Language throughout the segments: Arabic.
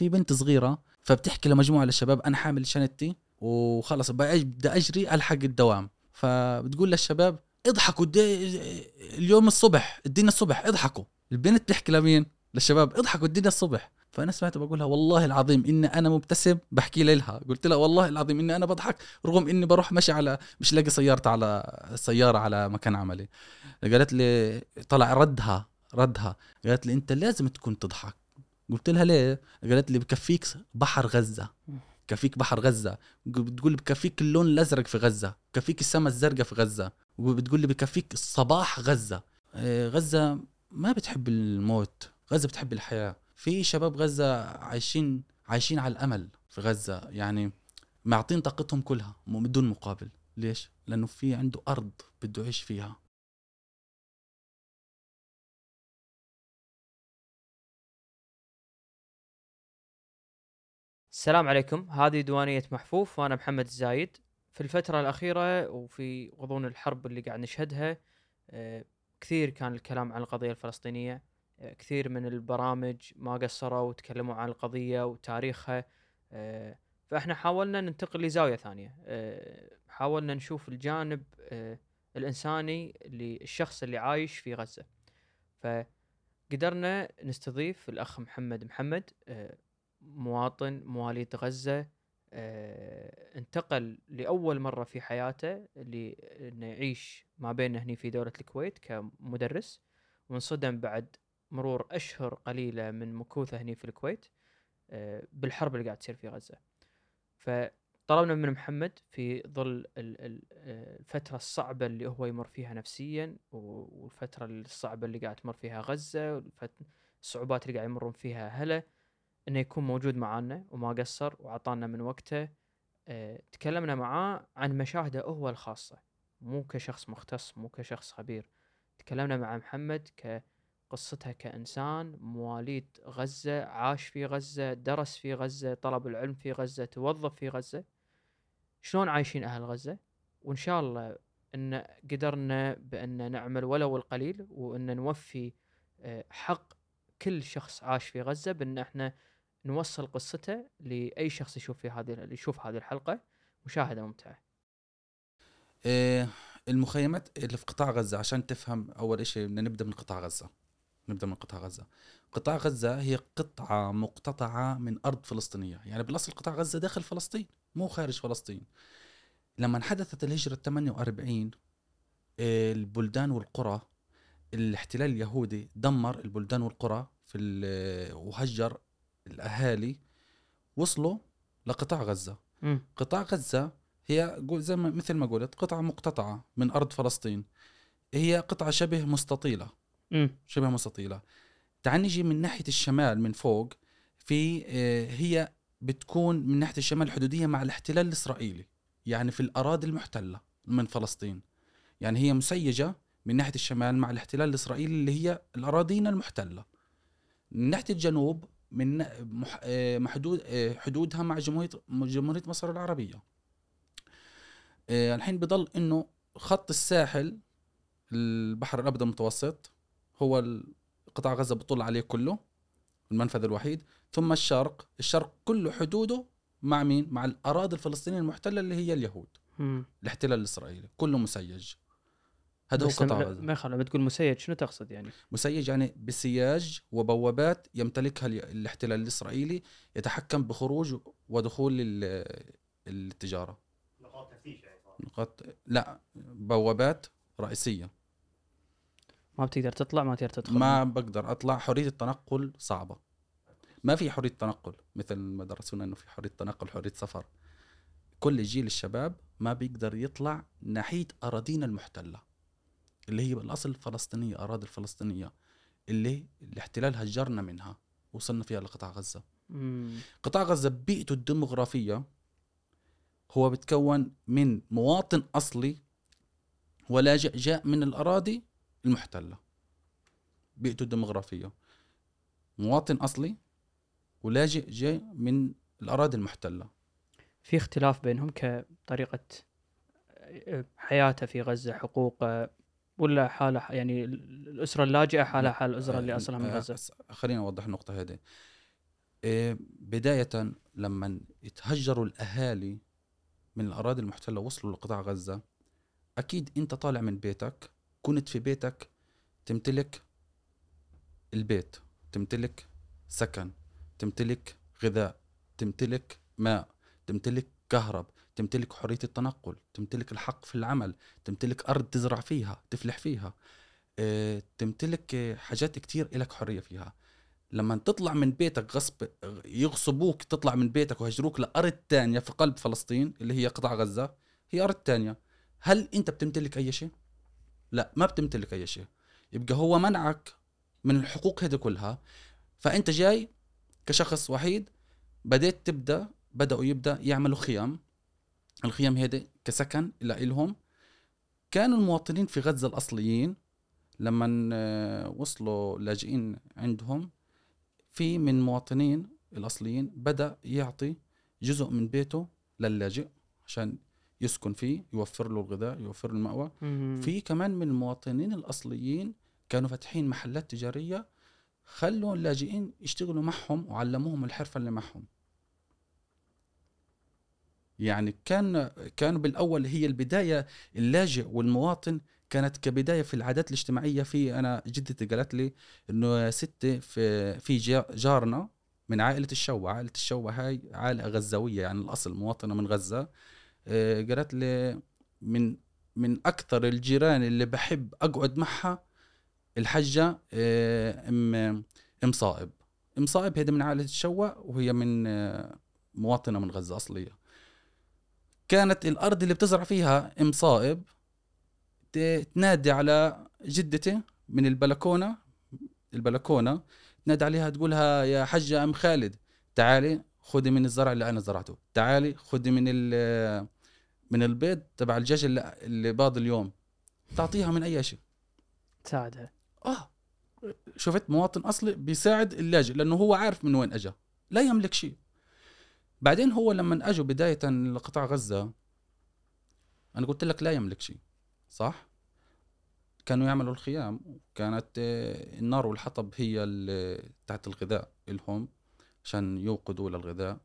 في بنت صغيرة فبتحكي لمجموعة للشباب أنا حامل شنطتي وخلص بدي أجري ألحق الدوام. فبتقول للشباب اضحكوا اليوم الصبح الدين الصبح اضحكوا. البنت بتحكي لمين؟ للشباب اضحكوا الدنيا الصبح. فأنا سمعت بقولها والله العظيم إني أنا مبتسم بحكي لها قلت لها والله العظيم إني أنا بضحك رغم إني بروح مشي على مش لاقي سيارتي على سيارة على مكان عملي. قالت لي طلع ردها ردها. قالت لي أنت لازم تكون تضحك. قلت لها ليه؟ قالت لي بكفيك بحر غزة. بكفيك بحر غزة. بتقول بكفيك اللون الأزرق في غزة. بكفيك السماء الزرقاء في غزة. وبتقول لي بكفيك الصباح غزة. إيه، غزة ما بتحب الموت. غزة بتحب الحياة. في شباب غزة عايشين عايشين على الأمل في غزة. يعني معطين طاقتهم كلها بدون مقابل. ليش؟ لأنه في عنده أرض بده يعيش فيها. السلام عليكم. هذه ديوانية محفوف وأنا محمد الزايد. في الفترة الأخيرة وفي غضون الحرب اللي قاعد نشهدها آه، كثير كان الكلام عن القضية الفلسطينية. آه، كثير من البرامج ما قصروا وتكلموا عن القضية وتاريخها. آه، فإحنا حاولنا ننتقل لزاوية ثانية. حاولنا نشوف الجانب الإنساني للشخص اللي عايش في غزة. فقدرنا نستضيف الأخ محمد محمد. مواطن مواليد غزة آه انتقل لأول مرة في حياته لأنه يعيش ما بين هني في دولة الكويت كمدرس وانصدم بعد مرور أشهر قليلة من مكوثه هني في الكويت آه بالحرب اللي قاعد تصير في غزة. فطلبنا من محمد في ظل آه، الفترة الصعبة اللي هو يمر فيها نفسيا والفترة الصعبة اللي قاعد تمر فيها غزة والصعوبات اللي قاعد يمرون فيها أهله إنه يكون موجود معانا وما قصر وعطانا من وقته. أه تكلمنا معاه عن مشاهده هو الخاصة مو كشخص مختص مو كشخص خبير. تكلمنا مع محمد كقصتها كإنسان مواليد غزة عاش في غزة درس في غزة طلب العلم في غزة توظف في غزة. شلون عايشين أهل غزة؟ وإن شاء الله أن قدرنا بأن نعمل ولو القليل وأن نوفي آه، حق كل شخص عاش في غزة بأن إحنا نوصل قصته لأي شخص يشوف في هذه يشوف هذه الحلقة مشاهدة ممتعة. إيه المخيمات اللي في قطاع غزة عشان تفهم أول شيء بدنا نبدأ من قطاع غزة. نبدأ من قطاع غزة. قطاع غزة هي قطعة مقتطعة من أرض فلسطينية، يعني بالأصل قطاع غزة داخل فلسطين مو خارج فلسطين. لما حدثت الهجرة 48 البلدان والقرى الاحتلال اليهودي دمر البلدان والقرى في وهجر الأهالي وصلوا لقطاع غزة. م. قطاع غزة هي زي ما مثل ما قلت قطعة مقتطعة من أرض فلسطين. هي قطعة شبه مستطيلة. م. شبه مستطيلة. تعال نجي من ناحية الشمال من فوق في آه، هي بتكون من ناحية الشمال الحدوديه مع الاحتلال الإسرائيلي يعني في الأراضي المحتلة من فلسطين. يعني هي مسيجة من ناحية الشمال مع الاحتلال الإسرائيلي اللي هي الاراضينا المحتلة. من ناحية الجنوب من آه، محدود آه، حدودها مع جمهورية جمهورية مصر العربية. آه، الحين بضل إنه خط الساحل البحر الأبيض المتوسط هو قطاع غزة بطل عليه كله المنفذ الوحيد. ثم الشرق الشرق كله حدوده مع مين؟ مع الأراضي الفلسطينية المحتلة اللي هي اليهود. الاحتلال الإسرائيلي كله مسيج. هذا هو قطاع غزه ما لما تقول مسيج شنو تقصد يعني؟ مسيج يعني بسياج وبوابات يمتلكها الاحتلال الإسرائيلي يتحكم بخروج ودخول التجارة. نقاط تفتيش يعني نقاط لا بوابات رئيسية. ما بتقدر تطلع ما تقدر تدخل. ما بقدر أطلع. حرية التنقل صعبة. ما في حرية تنقل مثل ما درسونا إنه في حرية تنقل حرية سفر. كل جيل الشباب ما بيقدر يطلع ناحية أراضينا المحتلة. اللي هي بالأصل فلسطينيه أراضي الفلسطينية اللي الاحتلال هجرنا منها وصلنا فيها لقطاع غزة. مم. قطاع غزة بيئته الديموغرافيه هو بتكون من مواطن أصلي ولاجئ جاء من الأراضي المحتلة. بيئته الديموغرافيه مواطن أصلي ولاجئ جاء من الأراضي المحتلة. في اختلاف بينهم كطريقة حياته في غزة حقوقه ولا حاله يعني الأسرة اللاجئة حالها حال الاسره اللي أصلها من غزة. خليني أوضح النقطة هذه. إيه، بداية لما يتهجروا الأهالي من الأراضي المحتلة وصلوا لقطاع غزة أكيد أنت طالع من بيتك كنت في بيتك تمتلك البيت تمتلك سكن تمتلك غذاء تمتلك ماء تمتلك كهرب. تمتلك حرية التنقل تمتلك الحق في العمل تمتلك أرض تزرع فيها تفلح فيها. إيه، تمتلك حاجات كتير إلك حرية فيها. لما تطلع من بيتك غصب يغصبوك تطلع من بيتك ويهجروك لأرض تانية في قلب فلسطين اللي هي قطاع غزة هي أرض تانية. هل أنت بتمتلك أي شيء؟ لا ما بتمتلك أي شيء. يبقى هو منعك من الحقوق هذه كلها. فأنت جاي كشخص وحيد بديت تبدأ بدأوا يبدأ يعملوا خيام. الخيام هذه كسكن لهم كانوا المواطنين في غزة الأصليين لما آه، وصلوا لاجئين عندهم. في من مواطنين الأصليين بدأ يعطي جزء من بيته للاجئ عشان يسكن فيه يوفر له الغذاء يوفر له المأوى. في كمان من المواطنين الأصليين كانوا فاتحين محلات تجارية خلوا اللاجئين يشتغلوا معهم وعلموهم الحرفة اللي معهم. يعني كان كانوا بالأول هي البداية اللاجئ والمواطن كانت كبداية في العادات الاجتماعية في أنا جدتي قالت لي إنه ستي في في جارنا من عائلة الشوا عائلة الشوا هاي عائلة غزاوية يعني الأصل مواطنة من غزة آه، قالت لي من من أكثر الجيران اللي بحب أقعد معها الحجة آه، أم أم صائب. أم صائب هذه من عائلة الشوا وهي من آه، مواطنة من غزة أصلية. كانت الأرض اللي بتزرع فيها أم صائب تنادي على جدتي من البلكونة البلكونة تنادي عليها تقولها يا حجة أم خالد تعالي خذي من الزرع اللي أنا زرعته تعالي خذي من من البيض تبع الدجاج اللي, اللي باض اليوم. تعطيها من أي شيء. تساعدها آه. شفت مواطن أصلي بيساعد اللاجئ لأنه هو عارف من وين اجى لا يملك شيء. بعدين هو لما أجوا بداية لقطاع غزة أنا قلت لك لا يملك شيء صح؟ كانوا يعملوا الخيام كانت آه، النار والحطب هي تحت الغذاء لهم عشان يوقدوا للغذاء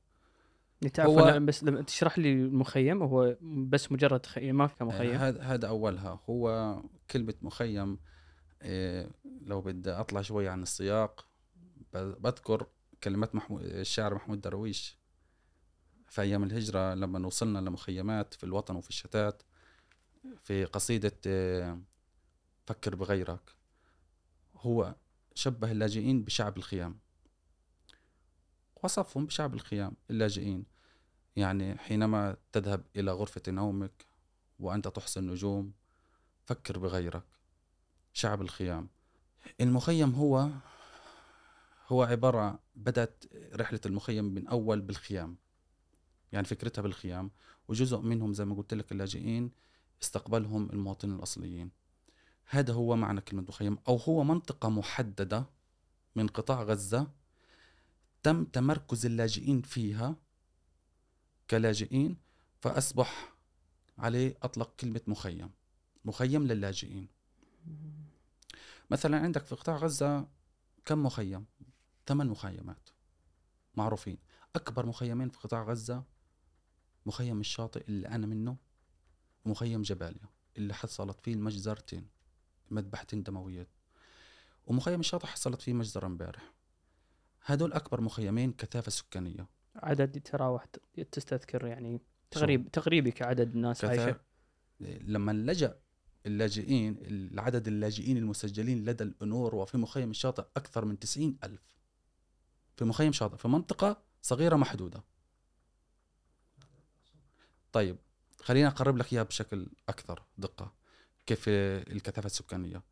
هو بس لما تشرح لي المخيم هو بس مجرد تخيم ما في مخيم؟ هذا هذا أولها. هو كلمة مخيم آه، لو بدي أطلع شوي عن السياق بذكر كلمات محمود الشاعر محمود درويش. في أيام الهجرة لما وصلنا لمخيمات في الوطن وفي الشتات في قصيدة آه، فكر بغيرك. هو شبه اللاجئين بشعب الخيام. وصفهم بشعب الخيام اللاجئين. يعني حينما تذهب إلى غرفة نومك وأنت تحصي النجوم فكر بغيرك. شعب الخيام. المخيم هو هو عبارة بدأت رحلة المخيم من أول بالخيام. يعني فكرتها بالخيام وجزء منهم زي ما قلت لك اللاجئين استقبلهم المواطنين الأصليين. هذا هو معنى كلمة مخيم أو هو منطقة محددة من قطاع غزة تم تمركز اللاجئين فيها كلاجئين فأصبح عليه أطلق كلمة مخيم مخيم للاجئين. مثلا عندك في قطاع غزة كم مخيم؟ ثمان مخيمات معروفين. أكبر مخيمين في قطاع غزة مخيم الشاطئ اللي أنا منه ومخيم جباليا اللي حصلت فيه المجزرتين مذبحتين دمويات. ومخيم الشاطئ حصلت فيه مجزرة امبارح. هدول أكبر مخيمين كثافة سكانية. عدد يتراوح تستذكر يعني تغريب تغريبي كعدد الناس عايشة. لما لجأ اللاجئين العدد اللاجئين المسجلين لدى الأنور وفي مخيم الشاطئ أكثر من تسعين ألف. في مخيم شاطئ في منطقة صغيرة محدودة. طيب خلينا أقرب لك إياها بشكل أكثر دقة كيف الكثافة السكانية؟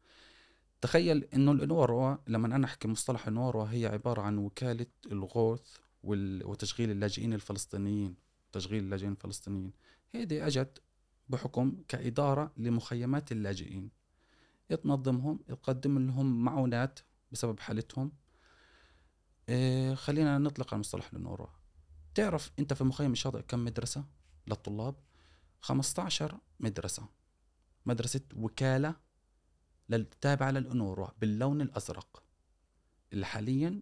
تخيل إنه الإنوروا لما أنا أحكي مصطلح إنوروا هي عبارة عن وكالة الغوث وتشغيل اللاجئين الفلسطينيين تشغيل اللاجئين الفلسطينيين. هيدي أجت بحكم كإدارة لمخيمات اللاجئين. تنظمهم تقدم لهم معونات بسبب حالتهم. إيه خلينا نطلق على مصطلح الإنوروا. تعرف أنت في مخيم الشاطئ كم مدرسة؟ للطلاب 15 مدرسة مدرسة وكالة تابعة للأنوروا باللون الأزرق. اللي حاليا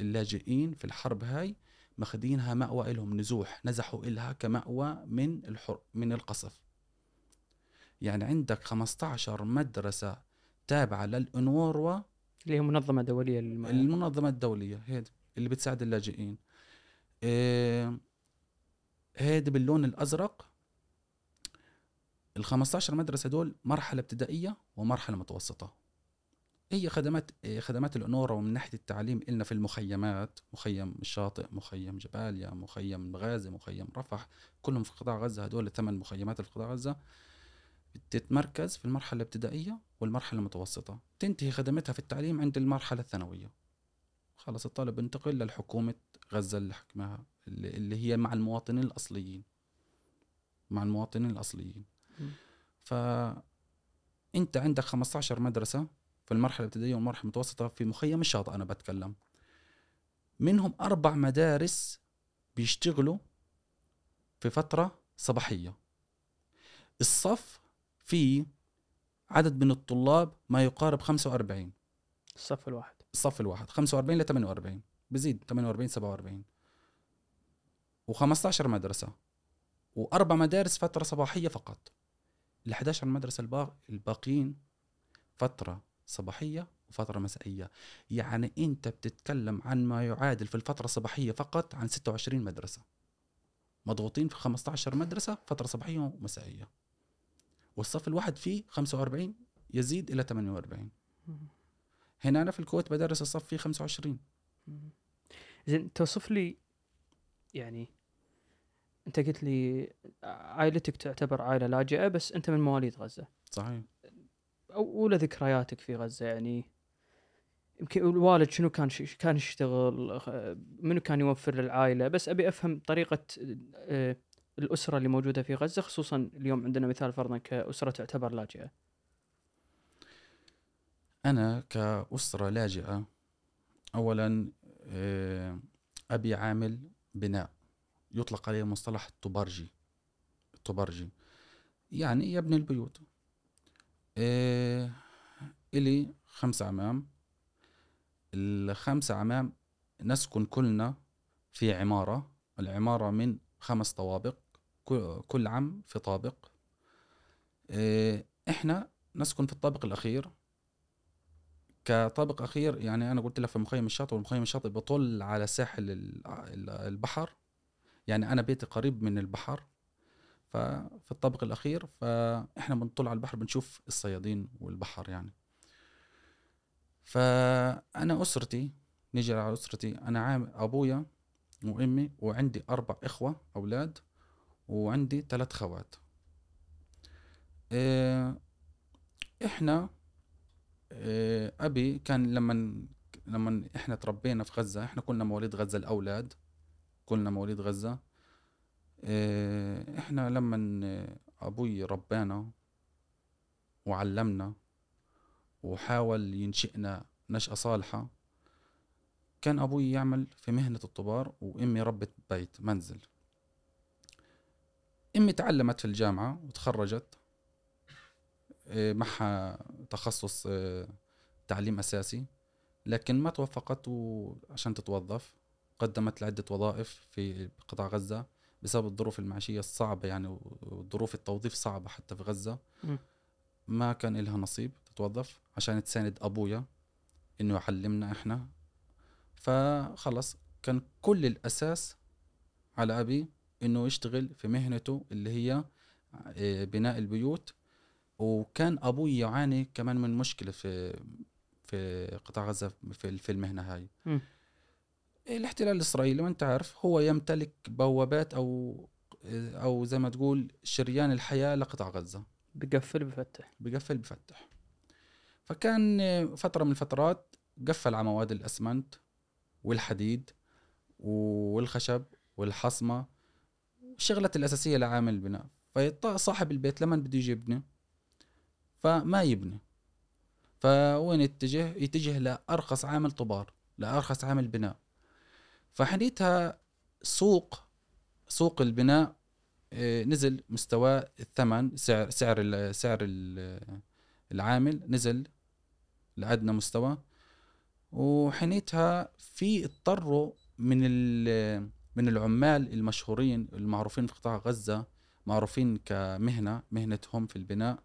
اللاجئين في الحرب هاي ماخذينها مأوى إلهم نزوح نزحوا إلها كمأوى من الحر من القصف. يعني عندك 15 مدرسة تابعة للأنوروا اللي هي منظمه دوليه للمياه المنظمة الدولية هيد اللي بتساعد اللاجئين. إيه هيدي باللون الأزرق. ال 15 مدرسة دول مرحلة ابتدائية ومرحلة متوسطة. هي خدمات خدمات الأنورة ومن ناحية التعليم إلنا في المخيمات مخيم الشاطئ مخيم جباليا مخيم غازي مخيم رفح كلهم في قطاع غزة هدول ثمان مخيمات في قطاع غزة. تتمركز في المرحلة الابتدائية والمرحلة المتوسطة. تنتهي خدمتها في التعليم عند المرحلة الثانوية. خلص الطالب بينتقل للحكومة غزة اللي حكمها. اللي اللي هي مع المواطنين الأصليين. مع المواطنين الأصليين. مم. فأنت عندك 15 مدرسة في المرحلة الابتدائية والمرحلة المتوسطة في مخيم الشاطئ أنا بتكلم. منهم أربع مدارس بيشتغلوا في فترة صباحية. الصف فيه عدد من الطلاب ما يقارب 45 الصف الواحد. الصف الواحد 45 ل 48 بزيد 48 47 و15 مدرسة وأربع مدارس فترة صباحية فقط. ال 11 مدرسة الباق... الباقيين فترة صباحية وفترة مسائية. يعني أنت بتتكلم عن ما يعادل في الفترة الصباحية فقط عن 26 مدرسة. مضغوطين في 15 مدرسة فترة صباحية ومسائية. والصف الواحد فيه 45 يزيد إلى 48 هنا أنا في الكويت بدرس الصف فيه 25 زين توصف لي يعني انت قلت لي عائلتك تعتبر عائلة لاجئة بس انت من مواليد غزة. صحيح. أولى ذكرياتك في غزة يعني؟ يمكن الوالد شنو كان ش... كان يشتغل؟ منو كان يوفر للعائلة؟ بس أبي أفهم طريقة آه، الأسرة اللي موجودة في غزة خصوصا اليوم عندنا مثال فرضا كأسرة تعتبر لاجئة. أنا كأسرة لاجئة أولا آه، أبي عامل بناء. يطلق عليه مصطلح التبرجي. التبرجي. يعني يبني البيوت. آه، إلي خمسة عمام. الخمسة عمام نسكن كلنا في عمارة. العمارة من خمس طوابق. كل- عم في طابق. آه، إحنا نسكن في الطابق الأخير. كطابق أخير يعني أنا قلت لك في مخيم الشاطئ والمخيم الشاطئ بطل على ساحل ال- ال- البحر. يعني أنا بيتي قريب من البحر ففي الطابق الأخير فإحنا بنطل على البحر بنشوف الصيادين والبحر يعني. فأنا أسرتي نيجي على أسرتي أنا عام أبويا وأمي وعندي أربع إخوة أولاد وعندي ثلاث خوات. إيه، إحنا إيه، أبي كان لما لما إحنا تربينا في غزة إحنا كلنا مواليد غزة الأولاد. كلنا مواليد غزة. إيه، إحنا لما أبوي ربانا وعلمنا وحاول ينشئنا نشأة صالحة كان أبوي يعمل في مهنة الطبار وأمي ربة بيت منزل. أمي تعلمت في الجامعة وتخرجت إيه، معها تخصص إيه، تعليم أساسي لكن ما توفقت عشان تتوظف. قدمت لعدة وظائف في قطاع غزة بسبب الظروف المعيشية الصعبة يعني وظروف التوظيف صعبة حتى في غزة. ما كان لها نصيب تتوظف عشان تساند أبويا إنه يعلمنا إحنا فخلص كان كل الأساس على أبي إنه يشتغل في مهنته اللي هي آه، بناء البيوت وكان أبوي يعاني كمان من مشكلة في في قطاع غزة في في المهنة هاي مم. الاحتلال الإسرائيلي وأنت عارف هو يمتلك بوابات أو أو زي ما تقول شريان الحياة لقطاع غزة. بقفل بفتح. بقفل بفتح. فكان فترة من الفترات قفل على مواد الأسمنت والحديد والخشب والحصمة الشغلات الأساسية لعامل البناء. فصاحب البيت لما بده يجي يبني فما يبني. فوين يتجه؟ يتجه لأرخص عامل طبار لأرخص عامل بناء. فحنيتها سوق سوق البناء آه، نزل مستوى الثمن سعر سعر ال- سعر ال- العامل نزل لأدنى مستوى وحينيتها في اضطروا من ال- من العمال المشهورين المعروفين في قطاع غزة معروفين كمهنة مهنتهم في البناء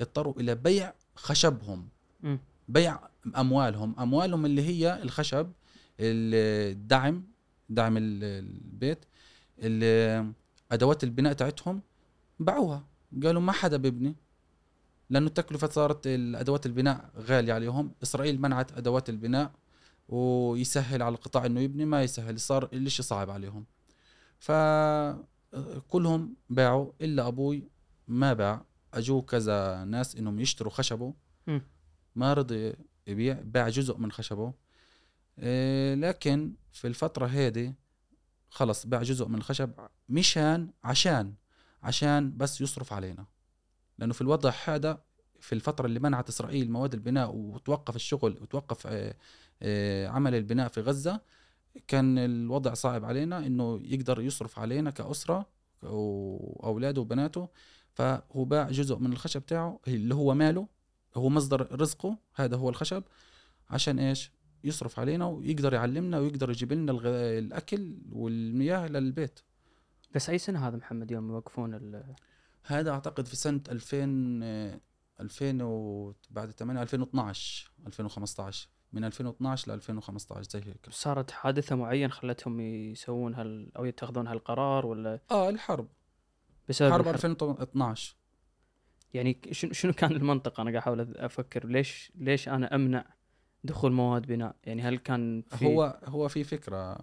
اضطروا إلى بيع خشبهم. بيع أموالهم أموالهم اللي هي الخشب الدعم دعم ال- البيت ال- أدوات البناء تاعتهم باعوها. قالوا ما حدا بيبني. لأنه التكلفة صارت الأدوات البناء غالية عليهم. إسرائيل منعت أدوات البناء ويسهل على القطاع إنه يبني ما يسهل. صار الإشي صعب عليهم. فكلهم باعوا. إلا أبوي ما باع. أجوه كذا ناس إنهم يشتروا خشبه. ما رضي يبيع. باع جزء من خشبه. إيه، لكن في الفترة هذه خلص باع جزء من الخشب مشان عشان عشان بس يصرف علينا. لأنه في الوضع هذا في الفترة اللي منعت إسرائيل مواد البناء وتوقف الشغل وتوقف آه، آه، عمل البناء في غزة كان الوضع صعب علينا إنه يقدر يصرف علينا كأسرة وأولاده وبناته. فهو باع جزء من الخشب تاعه اللي هو ماله هو مصدر رزقه هذا هو الخشب عشان إيش؟ يصرف علينا ويقدر يعلمنا ويقدر يجيب لنا الأكل والمياه للبيت بس أي سنة هذا محمد يوم يوقفون ال- هذا أعتقد في سنة 2000 آه، 2000 و بعد 8 2012 2015 من 2012 ل 2015 زي هيك. صارت حادثة معين خلتهم يسوون هال أو يتخذون هالقرار ولا؟ آه الحرب. بسبب حرب الحرب؟ 2012 يعني شنو شنو كان المنطق؟ أنا قاعد أحاول أفكر. ليش ليش أنا أمنع دخول مواد بناء؟ يعني هل كان في هو هو في فكرة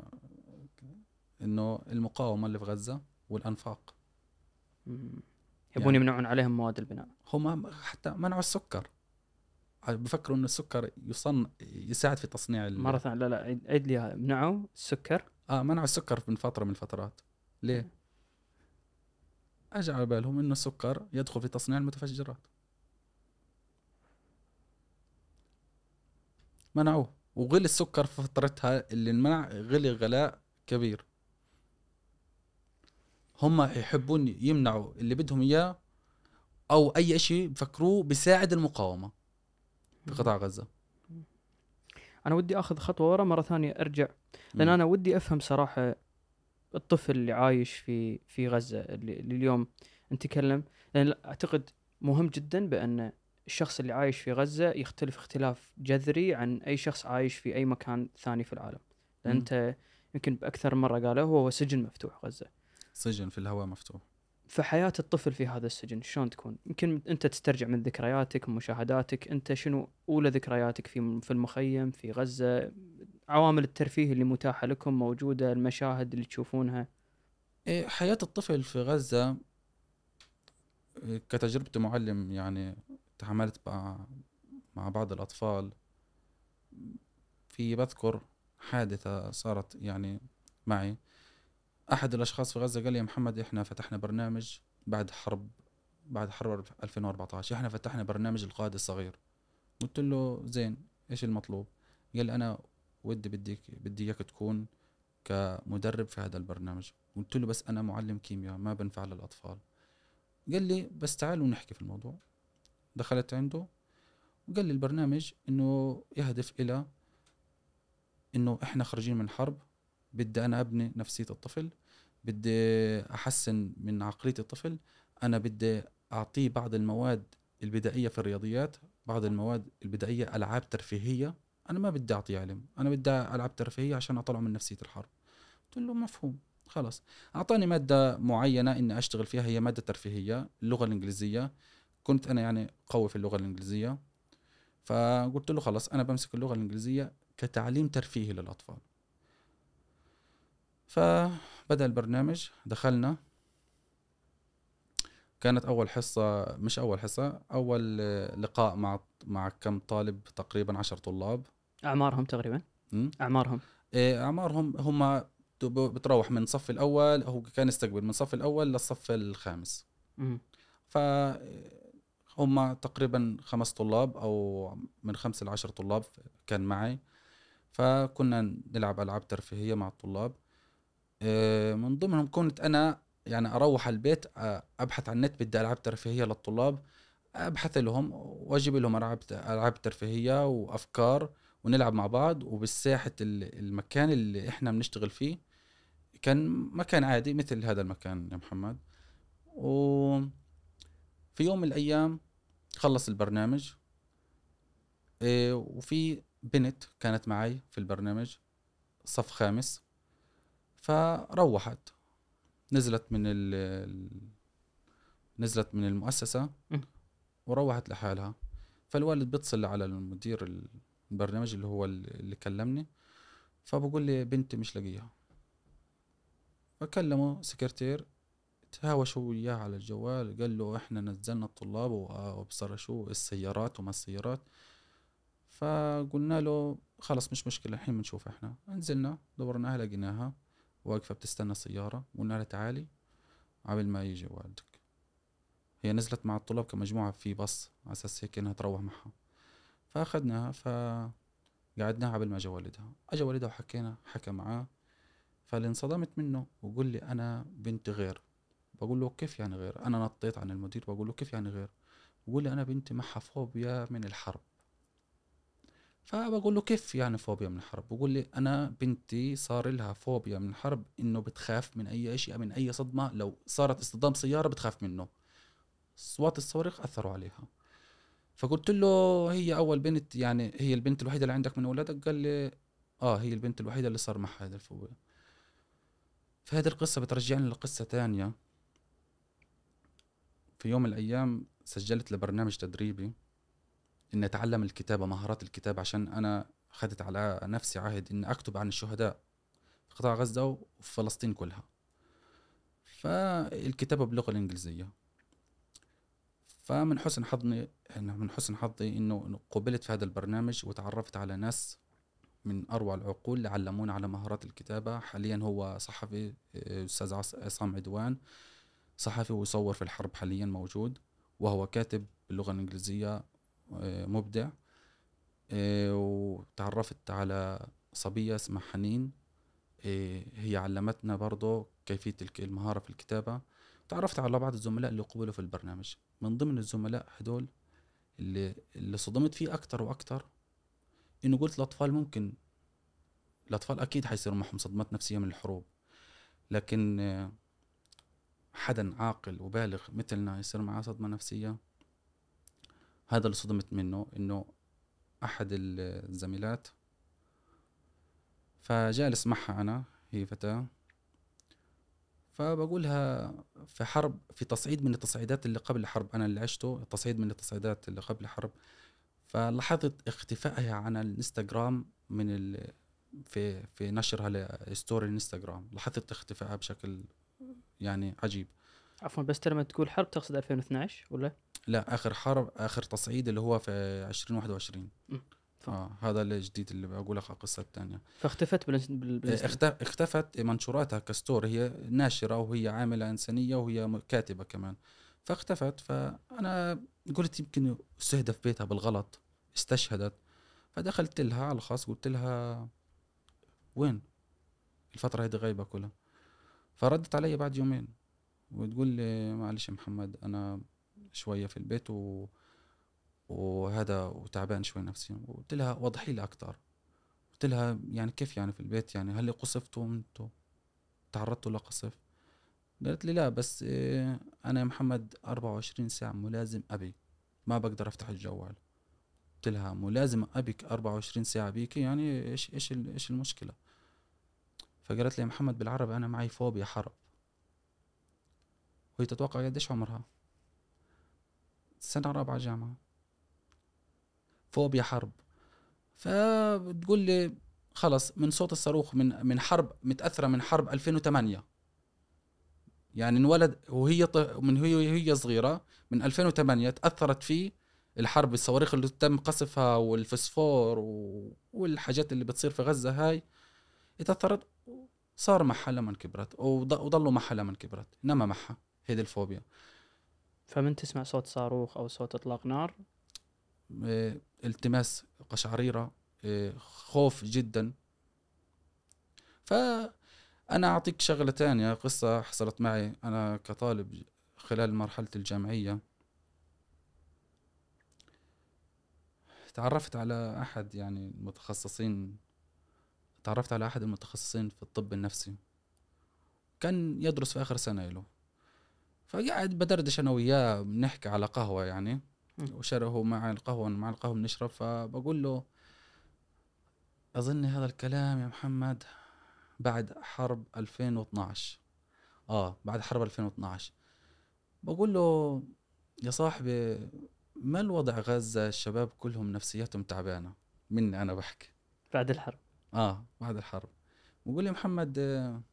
إنه المقاومة اللي في غزة والأنفاق. مم. يبون يعني- يمنعون عليهم مواد البناء. هم حتى منعوا السكر. بفكروا إنه السكر يصن يساعد في تصنيع مرة ثانية لا لا عيد لي. منعوا السكر؟ آه منعوا السكر من فترة من الفترات. ليه؟ اجى على بالهم إنه السكر يدخل في تصنيع المتفجرات. منعوه وغلي السكر في فترتها اللي انمنع غلي غلاء كبير. هم يحبون يمنعوا اللي بدهم إياه أو أي شيء بفكروه بيساعد المقاومة في قطاع غزة. أنا ودي أخذ خطوة ورا مرة ثانية أرجع لأن مم. أنا ودي أفهم صراحة الطفل اللي عايش في في غزة اللي, اللي اليوم نتكلم. لأن لا- أعتقد مهم جدا بأن الشخص اللي عايش في غزة يختلف اختلاف جذري عن أي شخص عايش في أي مكان ثاني في العالم لأن. أنت يمكن بأكثر مرة قالوا هو سجن مفتوح غزة سجن في الهواء مفتوح فحياة الطفل في هذا السجن شلون تكون؟ يمكن أنت تسترجع من ذكرياتك مشاهداتك، أنت شنو أولى ذكرياتك في في المخيم في غزة؟ عوامل الترفيه اللي متاحة لكم موجودة، المشاهد اللي تشوفونها. إيه، حياة الطفل في غزة إيه، كتجربة معلم يعني تعاملت مع مع بعض الأطفال. في بذكر حادثة صارت يعني معي. أحد الأشخاص في غزة قال لي يا محمد إحنا فتحنا برنامج بعد حرب بعد حرب 2014 إحنا فتحنا برنامج القائد الصغير. قلت له زين إيش المطلوب؟ قال لي أنا ودي بديك بدي إياك تكون كمدرب في هذا البرنامج. قلت له بس أنا معلم كيمياء ما بنفع للأطفال. قال لي بس تعالوا نحكي في الموضوع. دخلت عنده وقال لي البرنامج إنه يهدف إلى إنه إحنا خارجين من حرب بدي أنا أبني نفسية الطفل بدي أحسن من عقلية الطفل أنا بدي أعطيه بعض المواد البدائية في الرياضيات بعض المواد البدائية ألعاب ترفيهية أنا ما بدي أعطيه علم أنا بدي ألعاب ترفيهية عشان أطلعه من نفسية الحرب. قلت له مفهوم خلاص. أعطاني مادة معينة إني أشتغل فيها هي مادة ترفيهية اللغة الإنجليزية. كنت أنا يعني قوي في اللغة الإنجليزية فقلت له خلاص أنا بمسك اللغة الإنجليزية كتعليم ترفيهي للأطفال. فبدأ البرنامج دخلنا. كانت أول حصة مش أول حصة أول لقاء مع مع كم طالب تقريبا عشر طلاب. أعمارهم تقريبا؟ م? أعمارهم. إيه، أعمارهم هم بتروح من الصف الأول هو كان يستقبل من الصف الأول للصف الخامس. مم. ف هم تقريبا خمس طلاب أو من خمس لعشر طلاب كان معي. فكنا نلعب ألعاب ترفيهية مع الطلاب. إيه، من ضمنهم كنت أنا يعني أروح البيت آه، أبحث عن النت بدي ألعاب ترفيهية للطلاب أبحث لهم وأجيب لهم ألعاب ألعاب ترفيهية وأفكار ونلعب مع بعض. وبالساحة ال- المكان اللي إحنا بنشتغل فيه كان مكان عادي مثل هذا المكان يا محمد. و في يوم من الأيام خلص البرنامج. إيه، وفي بنت كانت معي في البرنامج صف خامس. فروحت. نزلت من ال نزلت من المؤسسة. وروحت لحالها. فالوالد بيتصل على المدير البرنامج اللي هو ال- اللي كلمني. فبقول لي بنتي مش لاقيها. فكلمه سكرتير تهاوشوا وياه على الجوال قال له إحنا نزلنا الطلاب وابصر شو السيارات وما السيارات. فقلنا له خلص مش مشكلة الحين بنشوف إحنا. نزلنا دورناها لقيناها. واقفة بتستنى سيارة قلنا لها تعالي قبل ما يجي والدك. هي نزلت مع الطلاب كمجموعة في باص على أساس هيك إنها تروح معها. فأخذناها فقعدناها قبل ما أجا والدها. أجا والدها وحكينا حكى معاه. فاللي انصدمت منه وقول لي أنا بنتي غير. بقول له كيف يعني غير؟ أنا نطيت عن المدير بقول له كيف يعني غير؟ بقول لي أنا بنتي معها فوبيا من الحرب. فبقول له كيف يعني فوبيا من الحرب؟ بقول لي أنا بنتي صار لها فوبيا من الحرب إنه بتخاف من أي شيء من أي صدمة. لو صارت اصطدام سيارة بتخاف منه. أصوات الصواريخ أثروا عليها. فقلت له هي أول بنت يعني هي البنت الوحيدة اللي عندك من أولادك؟ قال لي آه هي البنت الوحيدة اللي صار معها هذا الفوبيا. فهذه القصة بترجعني لقصة تانية. في يوم من الأيام سجلت لبرنامج تدريبي إني أتعلم الكتابة مهارات الكتابة عشان أنا اخذت على نفسي عهد إني أكتب عن الشهداء في قطاع غزة وفي فلسطين كلها. فالكتابة باللغة الإنجليزية. فمن حسن حظي من حسن حظي إنه قبلت في هذا البرنامج وتعرفت على ناس من أروع العقول اللي علمونا على مهارات الكتابة. حاليا هو صحفي أستاذ عص- عصام عدوان. صحفي ويصور في الحرب حاليا موجود وهو كاتب باللغة الإنجليزية آه، مبدع. آه، وتعرفت على صبية اسمها حنين. آه، هي علمتنا برضو كيفية المهارة في الكتابة. تعرفت على بعض الزملاء اللي قبلوا في البرنامج. من ضمن الزملاء هدول اللي اللي صدمت فيه أكتر وأكتر إنه قلت الأطفال ممكن الأطفال أكيد حيصير معهم صدمات نفسية من الحروب. لكن حدا عاقل وبالغ مثلنا يصير معاه صدمة نفسية. هذا اللي صدمت منه إنه أحد الزميلات. فجالس معها أنا هي فتاة. فبقولها في حرب في تصعيد من التصعيدات اللي قبل الحرب أنا اللي عشته تصعيد من التصعيدات اللي قبل الحرب فلاحظت اختفائها عن الإنستغرام من ال في في نشرها لستوري الإنستغرام. لاحظت اختفائها بشكل يعني عجيب. عفوا بس لما تقول حرب تقصد 2012 ولا؟ لا آخر حرب آخر تصعيد اللي هو في 2021 مم. فهم. آه هذا الجديد اللي بقول لك القصة الثانية فاختفت بالإنس- بال- بالإنس- اختف اختفت منشوراتها كستور هي ناشرة وهي عاملة إنسانية وهي كاتبة كمان. فاختفت فأنا قلت يمكن استهدف بيتها بالغلط استشهدت. فدخلت لها على الخاص قلت لها وين؟ الفترة هذه غايبة كلها. فردت علي بعد يومين وتقول لي معلش يا محمد أنا شوية في البيت و... وهذا وتعبان شوي نفسيا. قلت لها وضحي لي أكثر قلت لها يعني كيف يعني في البيت؟ يعني هل قصفتوا أنتوا؟ تعرضتوا لقصف؟ قالت لي لا بس إيه أنا يا محمد 24 ساعة ملازم أبي. ما بقدر أفتح الجوال. قلت لها ملازم أبيك 24 ساعة بيكي يعني إيش إيش إيش المشكلة؟ فقالت لي يا محمد بالعربي أنا معي فوبيا حرب وهي تتوقع قديش عمرها سنة رابعة جامعة فوبيا حرب فبتقول لي خلص من صوت الصاروخ من من حرب متأثرة من حرب 2008 يعني انولد وهي. من هي هي صغيرة من 2008 تأثرت فيه الحرب الصواريخ اللي تم قصفها والفسفور. والحاجات اللي بتصير في غزة هاي اتأثرت صار معها لما كبرت وض- وضلوا معها لما كبرت نما معها هيدي الفوبيا. فمن تسمع صوت صاروخ أو صوت إطلاق نار؟ إيه، التماس قشعريرة إيه، خوف جدا. فأنا أعطيك شغلة تانية قصة حصلت معي. أنا كطالب خلال مرحلة الجامعية. تعرفت على أحد يعني المتخصصين تعرفت على أحد المتخصصين في الطب النفسي. كان يدرس في آخر سنة له. فقاعد بدردش أنا وياه بنحكي على قهوة يعني. وشره مع القهوة مع القهوة بنشرب. فبقول له أظن هذا الكلام يا محمد بعد حرب 2012 آه بعد حرب 2012 بقول له يا صاحبي ما الوضع غزة؟ الشباب كلهم نفسياتهم تعبانة. مني أنا بحكي. بعد الحرب. آه. بعد الحرب. بقول لي محمد آه،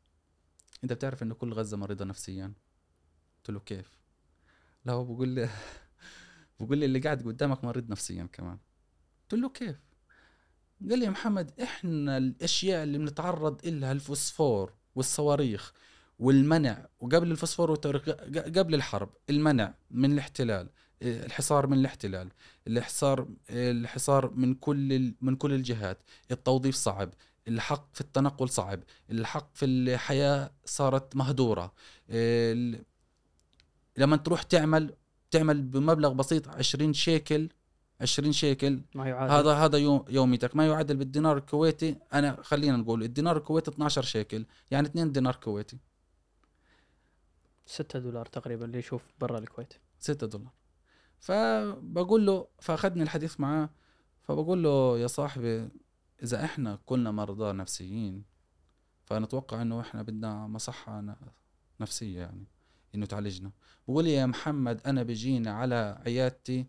أنت بتعرف إنه كل غزة مريضة نفسيا؟ قلت له كيف؟ لا هو بقول لي بقول لي اللي قاعد قدامك مريض نفسيا كمان. قلت له كيف؟ قال لي يا محمد إحنا الأشياء اللي بنتعرض لها الفوسفور والصواريخ والمنع وقبل الفوسفور قبل الحرب المنع من الاحتلال. الحصار من الاحتلال الحصار الحصار من كل من كل الجهات التوظيف صعب الحق في التنقل صعب الحق في الحياة صارت مهدورة. لما تروح تعمل تعمل بمبلغ بسيط 20 شيكل 20 شيكل ما يعادل. هذا هذا يوم يوميتك. ما يعادل بالدينار الكويتي. أنا خلينا نقول الدينار الكويتي 12 شيكل يعني 2 دينار كويتي. 6 دولار تقريبا اللي يشوف برا الكويت. 6 دولار. فبقول له فأخذني الحديث معاه فبقول له يا صاحبي إذا إحنا كلنا مرضى نفسيين فنتوقع إنه إحنا بدنا مصحة ن- نفسية يعني إنه تعالجنا. بقول لي يا محمد أنا بيجينا على عيادتي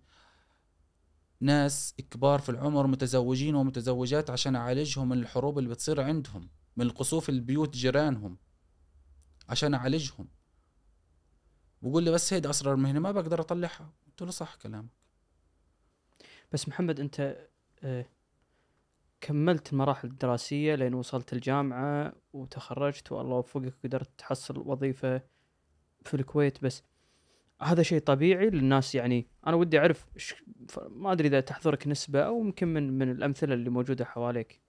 ناس كبار في العمر متزوجين ومتزوجات عشان أعالجهم من الحروب اللي بتصير عندهم من القصوف البيوت جيرانهم عشان أعالجهم. بقول لي بس هيدي أسرار المهنه ما بقدر أطلعها. قلت له صح كلامك. بس محمد أنت آه، كملت المراحل الدراسية لين وصلت الجامعة وتخرجت والله وفقك وقدرت تحصل وظيفة في الكويت. بس هذا شيء طبيعي للناس يعني أنا ودي أعرف ما أدري إذا تحضرك نسبة أو يمكن من من الأمثلة اللي موجودة حواليك.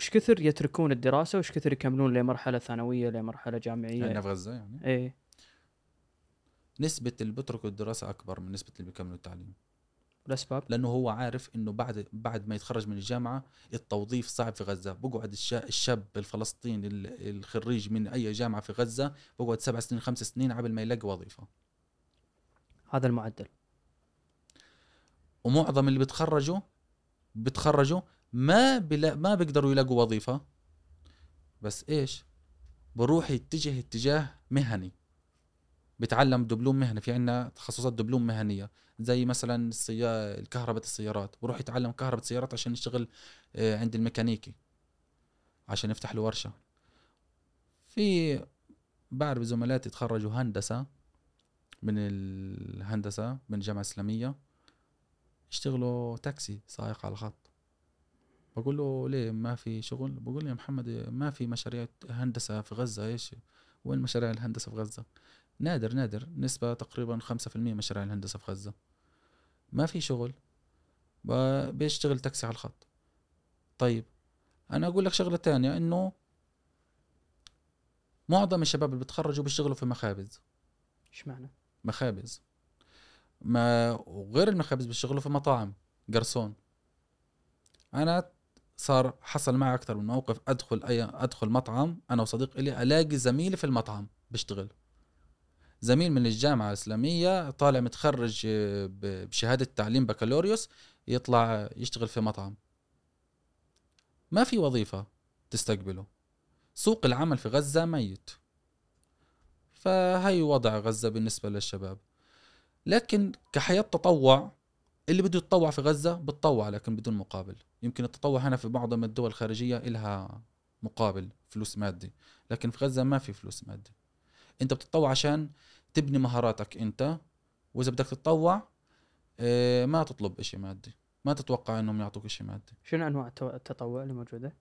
إيش كثر يتركون الدراسة وإيش كثر يكملون لمرحلة ثانوية لمرحلة جامعية؟ يعني في غزة يعني. إيه. نسبة اللي بيتركوا الدراسه أكبر من نسبة اللي بيكملوا التعليم. الاسباب لأنه هو عارف إنه بعد بعد ما يتخرج من الجامعة التوظيف صعب في غزة. بقعد الشا- الشاب الفلسطيني ال- الخريج من أي جامعة في غزة بقعد سبع سنين خمس سنين قبل ما يلاقي وظيفة. هذا المعدل. ومعظم اللي بيتخرجوا بيتخرجوا ما بلا ما بيقدروا يلاقوا وظيفة. بس إيش؟ بروح يتجه اتجاه مهني. بتعلم دبلوم مهني في عنا تخصصات دبلوم مهنية زي مثلا السيا... كهرباء السيارات بروح يتعلم كهرباء السيارات عشان يشتغل آه، عند الميكانيكي عشان يفتح له ورشة. في بعرف زملاتي تخرجوا هندسة من الهندسة من الجامعة الاسلاميه يشتغلوا تاكسي سائق على الخط. بقول له ليه ما في شغل؟ بقول لي يا محمد ما في مشاريع هندسة في غزة إيش؟ وين مشاريع الهندسة في غزة؟ نادر نادر. نسبة تقريبا خمسة في المية مشاريع الهندسة في غزة. ما في شغل. بيشتغل تاكسي على الخط. طيب أنا أقول لك شغلة تانية إنه معظم الشباب اللي بيتخرجوا بيشتغلوا في مخابز. إيش معنى مخابز. ما وغير المخابز بيشتغلوا في مطاعم. قرصون. أنا صار حصل معي أكثر من موقف أدخل اي أدخل مطعم أنا وصديق لي ألاقي زميلي في المطعم بيشتغل. زميل من الجامعة الإسلامية طالع متخرج آه، ب- بشهادة تعليم بكالوريوس يطلع يشتغل في مطعم. ما في وظيفة تستقبله. سوق العمل في غزة ميت. فهي وضع غزة بالنسبة للشباب. لكن كحياة تطوع اللي بده يتطوع في غزة بتطوع لكن بدون مقابل. يمكن التطوع هنا في معظم الدول الخارجية إلها مقابل فلوس مادي. لكن في غزة ما في فلوس مادي. انت بتتطوع عشان تبني مهاراتك انت وإذا بدك تتطوع آه، ما تطلب إشي مادي. ما تتوقع إنهم يعطوك إشي مادي. شنو أنواع التطوع اللي موجودة؟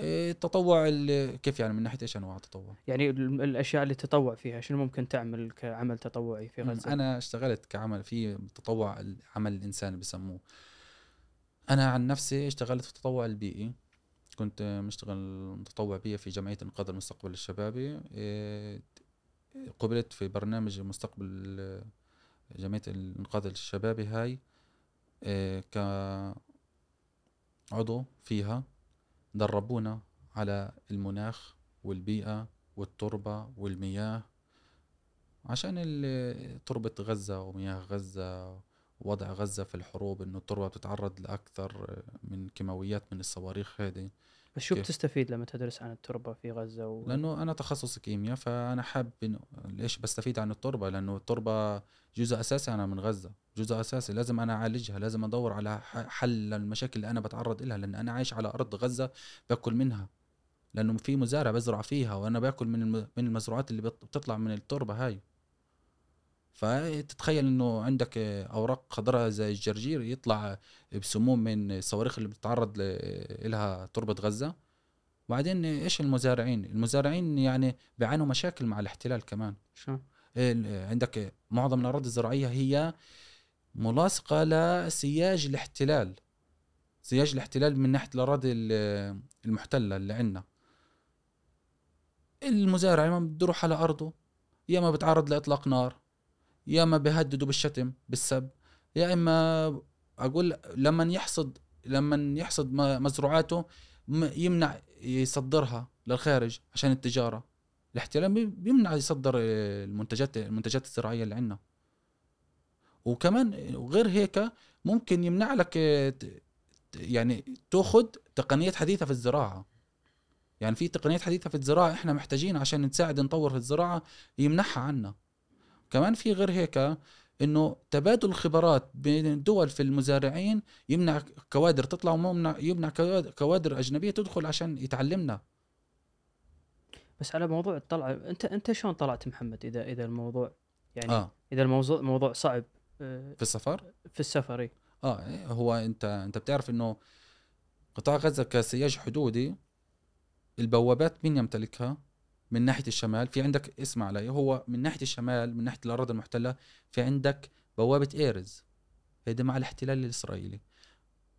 آه، التطوع ال- كيف يعني من ناحية إيش أنواع التطوع؟ يعني ال- الأشياء اللي تطوع فيها شنو ممكن تعمل كعمل تطوعي في غزة؟ أنا اشتغلت كعمل في تطوع العمل الإنساني بسموه. أنا عن نفسي اشتغلت في التطوع البيئي. كنت مشتغل متطوع بيئي في جمعية انقاذ المستقبل الشبابي إيه، قبلت في برنامج مستقبل جمعيه الانقاذ الشبابي هاي إيه كعضو فيها دربونا على المناخ والبيئة والتربة والمياه عشان تربة غزة ومياه غزة وضع غزة في الحروب إنه التربة بتتعرض لأكثر من كيماويات من الصواريخ هذه بس شو؟ بتستفيد لما تدرس عن التربة في غزة و... لأنه أنا تخصص كيمياء فأنا حابب إنه ليش بستفيد عن التربة؟ لأنه التربة جزء أساسي أنا من غزة جزء أساسي لازم أنا أعالجها لازم أدور على حل للمشاكل اللي أنا بتعرض لها لأن أنا عايش على أرض غزة باكل منها. لأنه في مزارع بزرع فيها وأنا باكل من من المزروعات اللي بت- بتطلع من التربة هاي. فتتخيل إنه عندك أوراق خضراء زي الجرجير يطلع بسموم من الصواريخ اللي بتتعرض لها تربة غزة. وبعدين إيش المزارعين؟ المزارعين يعني بيعانوا مشاكل مع الاحتلال كمان؟ ال- عندك معظم الأراضي الزراعية هي ملاصقة لسياج الاحتلال. سياج الاحتلال من ناحية الأراضي ال- المحتلة اللي عندنا. المزارع ما بده يروح على أرضه يا ما بتعرض لإطلاق نار. يا ما بيهددوا بالشتم بالسب. يا إما أقول لما يحصد لما يحصد مزروعاته يمنع يصدرها للخارج عشان التجارة. الاحتلال بي- بيمنع يصدر المنتجات المنتجات الزراعية اللي عندنا. وكمان غير هيك ممكن يمنع لك يعني تأخذ تقنيات حديثة في الزراعة. يعني في تقنيات حديثة في الزراعة إحنا محتاجين عشان نساعد نطور في الزراعة يمنعها عنا. كمان في غير هيك إنه تبادل الخبرات بين الدول في المزارعين يمنع كوادر تطلع ويمنع يمنع كواد- كوادر أجنبية تدخل عشان يتعلمنا. بس على موضوع الطلعة انت أنت شلون طلعت محمد اذا إذا الموضوع يعني آه. إذا الموضوع موضوع صعب آه، في السفر؟ في السفر إيه. آه إيه، هو انت أنت بتعرف إنه قطاع غزة كسياج حدودي البوابات مين يمتلكها؟ من ناحية الشمال في عندك اسمع علي هو من ناحية الشمال من ناحية الأراضي المحتلة في عندك بوابة إيرز. هيدي مع الاحتلال الإسرائيلي.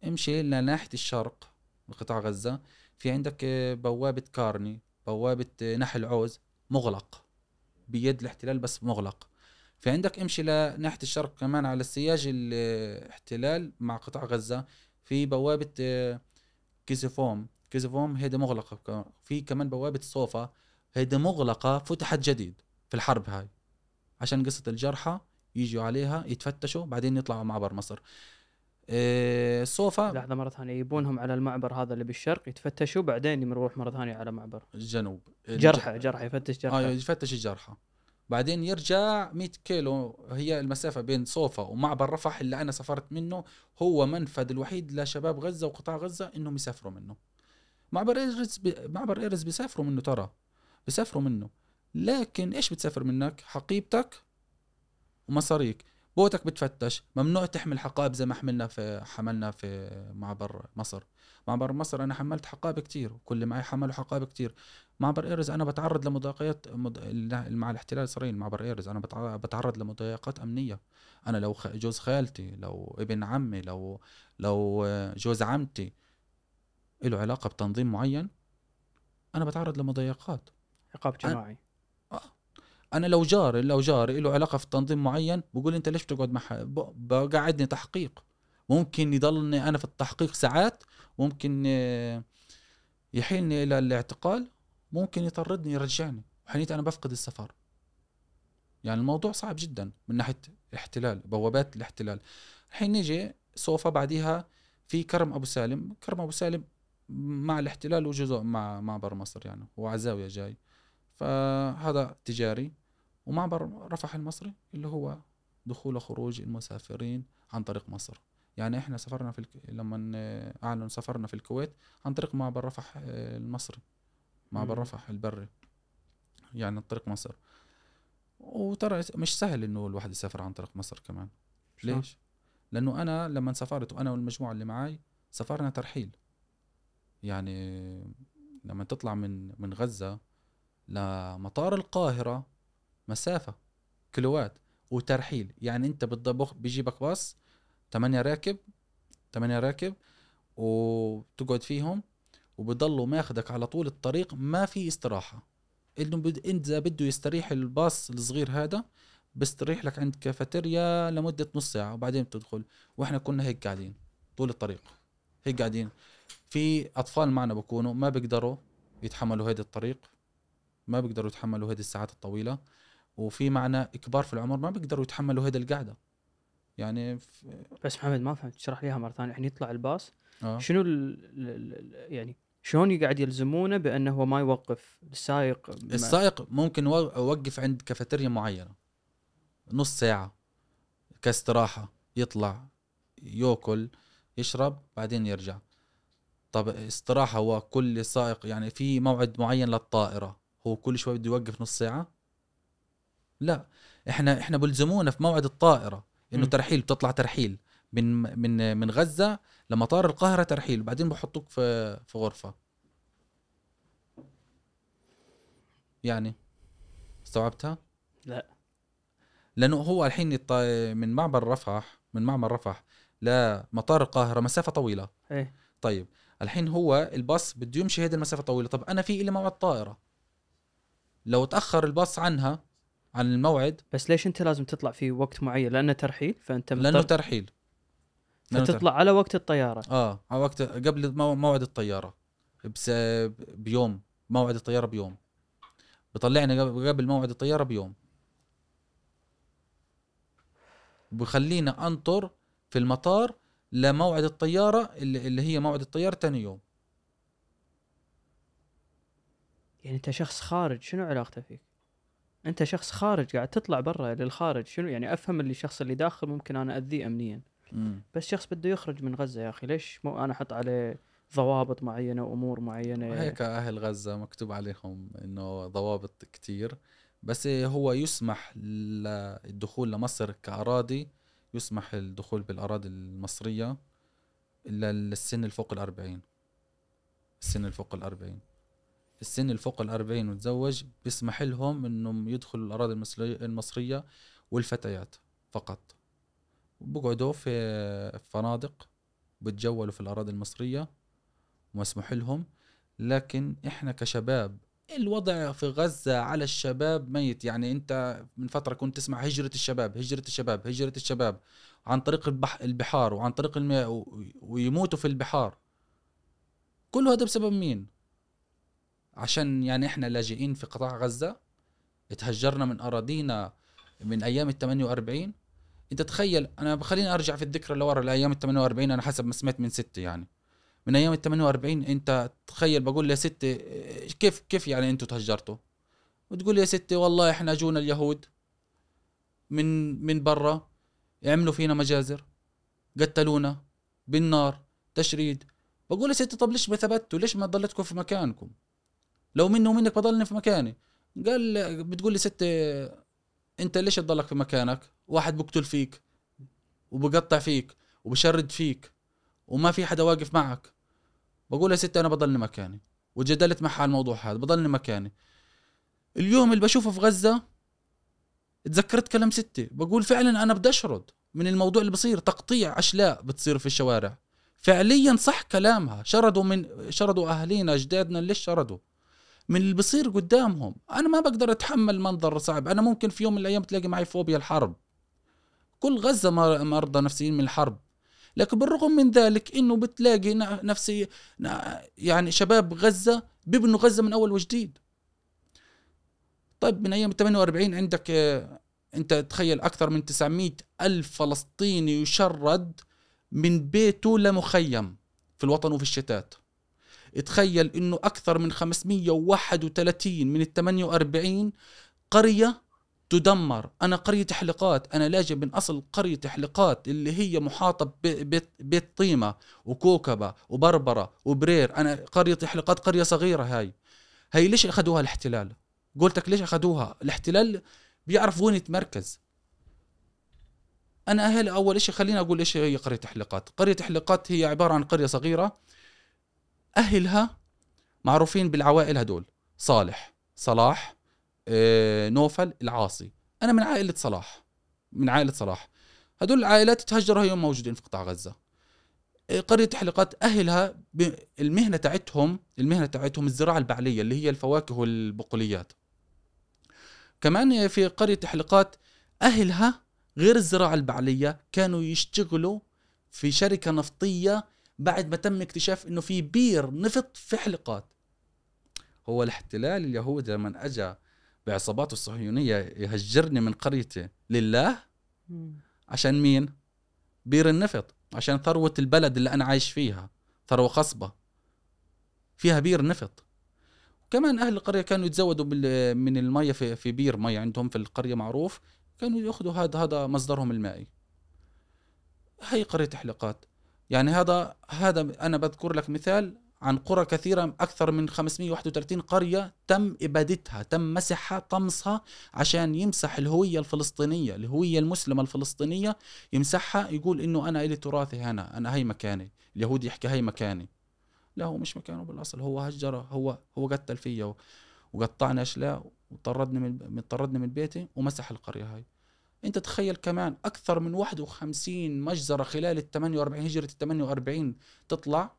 امشي لناحيه الشرق قطاع غزة. في عندك آه، بوابة كارني بوابة آه، نحل عوز مغلق. بيد الاحتلال بس مغلق. في عندك امشي لناحيه الشرق كمان على السياج الاحتلال مع قطاع غزة. في بوابة آه، كيزيفوم. كيزيفوم هيدا مغلقة. في كمان بوابة صوفا. هيدا مغلقة فتحت جديد في الحرب هاي. عشان قصة الجرحى يجوا عليها يتفتشوا بعدين يطلعوا معبر مصر. آه، صوفا لحظة مرة ثانية يبونهم على المعبر هذا اللي بالشرق يتفتشوا بعدين يروح مرة ثانية على معبر. الجنوب جرحى جرحى يفتش جرحى. يفتش الجرحى. بعدين يرجع 100 كيلو هي المسافة بين صوفا ومعبر رفح اللي أنا سافرت منه هو منفذ الوحيد لشباب غزة وقطاع غزة إنهم يسافروا منه. معبر إيرز بي... معبر إيرز بيسافروا منه ترى. بيسافروا منه. لكن إيش بتسافر منك؟ حقيبتك ومصاريك. بوتك بتفتش. ممنوع تحمل حقائب زي ما حملنا في حملنا في معبر مصر. معبر مصر أنا حملت حقائب كتير اللي معي حملوا حقائب كتير. معبر إيرز أنا بتعرض لمضايقات مض... مع الاحتلال الاسرائيلي معبر إيرز. أنا بتع- بتعرض لمضايقات أمنية. أنا لو خ... جوز خالتي لو ابن عمي لو لو جوز عمتي له علاقة بتنظيم معين أنا بتعرض لمضايقات. عقاب جماعي. أنا لو جاري لو جاري له علاقة في تنظيم معين بقول أنت ليش بتقعد مع بقعدني تحقيق؟ ممكن يضلني أنا في التحقيق ساعات ممكن آه، يحيلني إلى الاعتقال ممكن يطردني يرجعني. وحنيت أنا بفقد السفر. يعني الموضوع صعب جدا من ناحية احتلال بوابات الاحتلال. الحين نيجي سوفا بعديها في كرم أبو سالم. كرم أبو سالم مع الاحتلال وجزء مع معبر مصر يعني هو عزاوية جاي. فهذا تجاري. ومعبر رفح المصري اللي هو دخول وخروج المسافرين عن طريق مصر. يعني إحنا سافرنا في الك... لما اعلنوا سفرنا في الكويت عن طريق معبر رفح آه، المصري. معبر. رفح البري. يعني عن طريق مصر. وترى مش سهل إنه الواحد يسافر عن طريق مصر كمان؟ ليش؟ لأنه أنا لما سافرت وأنا والمجموعة اللي معي سافرنا ترحيل. يعني لما تطلع من من غزة لمطار القاهرة مسافة كيلوات وترحيل. يعني أنت بتضبخ بيجيبك باص 8 راكب 8 راكب وتقعد فيهم وبضلوا ماخدك على طول الطريق ما في استراحة. إنه بد... إنت بده يستريح الباص الصغير هذا بستريح لك عند كافيتيريا لمدة نص ساعة وبعدين بتدخل. وإحنا كنا هيك قاعدين طول الطريق هيك قاعدين. في أطفال معنا بكونوا ما بيقدروا يتحملوا هيدا الطريق. ما بيقدروا يتحملوا هيدي الساعات الطويلة وفي معنا كبار في العمر ما بيقدروا يتحملوا هيدا القعدة. يعني ف... بس محمد ما فهمت اشرح لي اياها مرة ثانية. يعني يطلع الباص آه. شنو ال يعني شلون يقعد يلزمونه بأنه هو ما يوقف؟ السائق ما- السائق ممكن يوقف عند كافيتيريا معينة. نص ساعة كاستراحة يطلع يأكل يشرب بعدين يرجع. طب استراحة هو كل سائق يعني في موعد معين للطائرة. هو كل شوي بده يوقف نص ساعة؟ لا إحنا إحنا بلزمونا في موعد الطائرة إنه. ترحيل بتطلع ترحيل من من من غزة لمطار القاهرة ترحيل وبعدين بحطوك في في غرفة. يعني استوعبتها؟ لا. لأنه هو الحين من معبر رفح من معبر رفح لمطار القاهرة مسافة طويلة. إيه. طيب الحين هو الباص بده يمشي هذه المسافة طويلة. طب أنا في إلي موعد طائرة. لو تأخر الباص عنها عن الموعد بس ليش أنت لازم تطلع في وقت معين؟ لأنه ترحيل فأنت لأنه ترحيل. لأنه فتطلع على وقت الطيارة. آه على وقت قبل مو- موعد الطيارة. بس بيوم موعد الطيارة بيوم. بطلعني قبل موعد الطيارة بيوم. بخلينا أنطر في المطار لموعد الطيارة اللي, اللي هي موعد الطيارة تاني يوم. يعني أنت شخص خارج شنو علاقته فيك؟ أنت شخص خارج قاعد تطلع برا للخارج شنو يعني؟ أفهم اللي الشخص اللي داخل ممكن أنا أذيه امنيا. مم. بس شخص بده يخرج من غزة يا أخي ليش مو أنا أحط عليه ضوابط معينة وامور معينة؟ هيك أهل غزة مكتوب عليهم إنه ضوابط كتير. بس هو يسمح للدخول لمصر كأراضي يسمح الدخول بالأراضي المصرية إلا للسن الفوق الأربعين. السن الفوق الأربعين. السن الفوق الأربعين وتزوج بيسمح لهم إنهم يدخلوا الأراضي المصريه والفتيات فقط. بقعدوا في فنادق بتجولوا في الأراضي المصرية ومسموح لهم. لكن إحنا كشباب الوضع في غزة على الشباب ميت. يعني أنت من فترة كنت تسمع هجرة الشباب هجرة الشباب هجرة الشباب عن طريق البح البحار وعن طريق المياه ويموتوا في البحار. كل هذا بسبب مين؟ عشان يعني إحنا لاجئين في قطاع غزة. اتهجرنا من أراضينا من أيام ال 48 أنت تخيل أنا بخليني أرجع في الذكرى لورا لايام ال 48 أنا حسب ما سمعت من ستي يعني. من أيام ال 48 أنت تخيل بقول يا ستي كيف كيف يعني أنتوا تهجرتوا؟ وتقول يا ستي والله إحنا جونا اليهود من من برا عملوا فينا مجازر قتلونا بالنار تشريد. بقول يا ستي طب ليش ما ثبتوا؟ ليش ما ضلتكم في مكانكم؟ لو مني ومنك بضلني في مكاني. قال بتقول لي ستي انت ليش تضلك في مكانك؟ واحد بقتل فيك وبقطع فيك وبشرد فيك وما في حدا واقف معك. بقول يا ستي أنا بضلني مكاني. وجدلت معها على الموضوع هذا بضلني مكاني. اليوم اللي بشوفه في غزة تذكرت كلام ستي بقول فعلا أنا بدي أشرد من الموضوع اللي بصير. تقطيع أشلاء بتصير في الشوارع. فعليا صح كلامها. شردوا من شردوا اهالينا أجدادنا ليش شردوا؟ من اللي بصير قدامهم. أنا ما بقدر أتحمل منظر صعب. أنا ممكن في يوم من الأيام تلاقي معي فوبيا الحرب. كل مر- مرضى نفسيين من الحرب. لكن بالرغم من ذلك إنه بتلاقي نفسي يعني شباب غزة بيبنوا غزة من أول وجديد. طيب من أيام ال 48 عندك أنت تخيل أكثر من 900 ألف فلسطيني يشرد من بيته لمخيم في الوطن وفي الشتات. تخيل إنه أكثر من 531 من ال 48 قرية تدمر. أنا قرية حلقات أنا لاجئ من أصل قرية حلقات اللي هي محاطة ب- بيت, بيت طيمه وكوكبة وبربرة وبرير. أنا قرية حلقات قرية صغيرة هاي. هاي ليش أخذوها الاحتلال؟ قلتك ليش أخذوها؟ الاحتلال بيعرف وين يتمركز أنا أهل أول شيء خليني أقول إيش هي قرية حلقات. قرية حلقات هي عبارة عن قرية صغيرة أهلها معروفين بالعوائل هدول. صالح صلاح آه، نوفل العاصي. أنا من عائلة صلاح من عائلة صلاح. هدول العائلات تهجروا هي موجودين في قطاع غزة. آه، قرية حلقات أهلها ب- المهنة تاعتهم المهنة تاعتهم الزراعة البعلية اللي هي الفواكه والبقوليات. كمان في قرية حلقات أهلها غير الزراعة البعلية كانوا يشتغلوا في شركة نفطية بعد ما تم اكتشاف إنه في بير نفط في حلقات. هو الاحتلال اليهودي لما اجى بعصاباته الصهيونية يهجرني من قريتي لله. عشان مين؟ بير النفط عشان ثروة البلد اللي أنا عايش فيها ثروة خصبة. فيها بير نفط. كمان أهل القرية كانوا يتزودوا من المية في في بير مية عندهم في القرية معروف. كانوا يأخذوا هذا هذا مصدرهم المائي. هي قرية حلقات. يعني هذا هذا أنا بذكر لك مثال عن قرى كثيرة أكثر من 531 قرية تم إبادتها تم مسحها طمسها عشان يمسح الهوية الفلسطينية الهوية المسلمة الفلسطينية يمسحها يقول إنه أنا إلي تراثي هنا أنا هي مكاني اليهودي يحكي هي مكاني. لا هو مش مكانه بالأصل هو هجر هو هو قتل فيا وقطعني أشلاء وطردني من طردني من بيتي ومسح القرية هاي. انت تخيل كمان أكثر من 51 مجزرة خلال ال 48 هجرة ال 48 تطلع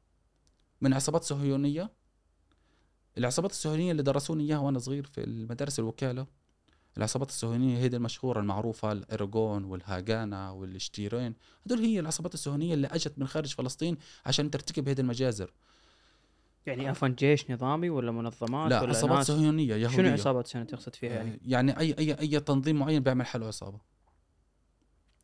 من عصابات صهيونية؟ العصابات الصهيونية اللي درسوني إياها وأنا صغير في المدارس الوكالة العصابات الصهيونية هي دي المشهورة المعروفة الايرجون والهاجانا والشتيرين هدول هي العصابات الصهيونية اللي أجت من خارج فلسطين عشان ترتكب هذه المجازر. يعني عفوا جيش نظامي ولا منظمات لا ولا عصابات صهيونية يهودية. شنو عصابات سنة تقصد فيها يعني؟ يعني أي أي أي تنظيم معين بيعمل حاله عصابة.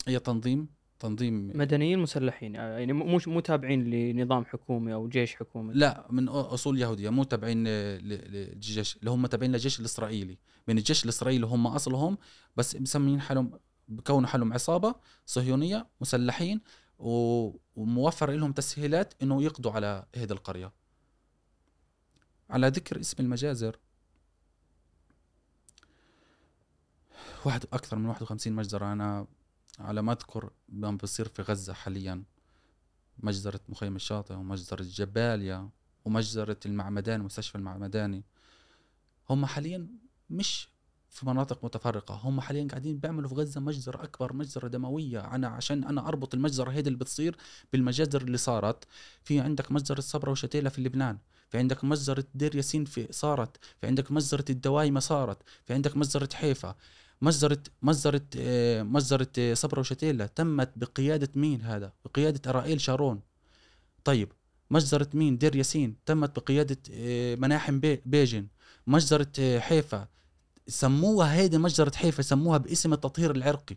اي تنظيم تنظيم. مدنيين مسلحين آه، يعني مو مو- تابعين لنظام حكومي أو جيش حكومي. لا من أصول يهودية مو تابعين ل- ل- للجيش اللي هم تابعين للجيش الإسرائيلي. من الجيش الإسرائيلي هم أصلهم بس مسمين حالهم بكونوا حالهم عصابة صهيونية مسلحين وموفر لهم تسهيلات إنه يقضوا على هذه القرية. على ذكر اسم المجازر. واحد أكثر من 51 مجزرة أنا على ما أذكر ما بصير في غزة حاليا. مجزرة مخيم الشاطئ ومجزرة جباليا ومجزرة المعمداني مستشفى المعمداني. هم حاليا مش في مناطق متفرقة. هم حاليا قاعدين بيعملوا في غزة مجزرة أكبر مجزرة دموية. أنا عشان أنا أربط المجزرة هيدي اللي بتصير بالمجازر اللي صارت. في عندك مجزرة صبرا وشتيلة في لبنان. في عندك مجزرة دير ياسين في صارت. في عندك مجزرة الدوايمة صارت. في عندك مجزرة حيفا. مجزرة مجزرة آه، مجزرة آه، صبرا وشتيلة. تمت بقيادة مين هذا؟ بقيادة أرائيل شارون. طيب مجزرة مين؟ دير ياسين. تمت بقيادة آه، مناحم بي- بيجن. مجزرة حيفا. سموها هيدي مجزرة حيفا سموها باسم التطهير العرقي.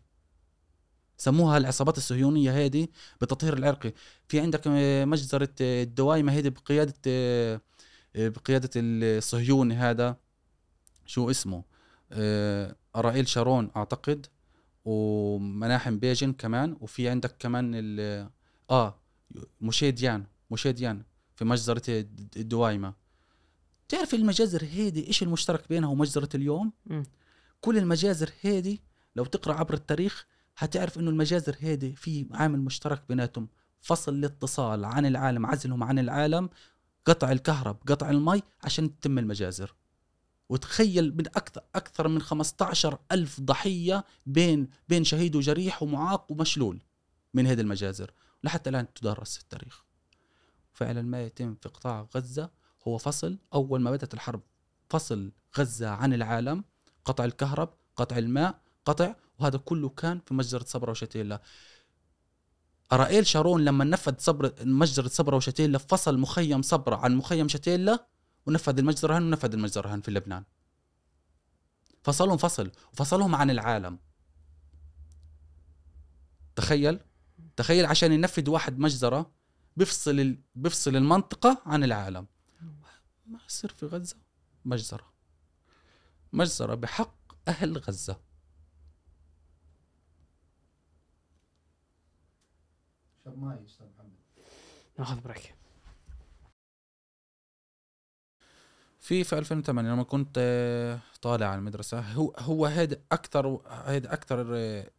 سموها العصابات الصهيونية هيدي بالتطهير العرقي. في عندك مجزرة آه، الدوايمة هيدي بقيادة آه، بقيادة الصهيوني هذا. شو اسمه؟ أرائيل شارون أعتقد ومناحم بيجن كمان وفي عندك كمان ال آه موشي ديان موشي ديان في مجزرة الد- الدوايمة تعرف المجازر هيدي إيش المشترك بينها ومجزرة اليوم؟ مم. كل المجازر هيدي لو تقرأ عبر التاريخ هتعرف إنه المجازر هيدي في عامل مشترك بيناتهم. فصل الاتصال عن العالم عزلهم عن العالم قطع الكهرب قطع المي عشان تتم المجازر. وتخيل من أكثر أكثر من 15 ألف ضحية بين بين شهيد وجريح ومعاق ومشلول من هذه المجازر. لحتى الآن تدرس في التاريخ. فعلا ما يتم في قطاع غزة هو فصل. أول ما بدأت الحرب فصل غزة عن العالم. قطع الكهرب قطع الماء قطع وهذا كله كان في مجزرة صبرا وشتيلا أرائيل شارون لما نفذ صبر مجزرة صبرا وشتيلا فصل مخيم صبرا عن مخيم شتيلا ونفذ المجزرة هن ونفذ المجزرة هن في لبنان. فصلهم فصل وفصلهم عن العالم. تخيل تخيل عشان ينفذ واحد مجزرة بيفصل ال... بيفصل المنطقة عن العالم. ما يصير في غزة مجزرة. مجزرة بحق أهل غزة. شرب ماي أستاذ محمد. ناخذ break. في في 2008 لما كنت آه، طالع على المدرسة هو هو هذا أكثر هذا أكثر آه،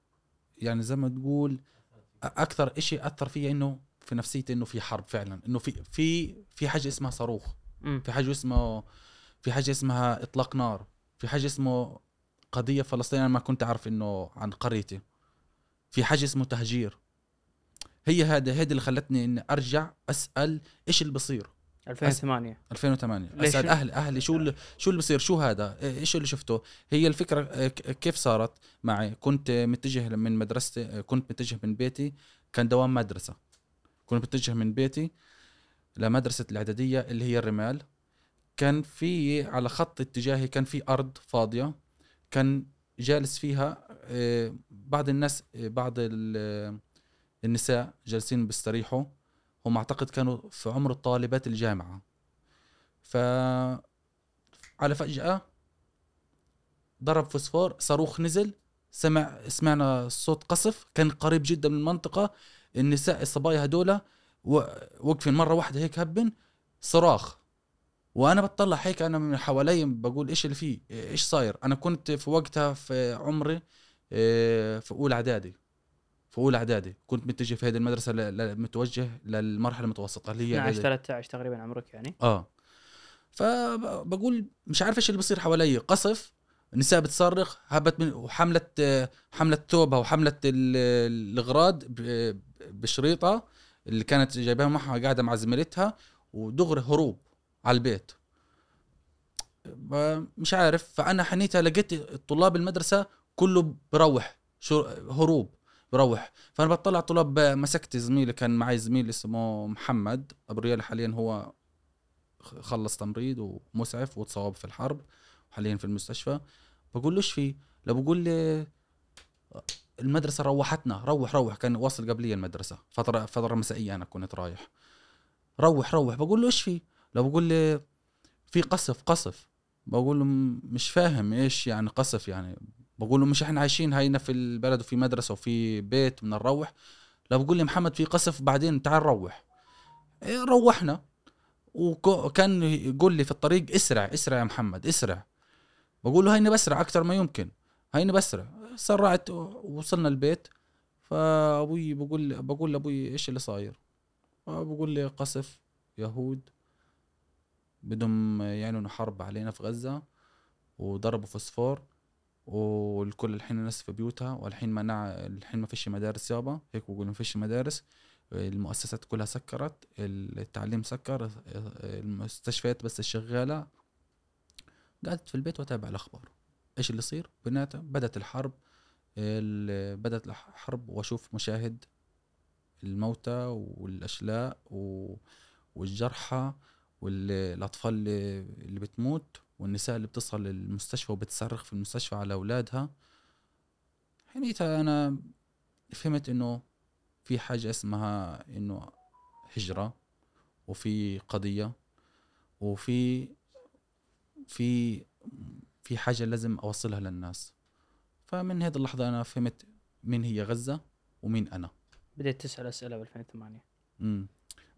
يعني زي ما تقول أكثر إشي أثر فيا إنه في نفسيتي إنه في حرب فعلا إنه في في في حاجة اسمها صاروخ. في حاجة اسمه في حاجة اسمها إطلاق نار في حاجة اسمه قضية فلسطينية أنا ما كنت أعرف إنه عن قريتي في حاجة اسمه تهجير هي هذا هذه اللي خلتني إني أرجع أسأل إيش اللي بصير 2008 2008 ليش؟ اسال أهلي أهلي شو اللي شو اللي بصير؟ شو هذا؟ إيش اللي شفته؟ هي الفكرة ك- كيف صارت؟ معي كنت متجه من مدرستي آه، كنت متجه من بيتي كان دوام مدرسة. كنت متجه من بيتي لمدرسة الإعدادية اللي هي الرمال. كان في على خط اتجاهي كان في أرض فاضية. كان جالس فيها بعض الناس بعض ال- النساء جالسين بيستريحوا. هم أعتقد كانوا في عمر طالبات الجامعة. ف على فجأة ضرب فوسفور صاروخ نزل سمع سمعنا صوت قصف كان قريب جدا من المنطقة النساء الصبايا هدول وقفين مرة واحدة هيك هبن صراخ. وأنا بطلع هيك أنا من حوالي بقول إيش اللي فيه إيش صاير؟ أنا كنت في وقتها في عمري إيه، في أولى إعدادي. في أولى إعدادي. كنت متجه في هذه المدرسة ل- ل- متوجه للمرحلة المتوسطة اللي هي 12 إعدادي. 13 تقريبا عمرك يعني؟ آه. فبقول مش عارف إيش اللي بصير حوالي. قصف النساء بتصرخ هبت من وحملت حملت ثوبها وحملت ال- الاغراض بشريطة اللي كانت جايباها معها قاعدة مع زميلتها ودغري هروب على البيت. مش عارف. فأنا حنيتها لقيت طلاب المدرسة كله بروح شو هروب. بروح فأنا بطلع طلاب مسكت زميلي كان معي زميل اسمه محمد. أبو ريال حاليا هو خلص تمريض ومسعف وتصاب في الحرب وحاليا في المستشفى. بقول له إيش في؟ لا بقول لي المدرسة روحتنا. روح روح. كان واصل قبلي المدرسة. فترة فترة مسائية أنا كنت رايح. روح روح. بقول له إيش في؟ لا بقول لي في قصف قصف. بقول له مش فاهم إيش يعني قصف يعني. بقول له مش إحنا عايشين هينا في البلد وفي مدرسة وفي بيت بدنا نروح لا بقول لي محمد في قصف بعدين تعال روح. إيه، روحنا. وكان يقول لي في الطريق اسرع اسرع يا محمد اسرع. بقول له هيني بسرع أكثر ما يمكن. هيني بسرع. سرعت ووصلنا البيت. فأبوي بقول بقول لأبوي إيش اللي صاير؟ بقول لي قصف يهود بدهم يعلنوا حرب علينا في غزة وضربوا فوسفور. والكل الحين الناس في بيوتها والحين منع الحين ما فيش مدارس يابا هيك بقول ما فيش مدارس. المؤسسات كلها سكرت التعليم سكر المستشفيات بس الشغالة قعدت في البيت وأتابع الأخبار. إيش اللي يصير؟ بنات بدأت الحرب ال- بدأت الحرب وأشوف مشاهد الموتى والأشلاء والجرحى والأطفال اللي بتموت. والنساء اللي بتصل للمستشفى وبتصرخ في المستشفى على أولادها حينيتها أنا فهمت إنه في حاجة اسمها إنه هجرة وفي قضية وفي في في حاجة لازم أوصلها للناس. فمن هذه اللحظة أنا فهمت مين هي غزة ومين أنا. بديت تسأل أسئلة ب 2008 مم.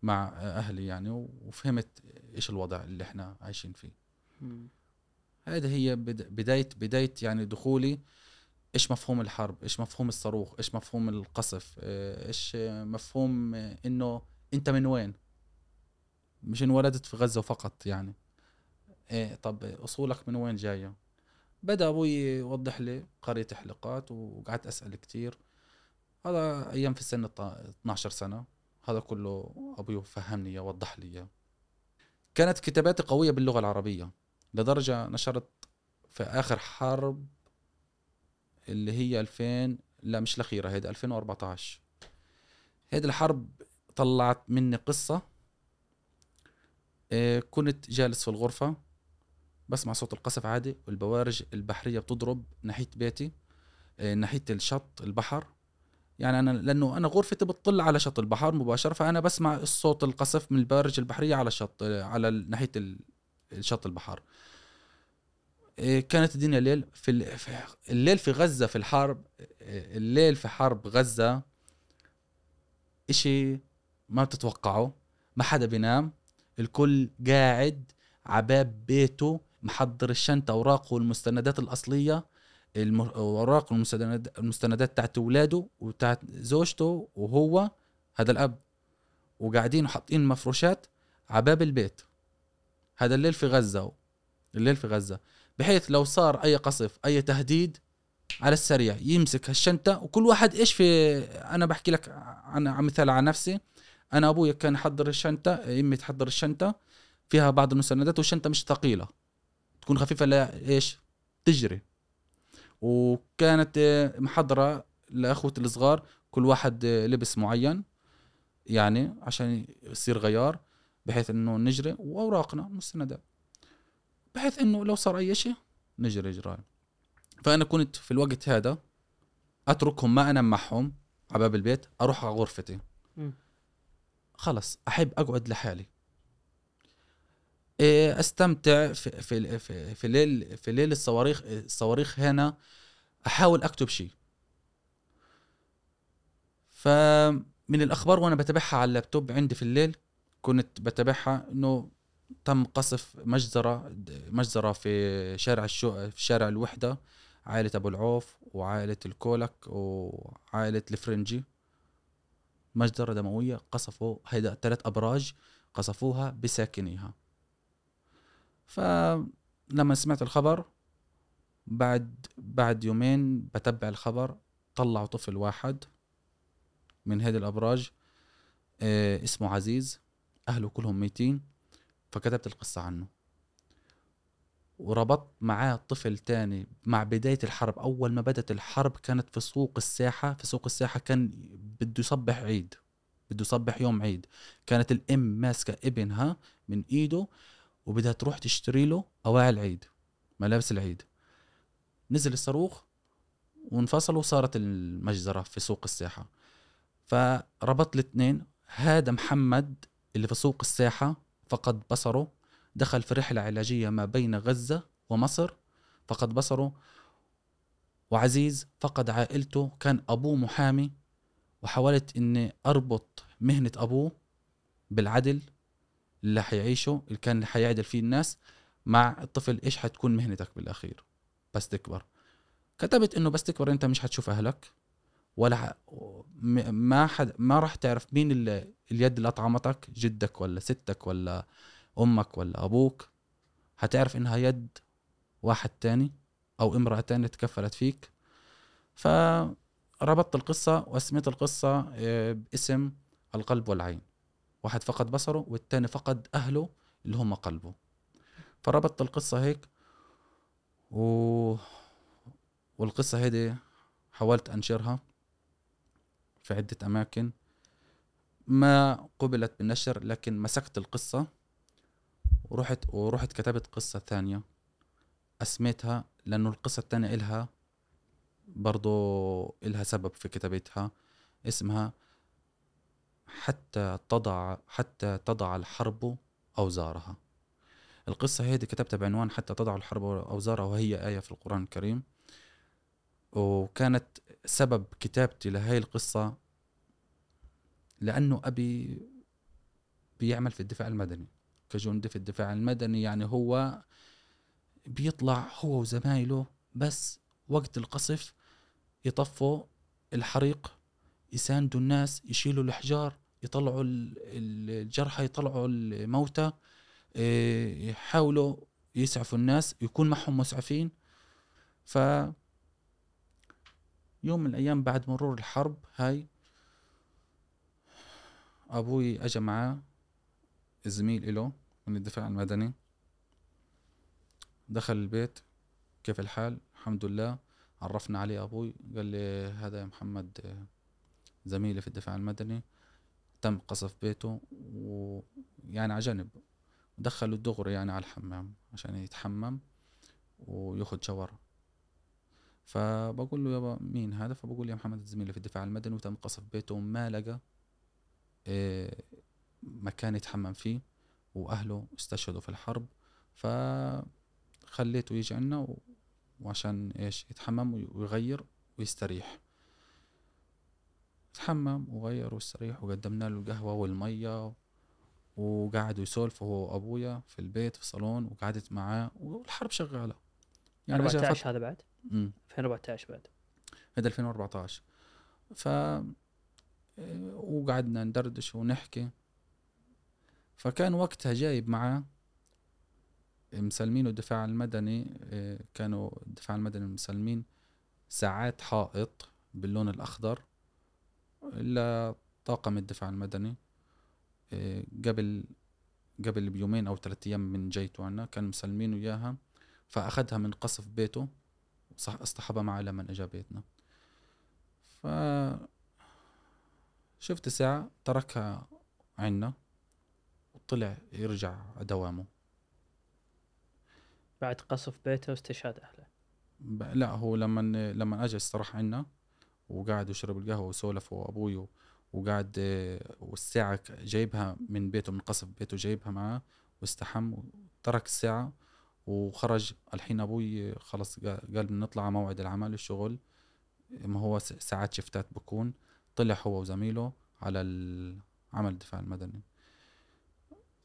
مع أهلي يعني وفهمت إيش الوضع اللي إحنا عايشين فيه. هذه هي بد- بداية بداية يعني دخولي. إيش مفهوم الحرب؟ إيش مفهوم الصاروخ؟ إيش مفهوم القصف؟ آه، إيش مفهوم إنه أنت من وين؟ مش انولدت في غزة فقط يعني. إيه طب أصولك من وين جاية؟ بدأ أبوي يوضح لي قريت حلقات وقعدت أسأل كتير. هذا أيام في سن الط- 12 سنة. هذا كله أبوي فهمني إياه، وضح لي إياه. كانت كتاباتي قوية باللغة العربية. لدرجة نشرت في آخر حرب اللي هي 2000 لا مش الأخيرة هيدي 2014 هيدي الحرب طلعت مني قصة. إيه، كنت جالس في الغرفة بسمع صوت القصف عادي والبوارج البحرية بتضرب ناحية بيتي إيه، ناحية الشط البحر. يعني أنا لأنه أنا غرفتي بتطل على شط البحر مباشرة فأنا بسمع الصوت القصف من البوارج البحرية على الشط على ال- ناحية الشط البحر إيه، كانت الدنيا ليل في ال- في- الليل في غزة في الحرب إيه، الليل في حرب غزة إشي ما بتتوقعه ما حدا بينام الكل قاعد عباب بيته محضر الشنطة اوراقه والمستندات الأصلية الم- الاوراق والمستندات المستندات تاعت اولاده وتاعت زوجته وهو هذا الأب وقاعدين وحاطين مفروشات عباب البيت. هذا الليل في غزة الليل في غزة. بحيث لو صار أي قصف أي تهديد على السريع يمسك هالشنطة وكل واحد إيش في أنا بحكي لك عن مثال عن نفسي. أنا أبوي كان يحضر الشنطة أمي تحضر الشنطة فيها بعض المسندات والشنطة مش ثقيلة. تكون خفيفة لا إيش تجري. وكانت محضرة لاخوتي الصغار كل واحد لبس معين يعني عشان يصير غيار. بحيث إنه نجري وأوراقنا مستندات بحيث إنه لو صار أي شيء نجري اجراء فأنا كنت في الوقت هذا أتركهم ما انام معهم على باب البيت أروح على غرفتي. خلص أحب أقعد لحالي. إيه، أستمتع في في في, في ليل في ليل الصواريخ الصواريخ هنا أحاول أكتب شيء. فمن الأخبار وأنا بتابعها على اللابتوب عندي في الليل كنت بتابعها إنه تم قصف مجزرة مجزرة في شارع الشو في شارع الوحدة عائلة أبو العوف وعائلة الكولك وعائلة الفرنجي. مجزرة دموية قصفوا هيدا ثلاث أبراج قصفوها بساكنيها. فلما سمعت الخبر بعد بعد يومين بتبع الخبر طلعوا طفل واحد من هذه الأبراج آه، اسمه عزيز. أهله كلهم ميتين فكتبت القصة عنه. وربطت معاه طفل تاني مع بداية الحرب. أول ما بدأت الحرب كانت في سوق الساحة في سوق الساحة كان بده يصبح عيد بده يصبح يوم عيد. كانت الأم ماسكة ابنها من إيده وبدها تروح تشتري له أواعي العيد ملابس العيد. نزل الصاروخ وانفصلوا وصارت المجزرة في سوق الساحة. فربط الاثنين هذا محمد اللي في سوق الساحة فقد بصره دخل في رحلة علاجية ما بين غزة ومصر فقد بصره وعزيز فقد عائلته كان أبوه محامي وحاولت إني أربط مهنة أبوه بالعدل اللي حيعيشه اللي كان حيعدل فيه الناس مع الطفل إيش حتكون مهنتك بالأخير؟ بس تكبر. كتبت إنه بس تكبر أنت مش حتشوف أهلك. ولا ما حد ما راح تعرف مين اليد اللي أطعمتك جدك ولا ستك ولا أمك ولا أبوك. هتعرف إنها يد واحد تاني أو امرأة تانية تكفلت فيك. فربطت القصة وأسميت القصة آه، باسم القلب والعين. واحد فقد بصره والتاني فقد أهله اللي هم قلبه. فربطت القصة هيك و... والقصة هيدي حاولت أنشرها. في عدة أماكن. ما قبلت بالنشر لكن مسكت القصة ورحت ورحت كتبت قصة ثانية. أسميتها لأنه القصة الثانية إلها برضو إلها سبب في كتابتها. اسمها حتى تضع حتى تضع الحرب أوزارها. القصة هذه كتبتها بعنوان حتى تضع الحرب أوزارها وهي آية في القرآن الكريم. وكانت سبب كتابتي لهي القصة لأنه أبي بيعمل في الدفاع المدني كجندي في الدفاع المدني يعني هو بيطلع هو وزمايله بس وقت القصف يطفوا الحريق يساندوا الناس يشيلوا الحجار يطلعوا ال- ال- الجرحى يطلعوا الموتى إيه، يحاولوا يسعفوا الناس يكون معهم مسعفين. ف يوم من الأيام بعد مرور الحرب هاي أبوي اجى معاه زميل له من الدفاع المدني. دخل البيت كيف الحال؟ الحمد لله. عرفنا عليه أبوي قال لي هذا يا محمد زميلي في الدفاع المدني. تم قصف بيته ويعني على جنب. دخلوا دغري يعني على الحمام عشان يتحمم وياخد شاور فبقول له يابا مين هذا؟ فبقول يا محمد زميلي في الدفاع المدني وتم قصف بيته وما لقى آه، مكان يتحمم فيه وأهله استشهدوا في الحرب. فخليته يجي و- وعشان إيش؟ يتحمم وي- ويغير ويستريح. تحمم وغير واستريح وقدمنا له القهوة والمية وقعدوا يسولفوا هو وأبويا في البيت في الصالون وقعدت معاه والحرب شغالة. يعني أجا 14 هذا بعد؟ فت- مم. 2014 بعد. هذا 2014 ف وقعدنا ندردش ونحكي. فكان وقتها جايب معاه مسلمين الدفاع المدني إيه، كانوا الدفاع المدني مسلمين ساعات حائط باللون الأخضر لطاقم الدفاع المدني. آه، قبل قبل بيومين أو ثلاثة أيام من جيته عنا كان مسلمينه اياها فأخذها من قصف بيته اصطحبها معه لما اجى بيتنا. ف شفت ساعة تركها عنا وطلع يرجع دوامه. بعد قصف بيته واستشهاد أهله. ب- لا هو لما لما اجى استراح عنا وقعد وشرب القهوة وسولف وابوي وقعد والساعة ك- جايبها من بيته من قصف بيته جايبها معاه واستحم. وترك الساعة وخرج الحين أبوي خلص قا- قال بدنا نطلع على موعد العمل الشغل ما هو ساعات شفتات بكون. طلع هو وزميله على العمل الدفاع المدني.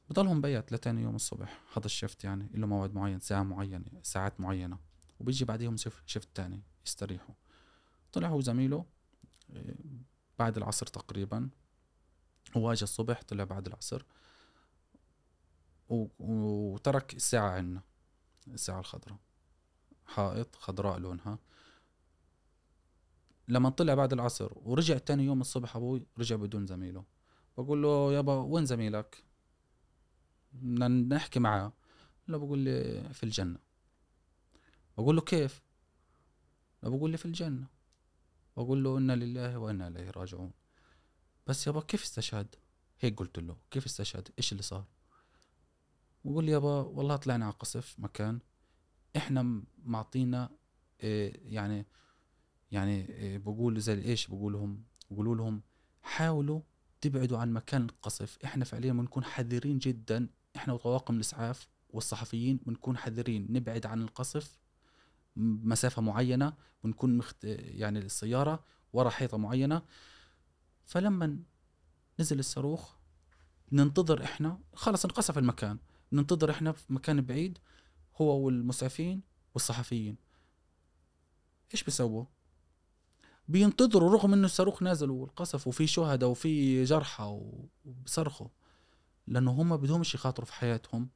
بضلهم بيت لتاني يوم الصبح هذا الشفت يعني له موعد معين ساعة معينة ساعات معينة. وبيجي بعديهم شف- شفت تاني يستريحوا. طلع هو زميله إيه، بعد العصر تقريبا. هو الصبح طلع بعد العصر. وترك الساعة عنا الساعة الخضراء. حائط خضراء لونها. لما طلع بعد العصر ورجع تاني يوم الصبح أبوي رجع بدون زميله. بقول له يابا وين زميلك؟ بدنا نحكي معاه. لا بقول لي في الجنة. بقول له كيف؟ لا بقول لي في الجنة. بقول له إنا لله وإنا إليه راجعون. بس يابا كيف استشهد؟ هيك قلت له. كيف استشهد؟ إيش اللي صار؟ بقول لي يابا والله طلعنا على قصف مكان إحنا م- معطينا إيه يعني يعني إيه بقول زي إيش بقول لهم بقولوا لهم حاولوا تبعدوا عن مكان القصف إحنا فعليا بنكون حذرين جدا إحنا وطواقم الإسعاف والصحفيين بنكون حذرين نبعد عن القصف مسافة معينة بنكون مخت... يعني السيارة ورا حيطة معينة. فلما نزل الصاروخ ننتظر إحنا خلص انقصف المكان. ننتظر إحنا في مكان بعيد هو والمسعفين والصحفيين. إيش بيسووا؟ بينتظروا رغم إنه الصاروخ نازل والقصف وفي شهداء وفي جرحى وبصرخوا لأنه هم بدهمش يخاطروا في حياتهم.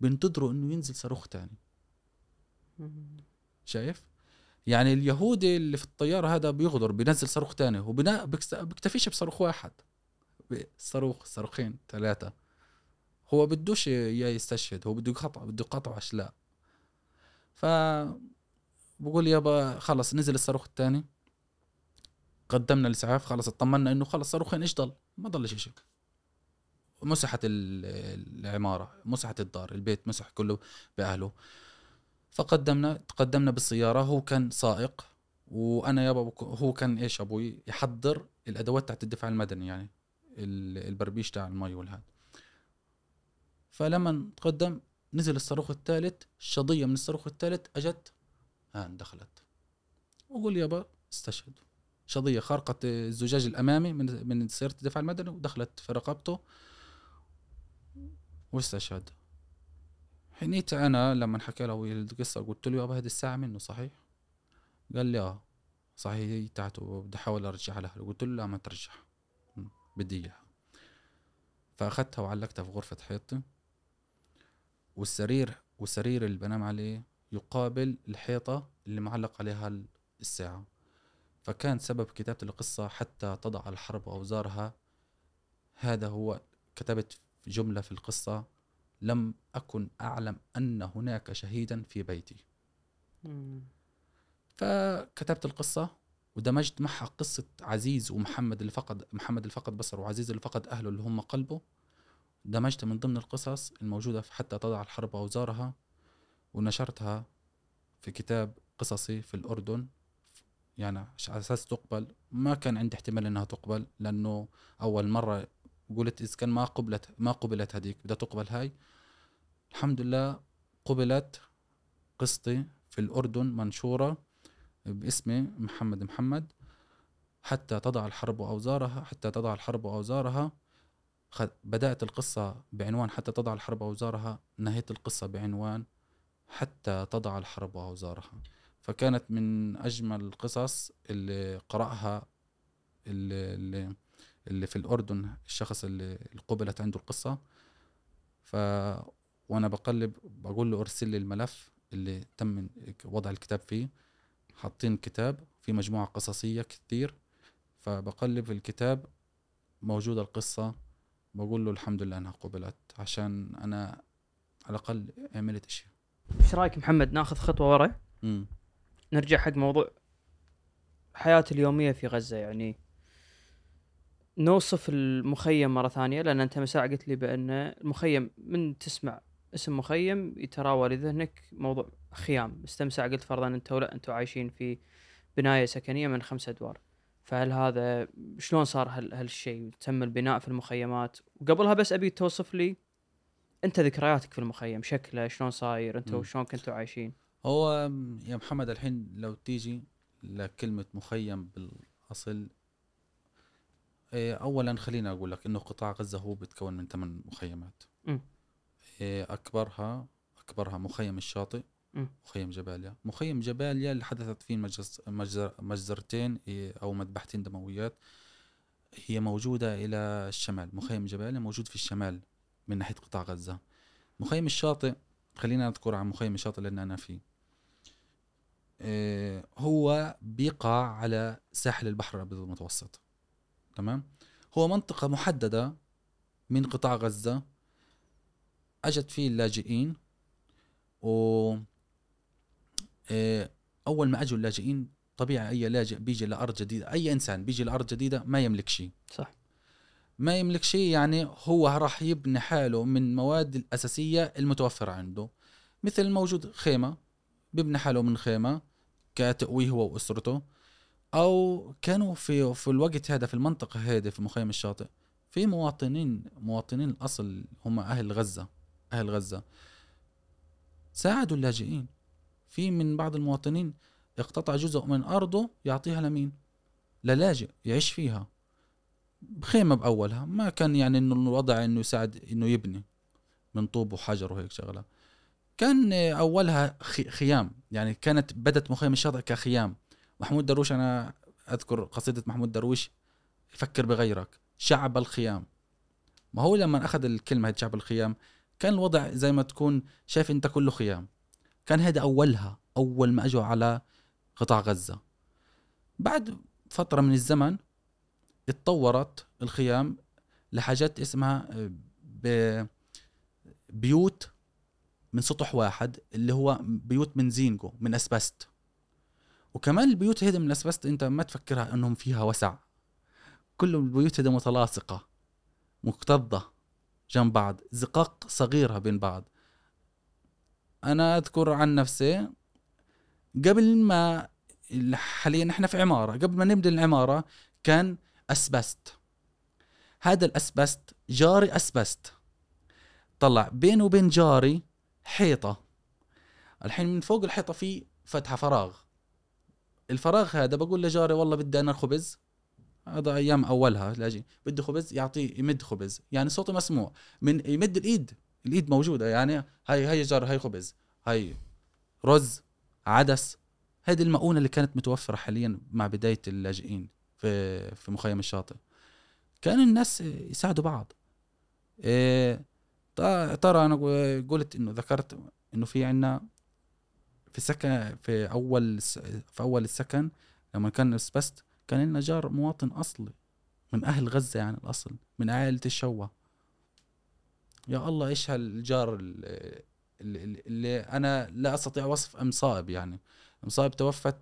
بينتظروا إنه ينزل صاروخ تاني. شايف؟ يعني اليهودي اللي في الطيارة هذا بيغدر بينزل صاروخ تاني وبنا بيكس- بيكتفيش بصاروخ واحد. صاروخ صاروخين ثلاثة. هو بدوش يستشهد هو بده يقطع بده يقطع اشلاء ف بقول يابا خلص نزل الصاروخ الثاني قدمنا الإسعاف خلص اطمنا إنه خلص صاروخين إيش ضل؟ ما ضلش شيء مسحت ال- العمارة مسحت الدار البيت مسح كله بأهله. فقدمنا تقدمنا بالسيارة هو كان سائق وأنا يابا هو كان إيش أبوي؟ يحضر الأدوات تاعت الدفاع المدني يعني ال- البربيش تاع المي والهاد. فلما تقدم نزل الصاروخ الثالث شظية من الصاروخ الثالث أجت هان دخلت. وقول يابا استشهد. شظية خرقت الزجاج الأمامي من من سيارة الدفاع المدني ودخلت في رقبته واستشهد. حنيت أنا لما حكى له القصة قلت له يابا هذه الساعة منه صحيح؟ قال لي آه صحيح هي تاعته بدي أحاول أرجعها له قلت له لا ما ترجعها بدي إياها. فأخذتها وعلقتها في غرفة حيطتي والسرير والسرير اللي بنام عليه يقابل الحيطة اللي معلق عليها ال- الساعة. فكان سبب كتابة القصة حتى تضع الحرب أوزارها. هذا هو كتبت جملة في القصة لم أكن أعلم أن هناك شهيدا في بيتي. فكتبت القصة ودمجت معها قصة عزيز ومحمد اللي فقد محمد اللي فقد بصره وعزيز اللي فقد أهله اللي هم قلبه. دمجت من ضمن القصص الموجودة في حتى تضع الحرب أوزارها ونشرتها في كتاب قصصي في الأردن. يعني على أساس تقبل. ما كان عندي احتمال إنها تقبل لأنه أول مرة قلت إذا كان ما قبلت ما قبلت هذيك بدها تقبل هاي. الحمد لله قبلت قصتي في الأردن منشورة باسمي محمد محمد. حتى تضع الحرب أوزارها حتى تضع الحرب أوزارها بدأت القصة بعنوان حتى تضع الحرب أوزارها نهيت القصة بعنوان حتى تضع الحرب أوزارها. فكانت من أجمل القصص اللي قرأها اللي, اللي, اللي في الأردن الشخص اللي قبلت عنده القصة. ف وأنا بقلب بقول له أرسل لي الملف اللي تم وضع الكتاب فيه. حاطين كتاب في مجموعة قصصية كتير. فبقلب الكتاب موجودة القصة. بقول له الحمد لله أنها قبلت عشان أنا على الأقل عملت إشي. إيش رأيك محمد؟ ناخذ خطوة ورا. نرجع حق موضوع حياة اليومية في غزة. يعني نوصف المخيم مرة ثانية لأن أنت مساء قلت لي بأن المخيم من تسمع اسم مخيم يتراوى لذهنك موضوع خيام. استمسع قلت فرضا أنتوا لا أنتوا عايشين في بناية سكنية من خمسة أدوار. فهل هذا شلون صار هال هالشيء تم البناء في المخيمات وقبلها بس أبي توصف لي أنت ذكرياتك في المخيم شكله شلون صاير مم. شلون كنتوا عايشين هو م- يا محمد الحين لو تيجي لكلمة مخيم بالأصل إيه، أولا خليني أقول لك إنه قطاع غزة هو بيتكون من ثمان مخيمات مم. إيه، أكبرها أكبرها مخيم الشاطئ. مخيم جباليا. مخيم جباليا اللي حدثت فيه مجز مجزر مجزرتين إيه، أو مذبحتين دمويات هي موجودة إلى الشمال. مخيم جباليا موجود في الشمال من ناحية قطاع غزة. مخيم الشاطئ خلينا نذكر عن مخيم الشاطئ لأن أنا فيه. إيه، هو بيقع على ساحل البحر الأبيض المتوسط. تمام؟ هو منطقة محددة من قطاع غزة. أجت فيه اللاجئين و إيه، أول ما أجوا اللاجئين طبيعي أي لاجئ بيجي لأرض جديدة أي إنسان بيجي لأرض جديدة ما يملك شيء. صح. ما يملك شيء يعني هو راح يبني حاله من المواد الأساسية المتوفرة عنده. مثل موجود خيمة بيبني حاله من خيمة كتقويه هو وأسرته أو كانوا في في الوقت هذا في المنطقة هذه في مخيم الشاطئ في مواطنين مواطنين الأصل هم أهل غزة أهل غزة. ساعدوا اللاجئين. في من بعض المواطنين اقتطع جزء من أرضه يعطيها لمين؟ للاجئ يعيش فيها. بخيمة بأولها. ما كان يعني إنه الوضع إنه يساعد إنه يبني من طوب وحجر وهيك شغلة. كان أولها خي- خيام. يعني كانت بدت مخيم الشاطئ كخيام. محمود درويش أنا أذكر قصيدة محمود درويش يفكر بغيرك شعب الخيام. ما هو لما أخذ الكلمة شعب الخيام كان الوضع زي ما تكون شايف أنت كله خيام. كان هذا أولها أول ما أجوا على قطاع غزة. بعد فترة من الزمن اتطورت الخيام لحاجات اسمها آه، بيوت من سطح واحد اللي هو بيوت من زينجو من أسبست. وكمان البيوت هذه من الاسبست أنت ما تفكرها إنهم فيها وسع. كل البيوت هذه متلاصقة مكتظة جنب بعض زقاق صغيرة بين بعض. أنا أذكر عن نفسي قبل ما حاليا إحنا في عمارة قبل ما نبني العمارة كان أسبست. هذا الأسبست جاري أسبست. طلع بيني وبين جاري حيطة. الحين من فوق الحيطة في فتحة فراغ. الفراغ هذا بقول لجاري والله بدي أنا خبز. هذا أيام أولها لاجي بدي خبز يعطيه يمد خبز. يعني صوته مسموع. من يمد الإيد. الإيد موجودة يعني هاي هاي جار هاي خبز هاي رز عدس هذه المؤونة اللي كانت متوفرة حاليا مع بداية اللاجئين في في مخيم الشاطئ. كان الناس يساعدوا بعض. إيه ترى أنا قلت إنه ذكرت إنه في عنا في سكن في أول في أول السكن لما كان أسبست كان لنا جار مواطن أصلي من أهل غزة يعني الأصل من عائلة الشوا يا الله إيش هالجار ال- اللي, اللي أنا لا أستطيع وصف أم صائب يعني. أم صائب توفت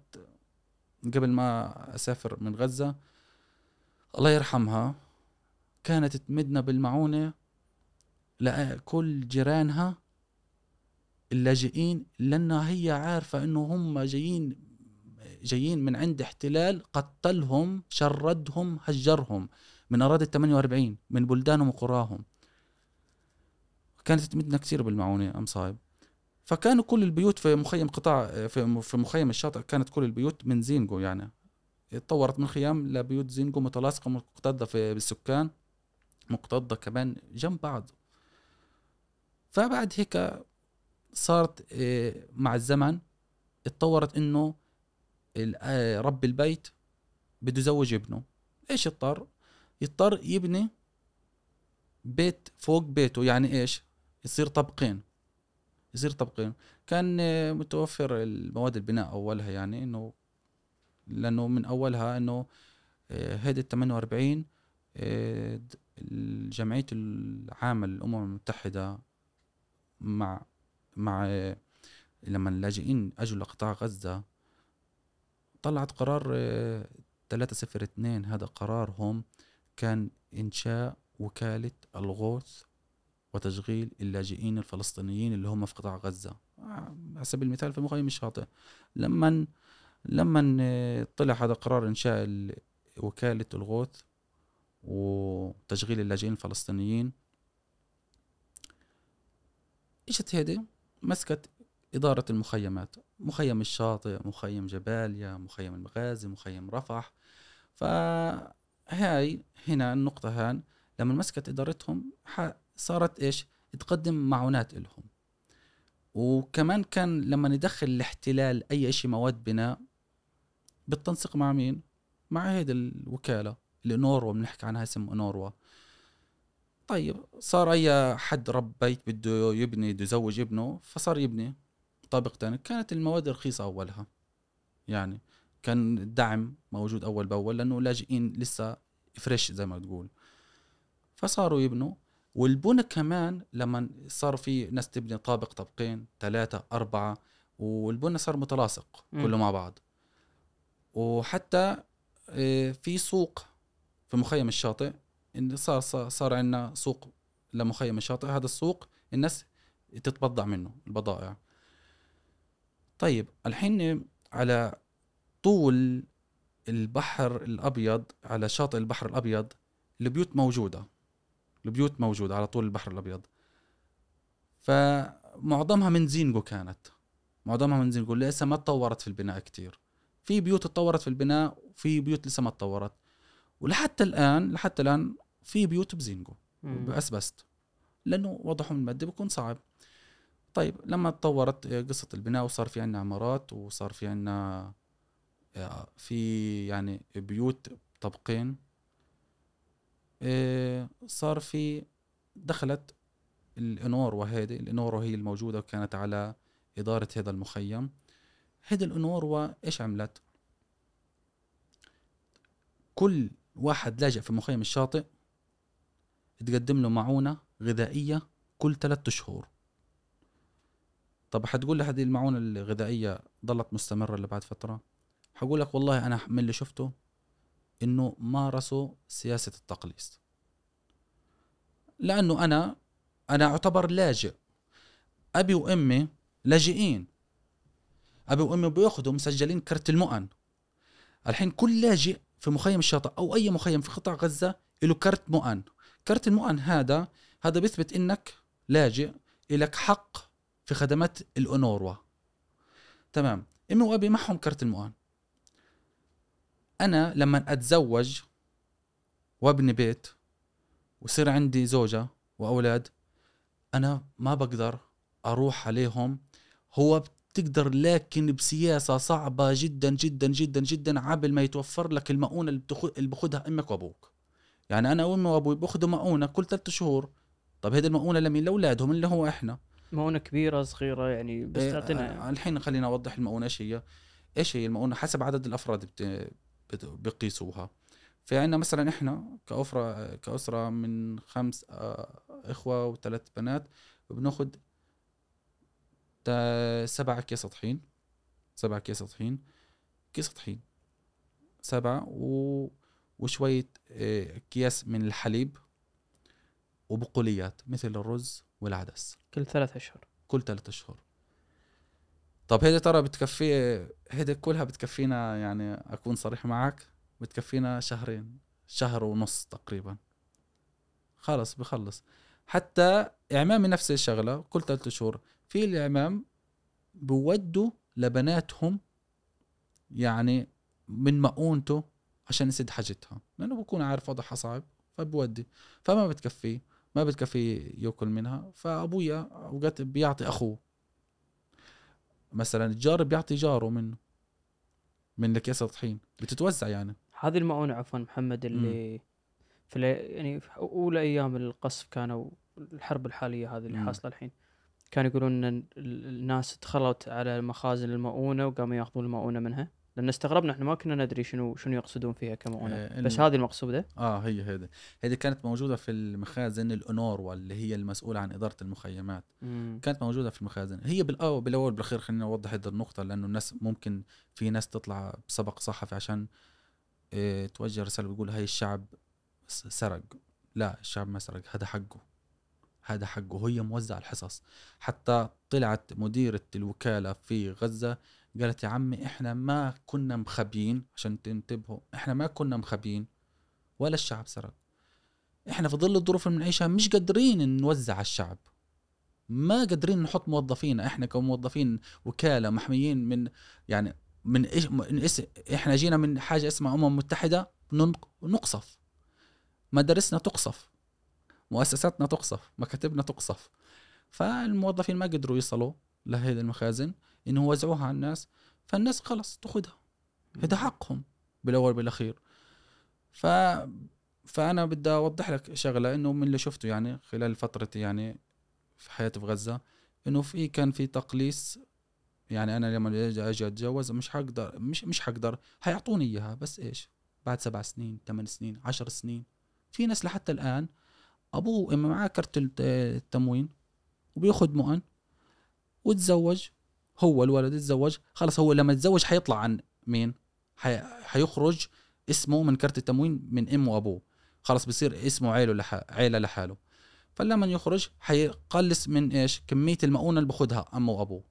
قبل ما أسافر من غزة. الله يرحمها. كانت تمدنا بالمعونة. لكل جيرانها اللاجئين لانها هي عارفة إنه هم جايين جايين من عند احتلال قتلهم شردهم هجرهم من أراضي ال 48 من بلدانهم وقراهم. كانت تمدنا كثير بالمعونة ام صايب فكانوا كل البيوت في مخيم قطاع في مخيم الشاطئ كانت كل البيوت من زينجو يعني. اتطورت من خيام لبيوت زينجو متلاصقة مكتظه في بالسكان مكتظه كمان جنب بعض. فبعد هيك صارت إيه، مع الزمن اتطورت إنه آه، رب البيت بده يزوج ابنه. إيش اضطر يضطر يبني بيت فوق بيته. يعني إيش؟ يصير طبقين. يصير طبقين. كان آه، متوفر المواد البناء أولها يعني إنه لأنه من أولها إنه آه، هيدي ال 48 آه، د- الجمعية العامة للأمم المتحدة مع مع لما اللاجئين أجوا لقطاع غزة طلعت قرار آه، 302 هذا قرارهم كان إنشاء وكالة الغوث وتشغيل اللاجئين الفلسطينيين اللي هم في قطاع غزة. آه، على سبيل المثال في مخيم الشاطئ لما لما آه، طلع هذا قرار إنشاء ال- وكالة الغوث وتشغيل اللاجئين الفلسطينيين. إجت هيدي مسكت إدارة المخيمات. مخيم الشاطئ مخيم جباليا مخيم المغازي مخيم رفح. فهاي هنا النقطة هان. لما مسكت إدارتهم صارت إيش؟ تقدم معونات إلهم. وكمان كان لما ندخل الاحتلال أي إشي مواد بناء بالتنسيق مع مين؟ مع هيدي الوكالة اللي نوروا بنحكي عنها اسم نوروا. طيب صار أي حد رب بيت بده يبني بده يزوج ابنه فصار يبني طابق تاني. كانت المواد رخيصة أولها. يعني كان الدعم موجود أول بأول لأنه لاجئين لسه فريش زي ما تقول. فصاروا يبنوا. والبنى كمان لما صار في ناس تبني طابق طابقين ثلاثة أربعة والبنى صار متلاصق. كله مع بعض. وحتى آه، في سوق في مخيم الشاطئ إن صار صار, عندنا سوق لمخيم الشاطئ. هذا السوق الناس تتبضع منه البضائع. طيب الحين على طول البحر الأبيض على شاطئ البحر الأبيض البيوت موجودة. البيوت موجوده على طول البحر الأبيض. فمعظمها من زينجو كانت. معظمها من زينجو لسه ما تطورت في البناء كتير. في بيوت تطورت في البناء وفي بيوت لسه ما تطورت. ولحتى الآن لحتى الآن في بيوت بزينجو مم. بأسبست. لأنه وضعهم المادي بيكون صعب. طيب لما تطورت قصة البناء وصار في عنا عمارات وصار في عنا آه، في يعني بيوت طبقين صار في دخلت الانور وهذه الانور هي الموجودة وكانت على إدارة هذا المخيم. هذه الانور إيش عملت؟ كل واحد لاجئ في مخيم الشاطئ تقدم له معونة غذائية كل ثلاثة شهور طب حتقول لي هذه المعونة الغذائية ضلت مستمرة لبعد فترة؟ حقول لك والله أنا من اللي شفته إنه مارسوا سياسة التقليص. لأنه أنا أنا أعتبر لاجئ. أبي وأمي لاجئين. أبي وأمي بيأخذوا مسجلين كرت المؤن. الحين كل لاجئ في مخيم الشاطئ أو أي مخيم في قطاع غزة له كرت مؤن. كرت المؤن هذا هذا بيثبت إنك لاجئ لك حق في خدمات الأونوروا. تمام. أمي وأبي معهم كرت المؤن. أنا لما أتزوج وابني بيت ويصير عندي زوجة وأولاد أنا ما بقدر أروح عليهم. هو بتقدر لكن بسياسة صعبة جدا جدا جدا جدا عبل ما يتوفر لك المؤونة اللي بتخ- اللي باخدها أمك وأبوك. يعني أنا وأمي وأبوي باخذوا مؤونة كل ثلاثة شهور. طب هذه المؤونة لمين لأولادهم اللي هو إحنا. مؤونة كبيرة صغيرة يعني بس إيه، تعطينا آه، الحين خلينا أوضح المؤونة إيش هي. إيش هي المؤونة؟ حسب عدد الأفراد بت... بقيسوها. في عندنا مثلا إحنا كأسرة كأسرة من خمس آه، إخوة وثلاث بنات بناخذ تا- سبعة كيس طحين. سبعة كيس طحين. كيس طحين. سبعة و... وشوية آه، أكياس من الحليب وبقوليات مثل الرز والعدس. كل ثلاث أشهر. كل ثلاثة أشهر. طب هيدي ترى بتكفي هيدي كلها بتكفينا يعني أكون صريح معك بتكفينا شهرين شهر ونص تقريبا. خلص بخلص. حتى إعمامي نفس الشغلة كل ثلاثة شهور. في الإعمام بودوا لبناتهم يعني من مؤونته عشان يسد حاجتها. لأنه بكون عارف وضعها صعب فبودي. فما بتكفي ما بتكفي يأكل منها. فأبويا أوقات بيعطي أخوه. مثلا الجار بيعطي جاره منه من اكياس الطحين بتتوزع يعني. هذه المؤونة عفوا محمد اللي في الأي- يعني في أولى أيام القصف كانوا الحرب الحالية هذه اللي. حاصلة الحين. كانوا يقولون إن ال- الناس دخلت على مخازن المؤونة وقاموا يأخذون المؤونة منها. لأن استغربنا إحنا ما كنا ندري شنو شنو يقصدون فيها كمؤونة. آه، بس هذه المقصودة؟ آه هي هذه. هذه كانت موجودة في المخازن الاونوروا اللي هي المسؤولة عن إدارة المخيمات. مم. كانت موجودة في المخازن. هي بالاول بالأول بالأخير خلينا نوضح هذه النقطة لأنه الناس ممكن في ناس تطلع بسبق صحفي عشان إيه توجه رسالة بيقول هاي الشعب سرق. لا الشعب ما سرق. هذا حقه. هذا حقه. وهي موزع الحصص. حتى طلعت مديرة الوكالة في غزة قالت يا عمي إحنا ما كنا مخبيين عشان تنتبهوا إحنا ما كنا مخبيين ولا الشعب سرق. إحنا في ظل الظروف اللي بنعيشها مش قادرين نوزع على الشعب. ما قادرين نحط موظفين إحنا كموظفين وكالة محميين من يعني من إيش من إيش إحنا جينا من حاجة اسمها أمم متحدة نقصف. مدارسنا تقصف. مؤسساتنا تقصف. مكاتبنا تقصف. فالموظفين ما قدروا يصلوا لهذه المخازن. انه يوزعوها على الناس فالناس خلص تأخذها. هذا حقهم بالأول بالاخير ف فأنا بدي أوضح لك شغلة إنه من اللي شفته يعني خلال فترة يعني في حياتي في غزة إنه في كان في تقليص يعني أنا لما أجي أتجوز مش حقدر مش مش حقدر حيعطوني إياها بس إيش؟ بعد سبع سنين ثمان سنين عشر سنين. في ناس لحتى الآن أبوه معاه كرت الت- التموين وبيأخذ مؤن وتزوج هو الولد يتزوج خلص هو لما يتزوج حيطلع عن مين؟ حي... حيخرج اسمه من كرت التموين من أمه وأبوه. خلص بصير اسمه عيله لح... عيلة لحاله. فلما يخرج حيقلص من إيش؟ كمية المؤونة اللي باخذها أمه وأبوه.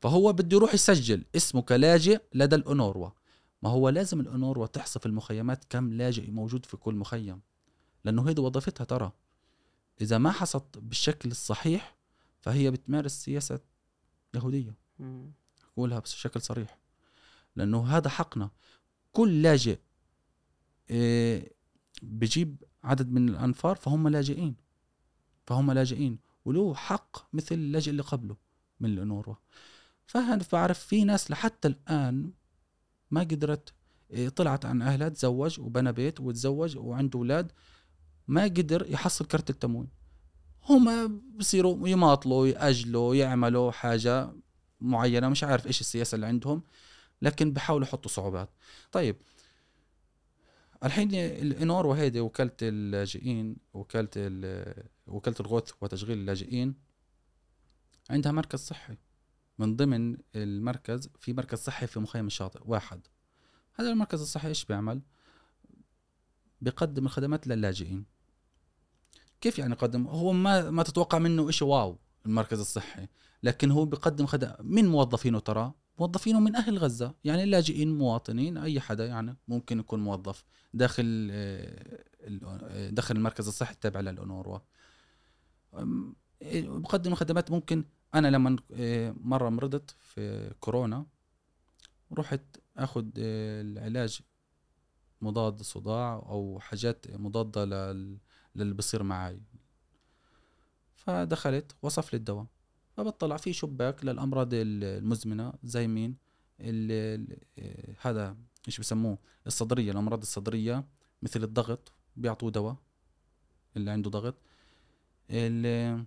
فهو بده يروح يسجل اسمه كلاجئ لدى الأونروا ما هو لازم الأونروا تحصي في المخيمات كم لاجئ موجود في كل مخيم لأنه هيدي وظيفتها ترى. إذا ما حصت بالشكل الصحيح فهي بتمارس سياسة يهودية. مم. أقولها بشكل صريح. لأنه هذا حقنا. كل لاجئ إيه، بجيب عدد من الأنفار فهم لاجئين. فهم لاجئين. وله حق مثل اللاجئ اللي قبله من الأونروا فهنا بعرف في ناس لحتى الآن ما قدرت إيه، طلعت عن أهلها تزوج وبنى بيت وتزوج وعنده أولاد ما قدر يحصل كرت التموين. هم بصيروا يماطلوا يأجلوا يعملوا حاجة معينة مش عارف إيش السياسة اللي عندهم لكن بحاولوا يحطوا صعوبات. طيب الحين الانور وهيدي وكالة اللاجئين وكالة ال- وكالة الغوث وتشغيل اللاجئين عندها مركز صحي. من ضمن المركز في مركز صحي في مخيم الشاطئ واحد. هذا المركز الصحي إيش بيعمل؟ بيقدم الخدمات للاجئين. كيف يعني يقدم؟ هو ما ما تتوقع منه إشي واو المركز الصحي لكن هو بيقدم خدمات من موظفينه ترى؟ موظفينه من أهل غزة يعني اللاجئين مواطنين أي حدا يعني ممكن يكون موظف داخل آه، آه، داخل المركز الصحي التابع إيه، بقدم خدمات ممكن. أنا لما آه، مرة مرضت في كورونا رحت آخذ العلاج مضاد صداع أو حاجات مضادة لل- للي بصير معي فدخلت وصف لي الدواء. فبطلع في شباك للأمراض ال- المزمنة زي مين هذا إيش بسموه؟ الصدرية الأمراض الصدرية مثل الضغط بيعطوه دواء اللي عنده ضغط. اللي,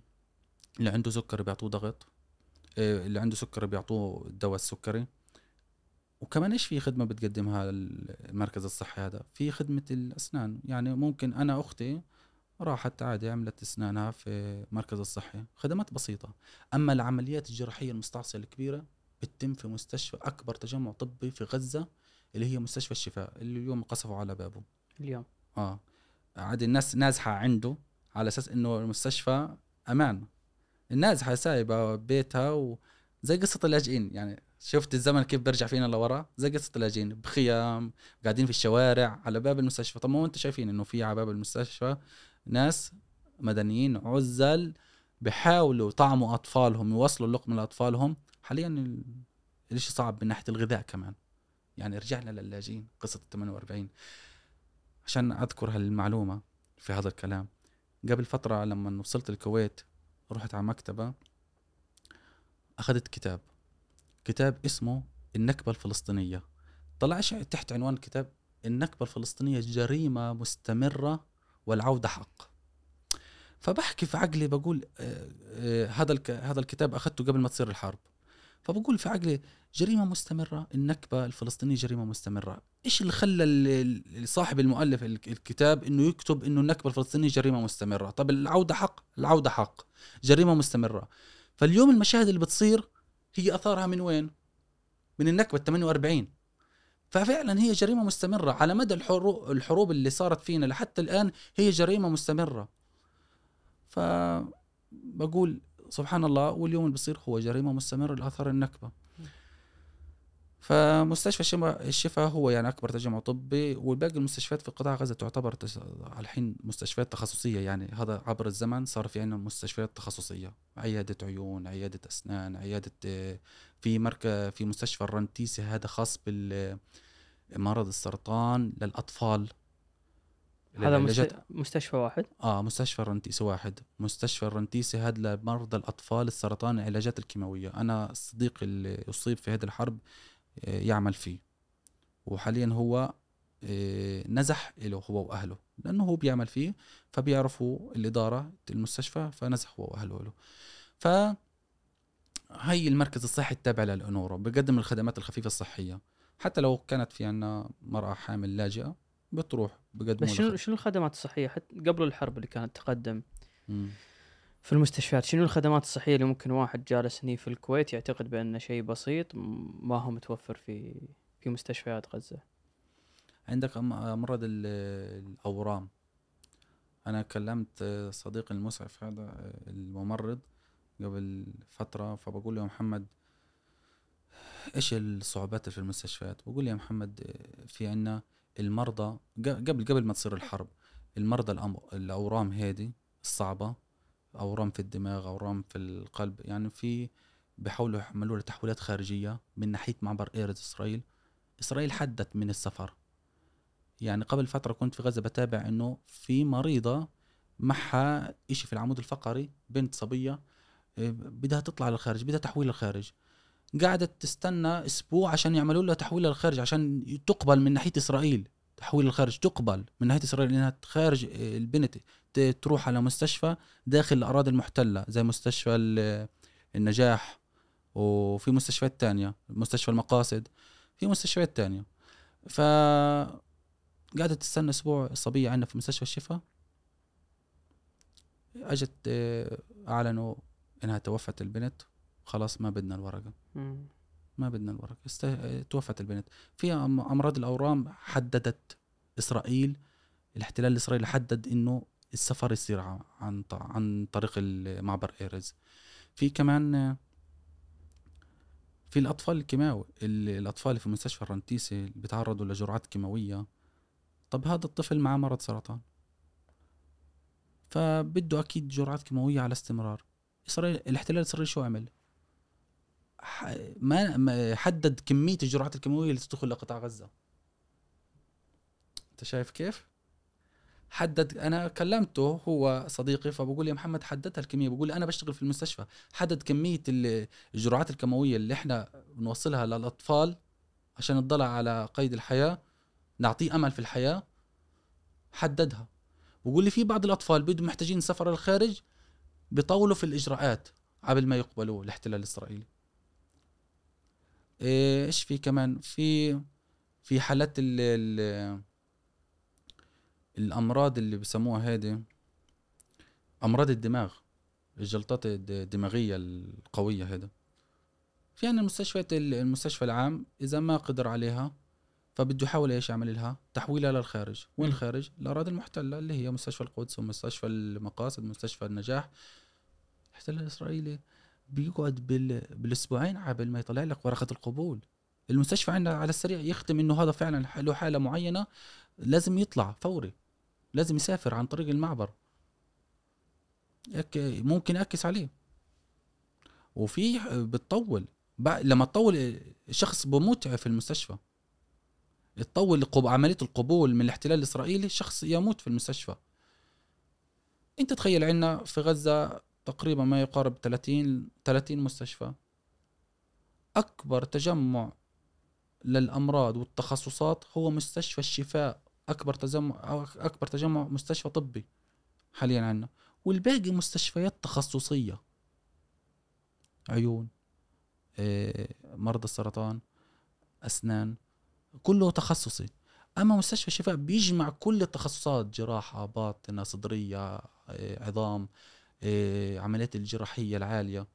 اللي عنده سكري بيعطوه ضغط. آه، اللي عنده سكري بيعطوه الدواء السكري. وكمان إيش في خدمة بتقدمها المركز الصحي هذا؟ في خدمة الأسنان. يعني ممكن أنا أختي راحت عادي عملت اسنانها في مركز الصحي. خدمات بسيطة. أما العمليات الجراحية المستعصية الكبيرة بتتم في مستشفى أكبر تجمع طبي في غزة اللي هي مستشفى الشفاء اللي اليوم قصفوا على بابه. اليوم. آه. عادي الناس نازحة عنده على أساس إنه المستشفى أمان. النازحة سايبة بيتها وزي قصة اللاجئين. يعني شفت الزمن كيف برجع فينا لورا؟ زي قصة اللاجئين. بخيام قاعدين في الشوارع على باب المستشفى. طب ما هو انت شايفين إنه في على باب المستشفى ناس مدنيين عزل بحاولوا يطعموا أطفالهم يوصلوا اللقمة لأطفالهم. حاليا ال- الإشي صعب من ناحية الغذاء كمان. يعني رجعنا للاجئين قصة ال 48 عشان أذكر هالمعلومة في هذا الكلام قبل فترة لما وصلت الكويت رحت على مكتبة أخذت كتاب. كتاب اسمه النكبة الفلسطينية. طلع تحت عنوان الكتاب النكبة الفلسطينية جريمة مستمرة والعودة حق. فبحكي في عقلي بقول آه، آه، هذا هذا الكتاب أخذته قبل ما تصير الحرب. فبقول في عقلي جريمة مستمرة النكبة الفلسطينية جريمة مستمرة. إيش اللي خلى صاحب المؤلف ال- الكتاب إنه يكتب إنه النكبة الفلسطينية جريمة مستمرة؟ طب العودة حق؟ العودة حق. جريمة مستمرة. فاليوم المشاهد اللي بتصير هي أثارها من وين؟ من النكبة 48 ففعلا هي جريمة مستمرة على مدى الحروب الحروب اللي صارت فينا لحتى الآن هي جريمة مستمرة. فبقول سبحان الله واليوم اللي بصير هو جريمة مستمرة لاثار النكبة. فمستشفى الشفا- الشفا هو يعني أكبر تجمع طبي وباقي المستشفيات في قطاع غزة تعتبر على الحين مستشفيات تخصصية. يعني هذا عبر الزمن صار في عندنا مستشفيات تخصصية. عيادة عيون عيادة أسنان عيادة في مركز في مستشفى الرنتيسي هذا خاص بال مرض السرطان للأطفال. هذا مست... مستشفى واحد؟ آه مستشفى الرنتيسي واحد. مستشفى الرنتيسي هذا لمرضى الأطفال السرطان العلاجات الكيماوية. أنا الصديق اللي اصيب في هذه الحرب آه، يعمل فيه. وحاليا هو آه، نزح له هو وأهله. لأنه هو بيعمل فيه فبيعرفوا الإدارة المستشفى فنزح هو وأهله له. ف هي المركز الصحي التابع للانورو بقدم الخدمات الخفيفة الصحية. حتى لو كانت في عنا مرأة حامل لاجئة بتروح بقدموا بس شنو شنو الخدمات الصحية؟ حتى قبل الحرب اللي كانت تقدم مم. في المستشفيات شنو الخدمات الصحية اللي ممكن واحد جالس هني في الكويت يعتقد بانه شيء بسيط م- ما هو متوفر في في مستشفيات غزة؟ عندك أم- امراض ال- الأورام. أنا كلمت صديقي المسعف هذا الممرض قبل فترة فبقول له يا محمد إيش الصعوبات في المستشفيات؟ بقول يا محمد في عنا المرضى قبل قبل ما تصير الحرب المرضى الأورام هذه الصعبة أورام في الدماغ أورام في القلب يعني في بيحاولوا يعملوا تحويلات خارجية من ناحية معبر ايرز إسرائيل. إسرائيل حدت من السفر. يعني قبل فترة كنت في غزة بتابع إنه في مريضة معها إشي في العمود الفقري بنت صبية إيه، بدها تطلع للخارج بدها تحويل للخارج. قعدت تستنى أسبوع عشان يعملوا لها تحويل للخارج عشان تقبل من ناحية إسرائيل. تحويل للخارج تقبل من ناحية إسرائيل إنها خارج إيه، البنت تروح على مستشفى داخل الأراضي المحتلة زي مستشفى ال- النجاح وفي مستشفيات تانية مستشفى المقاصد في مستشفيات تانية. ف قعدت تستنى أسبوع الصبيه عندنا في مستشفى الشفا أجت آه، أعلنوا إنها توفت البنت. خلاص ما بدنا الورقة. مم. ما بدنا الورقة. است... توفت البنت. في أمراض الأورام حددت إسرائيل الاحتلال الإسرائيلي حدد إنه السفر يصير عن عن طريق معبر إيرز. في كمان في الأطفال الكيماوي ال- الأطفال في مستشفى الرنتيسي اللي بيتعرضوا لجرعات كيماوية. طب هذا الطفل معه مرض سرطان. فبده أكيد جرعات كيماوية على استمرار. اسرائيل الاحتلال الإسرائيلي شو عمل؟ ما حدد كمية الجرعات الكيماوية اللي تدخل لقطاع غزة. أنت شايف كيف؟ حدد أنا كلمته هو صديقي فبقول يا محمد حددها الكمية. بقول أنا بشتغل في المستشفى. حدد كمية ال- الجرعات الكيماوية اللي إحنا بنوصلها للأطفال عشان نضلع على قيد الحياة نعطيه أمل في الحياة حددها. بقول لي في بعض الأطفال بدهم محتاجين سفر للخارج بيطولوا في الإجراءات قبل ما يقبلوا الاحتلال الإسرائيلي. إيش في كمان؟ في في حالات ال ال الأمراض اللي بسموها هذه أمراض الدماغ الجلطات الد- الدماغية القوية هذا في عندنا المستشفيات المستشفى العام إذا ما قدر عليها فبده يحاول إيش يعمل لها؟ تحويلها للخارج. وين الخارج؟ الاراضي المحتلة اللي هي مستشفى القدس ومستشفى المقاصد مستشفى النجاح. الاحتلال الاسرائيلي بيقعد بال... بالأسبوعين قبل ما يطلع لك ورقة القبول. المستشفى عندنا على السريع يختم إنه هذا فعلا له حالة معينة لازم يطلع فوري. لازم يسافر عن طريق المعبر. ممكن يعكس عليه. وفي بتطول. لما تطول الشخص بموت في المستشفى. تطول عملية القبول من الاحتلال الإسرائيلي الشخص يموت في المستشفى. أنت تخيل عندنا في غزة تقريبا ما يقارب 30 30 مستشفى. أكبر تجمع للأمراض والتخصصات هو مستشفى الشفاء. أكبر تجمع أكبر تجمع مستشفى طبي حاليا عندنا. والباقي مستشفيات تخصصية. عيون آه، مرضى السرطان أسنان كله تخصصي. أما مستشفى الشفاء بيجمع كل التخصصات جراحة باطنة صدرية آه، عظام. عمليات الجراحية العالية.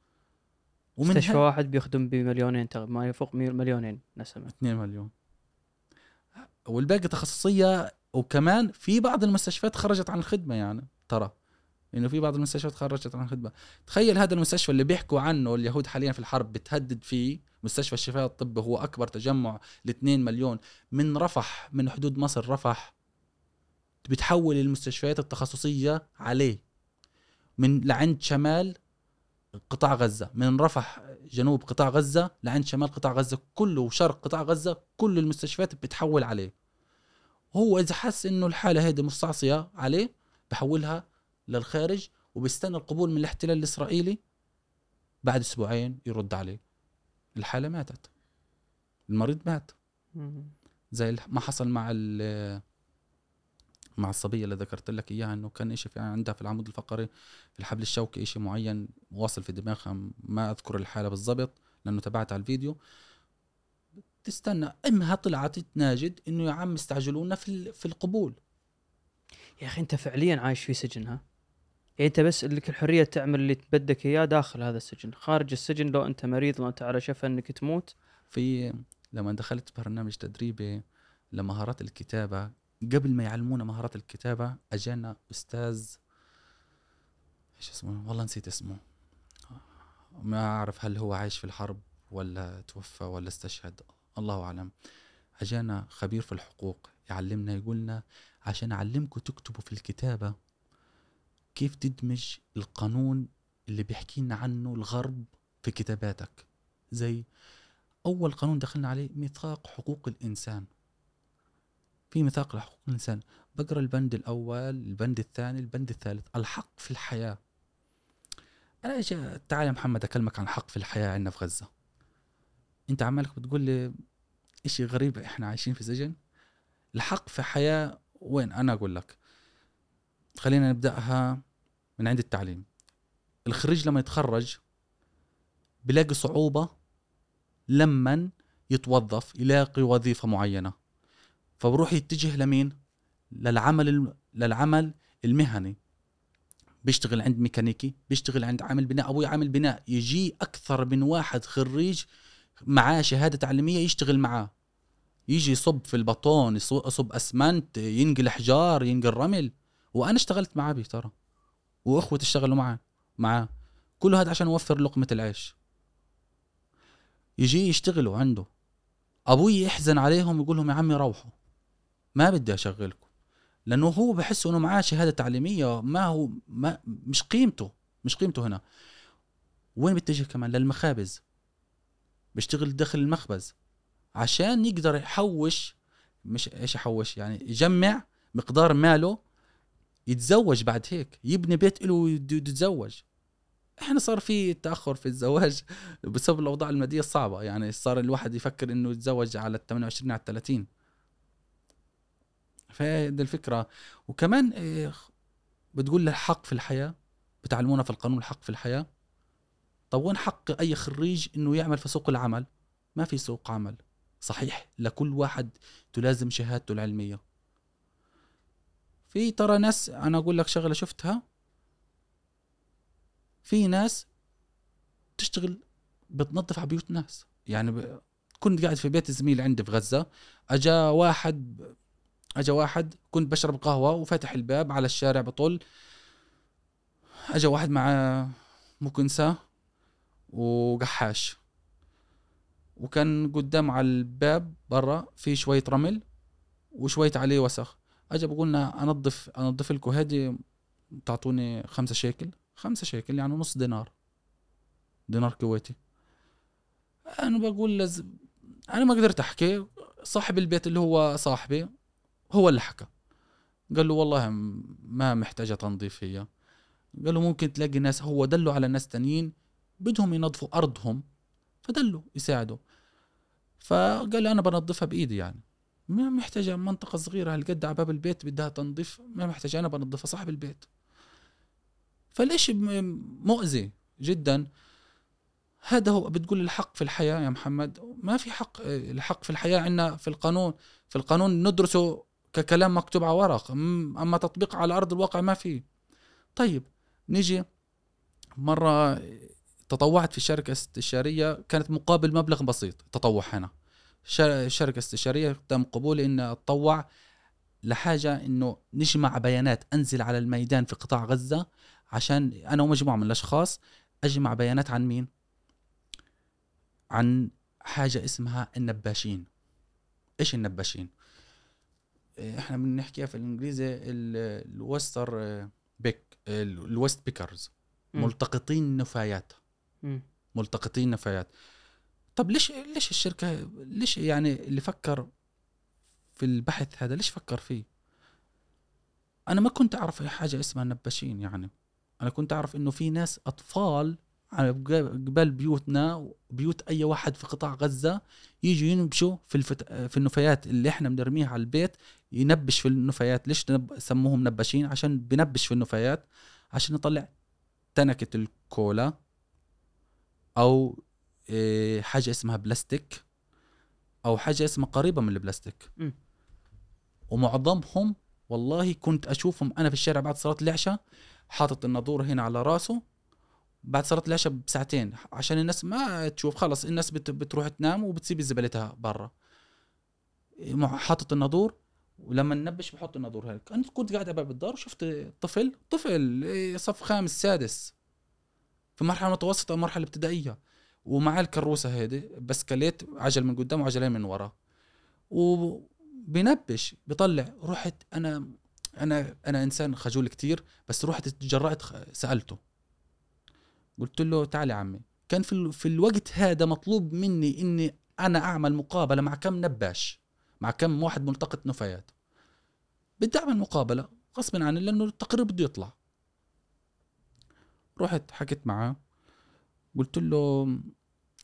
مستشفى هاي- واحد بيخدم بمليونين تقريبا ما يفوق مليونين نسمة. 2 مليون. والباقي تخصصية وكمان في بعض المستشفيات خرجت عن الخدمة يعني ترى. إنه في بعض المستشفيات خرجت عن الخدمة. تخيل هذا المستشفى اللي بيحكوا عنه اليهود حاليا في الحرب بتهدد فيه. مستشفى الشفاء الطبي هو أكبر تجمع ل 2 مليون. من رفح من حدود مصر رفح بتحول المستشفيات التخصصية عليه. من لعند شمال قطاع غزة من رفح جنوب قطاع غزة لعند شمال قطاع غزة كله وشرق قطاع غزة كل المستشفيات بتحول عليه. هو إذا حس إنه الحالة هيدي مستعصية عليه بحولها للخارج وبيستنى القبول من الاحتلال الإسرائيلي. بعد أسبوعين يرد عليه. الحالة ماتت. المريض مات. زي ما حصل مع ال- مع الصبية اللي ذكرت لك إياها إنه كان إشي في عندها في العمود الفقري في الحبل الشوكي إشي معين واصل في دماغها ما أذكر الحالة بالضبط لأنه تابعت على الفيديو. تستنى امها طلعت تناجد إنه يا عم استعجلونا في في القبول. يا أخي أنت فعليا عايش في سجن ها؟ يعني أنت بس لك الحرية تعمل اللي بدك إياه داخل هذا السجن خارج السجن لو أنت مريض لو أنت على شفا إنك تموت. في لما دخلت برنامج تدريبي لمهارات الكتابة قبل ما يعلمونا مهارات الكتابة أجانا أستاذ إيش اسمه؟ والله نسيت اسمه. ما أعرف هل هو عايش في الحرب ولا توفى ولا استشهد الله أعلم. أجانا خبير في الحقوق يعلمنا يقولنا عشان أعلمكم تكتبوا في الكتابة كيف تدمج القانون اللي بيحكي لنا عنه الغرب في كتاباتك. زي أول قانون دخلنا عليه ميثاق حقوق الإنسان. في ميثاق لحقوق الإنسان. بقرأ البند الأول البند الثاني البند الثالث. الحق في الحياة. أنا إيش تعال يا محمد أكلمك عن الحق في الحياة عندنا في غزة. أنت عمالك بتقول لي إشي غريب إحنا عايشين في سجن الحق في حياة وين؟ أنا أقول لك. خلينا نبدأها من عند التعليم. الخريج لما يتخرج بلاقي صعوبة لما يتوظف يلاقي وظيفة معينة. فبروح يتجه لمين؟ للعمل. للعمل المهني. بيشتغل عند ميكانيكي بيشتغل عند عامل بناء. أبوي عامل بناء. يجي أكثر من واحد خريج معاه شهادة تعليمية يشتغل معاه. يجي يصب في البطون يص- يصب أسمنت ينقل احجار ينقل رمل. وأنا اشتغلت معاه ترى. وأخوتي اشتغلوا معاه معاه. كل هذا عشان اوفر لقمة العيش. يجي يشتغلوا عنده. أبوي يحزن عليهم يقول لهم يا عمي روحوا. ما بدي أشغلكم لأنه هو بحس إنه معاه شهادة تعليمية ما هو ما مش قيمته مش قيمته هنا. وين بيتجه كمان؟ للمخابز. بيشتغل داخل المخبز. عشان يقدر يحوش مش إيش يحوش يعني يجمع مقدار ماله يتزوج بعد هيك. يبني بيت له ويتزوج إحنا صار في تأخر في الزواج بسبب الأوضاع المادية الصعبة. يعني صار الواحد يفكر إنه يتزوج على ال 28 على ال 30 فهذه الفكرة. وكمان إيه، بتقول الحق في الحياة بتعلمونا في القانون الحق في الحياة. طب وين حق أي خريج إنه يعمل في سوق العمل؟ ما في سوق عمل. صحيح لكل واحد تلازم شهادته العلمية. في ترى ناس أنا أقول لك شغلة شفتها. في ناس تشتغل بتنظف على بيوت ناس. يعني ب... كنت قاعد في بيت زميل عندي في غزة أجا واحد أجا واحد كنت بشرب قهوة وفاتح الباب على الشارع بطل أجا واحد مع مكنسة وقحاش. وكان قدام على الباب برا في شوية رمل وشوية عليه وسخ. أجا بقولنا أنظف أنظف لكم هذه تعطوني خمسة شيكل. خمسة شيكل يعني نص دينار. دينار كويتي. أنا بقول لز... أنا ما قدرت أحكي. صاحب البيت اللي هو صاحبي هو اللي حكى. قال له والله ما محتاجة تنظيف هي. قال له ممكن تلاقي ناس هو دلوا على ناس تانيين بدهم ينظفوا أرضهم فدلوا يساعدوا. فقال أنا بنظفها بإيدي يعني. ما محتاجة منطقة صغيرة هالقد على باب البيت بدها تنظيف ما محتاجة أنا بنظفها صاحب البيت. م- مؤذي جدا؟ هذا هو بتقول الحق في الحياة يا محمد. ما في حق الحق في الحياة عندنا في القانون. في القانون ندرسه ككلام مكتوب على ورق أما تطبيق على أرض الواقع ما في طيب نيجي مرة تطوعت في شركة استشارية كانت مقابل مبلغ بسيط تطوع هنا شر- شركة استشارية تم قبولي ان اتطوع لحاجة إنه نجمع بيانات أنزل على الميدان في قطاع غزة عشان أنا ومجموعة من الأشخاص أجمع بيانات عن مين؟ عن حاجة اسمها النباشين. إيش النباشين؟ إحنا بنحكيها في الإنجليزي ال- ال waste آه، pick ال- ال waste pickers. ملتقطين نفايات. ملتقطين نفايات. طب ليش ليش الشركة ليش يعني اللي فكر في البحث هذا ليش فكر فيه؟ أنا ما كنت أعرف حاجة اسمها نباشين يعني. أنا كنت أعرف إنه في ناس أطفال على قبل بيوتنا بيوت أي واحد في قطاع غزة يجوا ينبشوا في الفت... في النفايات اللي إحنا بنرميها على البيت ينبش في النفايات. ليش نب... سموهم نباشين؟ عشان بنبش في النفايات عشان نطلع تنكة الكولا أو إيه، حاجة اسمها بلاستيك أو حاجة اسمها قريبة من البلاستيك. مم. ومعظمهم والله كنت أشوفهم أنا في الشارع بعد صلاة العشاء حاطط الناظور هنا على راسه بعد صلاة العشاء بساعتين عشان الناس ما تشوف. خلص الناس بت بتروح تنام وبتسيب زبالتها برا. حاطط الناظور ولما ننبش بحط الناظور هيك. أنا كنت قاعد على باب الدار شفت طفل طفل إيه، صف خامس سادس في مرحلة متوسطة مرحلة ابتدائية ومعاه الكروسة هيدي بسكليت عجل من قدام وعجلين من ورا. وبنبش بطلع رحت أنا أنا أنا إنسان خجول كتير بس رحت تجرأت سألته. قلت له تعال يا عمي. كان في في الوقت هذا مطلوب مني إني أنا أعمل مقابلة مع كم نباش. مع كم واحد ملتقط نفايات. بدي اعمل مقابله غصبا عني لأنه التقرير بده يطلع. رحت حكيت معاه قلت له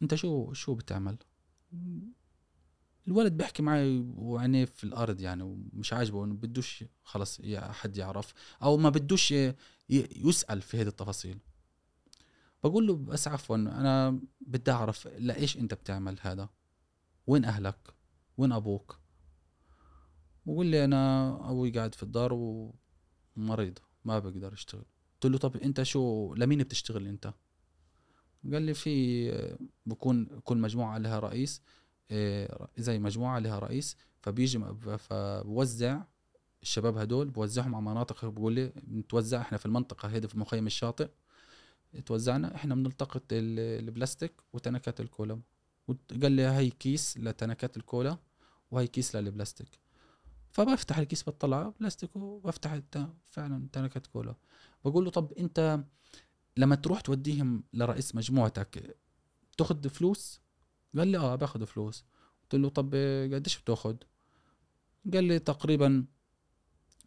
أنت شو شو بتعمل؟ الولد بيحكي معي وعينيه في الأرض يعني ومش عاجبه إنه بدوش خلص حد يعرف أو ما بدوش يسأل في هذه التفاصيل. بقول له بس عفوا أنا بدي أعرف لإيش أنت بتعمل هذا؟ وين أهلك؟ وين أبوك؟ بقول لي أنا أبوي قاعد في الدار ومريض ما بقدر أشتغل. قلت له طب أنت شو لمين بتشتغل أنت؟ قال لي في بكون كل مجموعة لها رئيس إيه، زي مجموعة لها رئيس فبيجي فبوزع الشباب هدول بوزعهم على مناطق بقول لي نتوزع إحنا في المنطقة هذه في مخيم الشاطئ. توزعنا إحنا بنلتقط ال- البلاستيك وتنكات الكولا قال لي هي كيس لتنكات الكولا وهي كيس للبلاستيك. فبفتح الكيس بطلع بلاستيك وبفتح فعلا تنكات كولا بقول له طب أنت لما تروح توديهم لرئيس مجموعتك تاخذ فلوس؟ قال لي آه باخذ فلوس. قلت له طب قديش بتاخذ قال لي تقريبا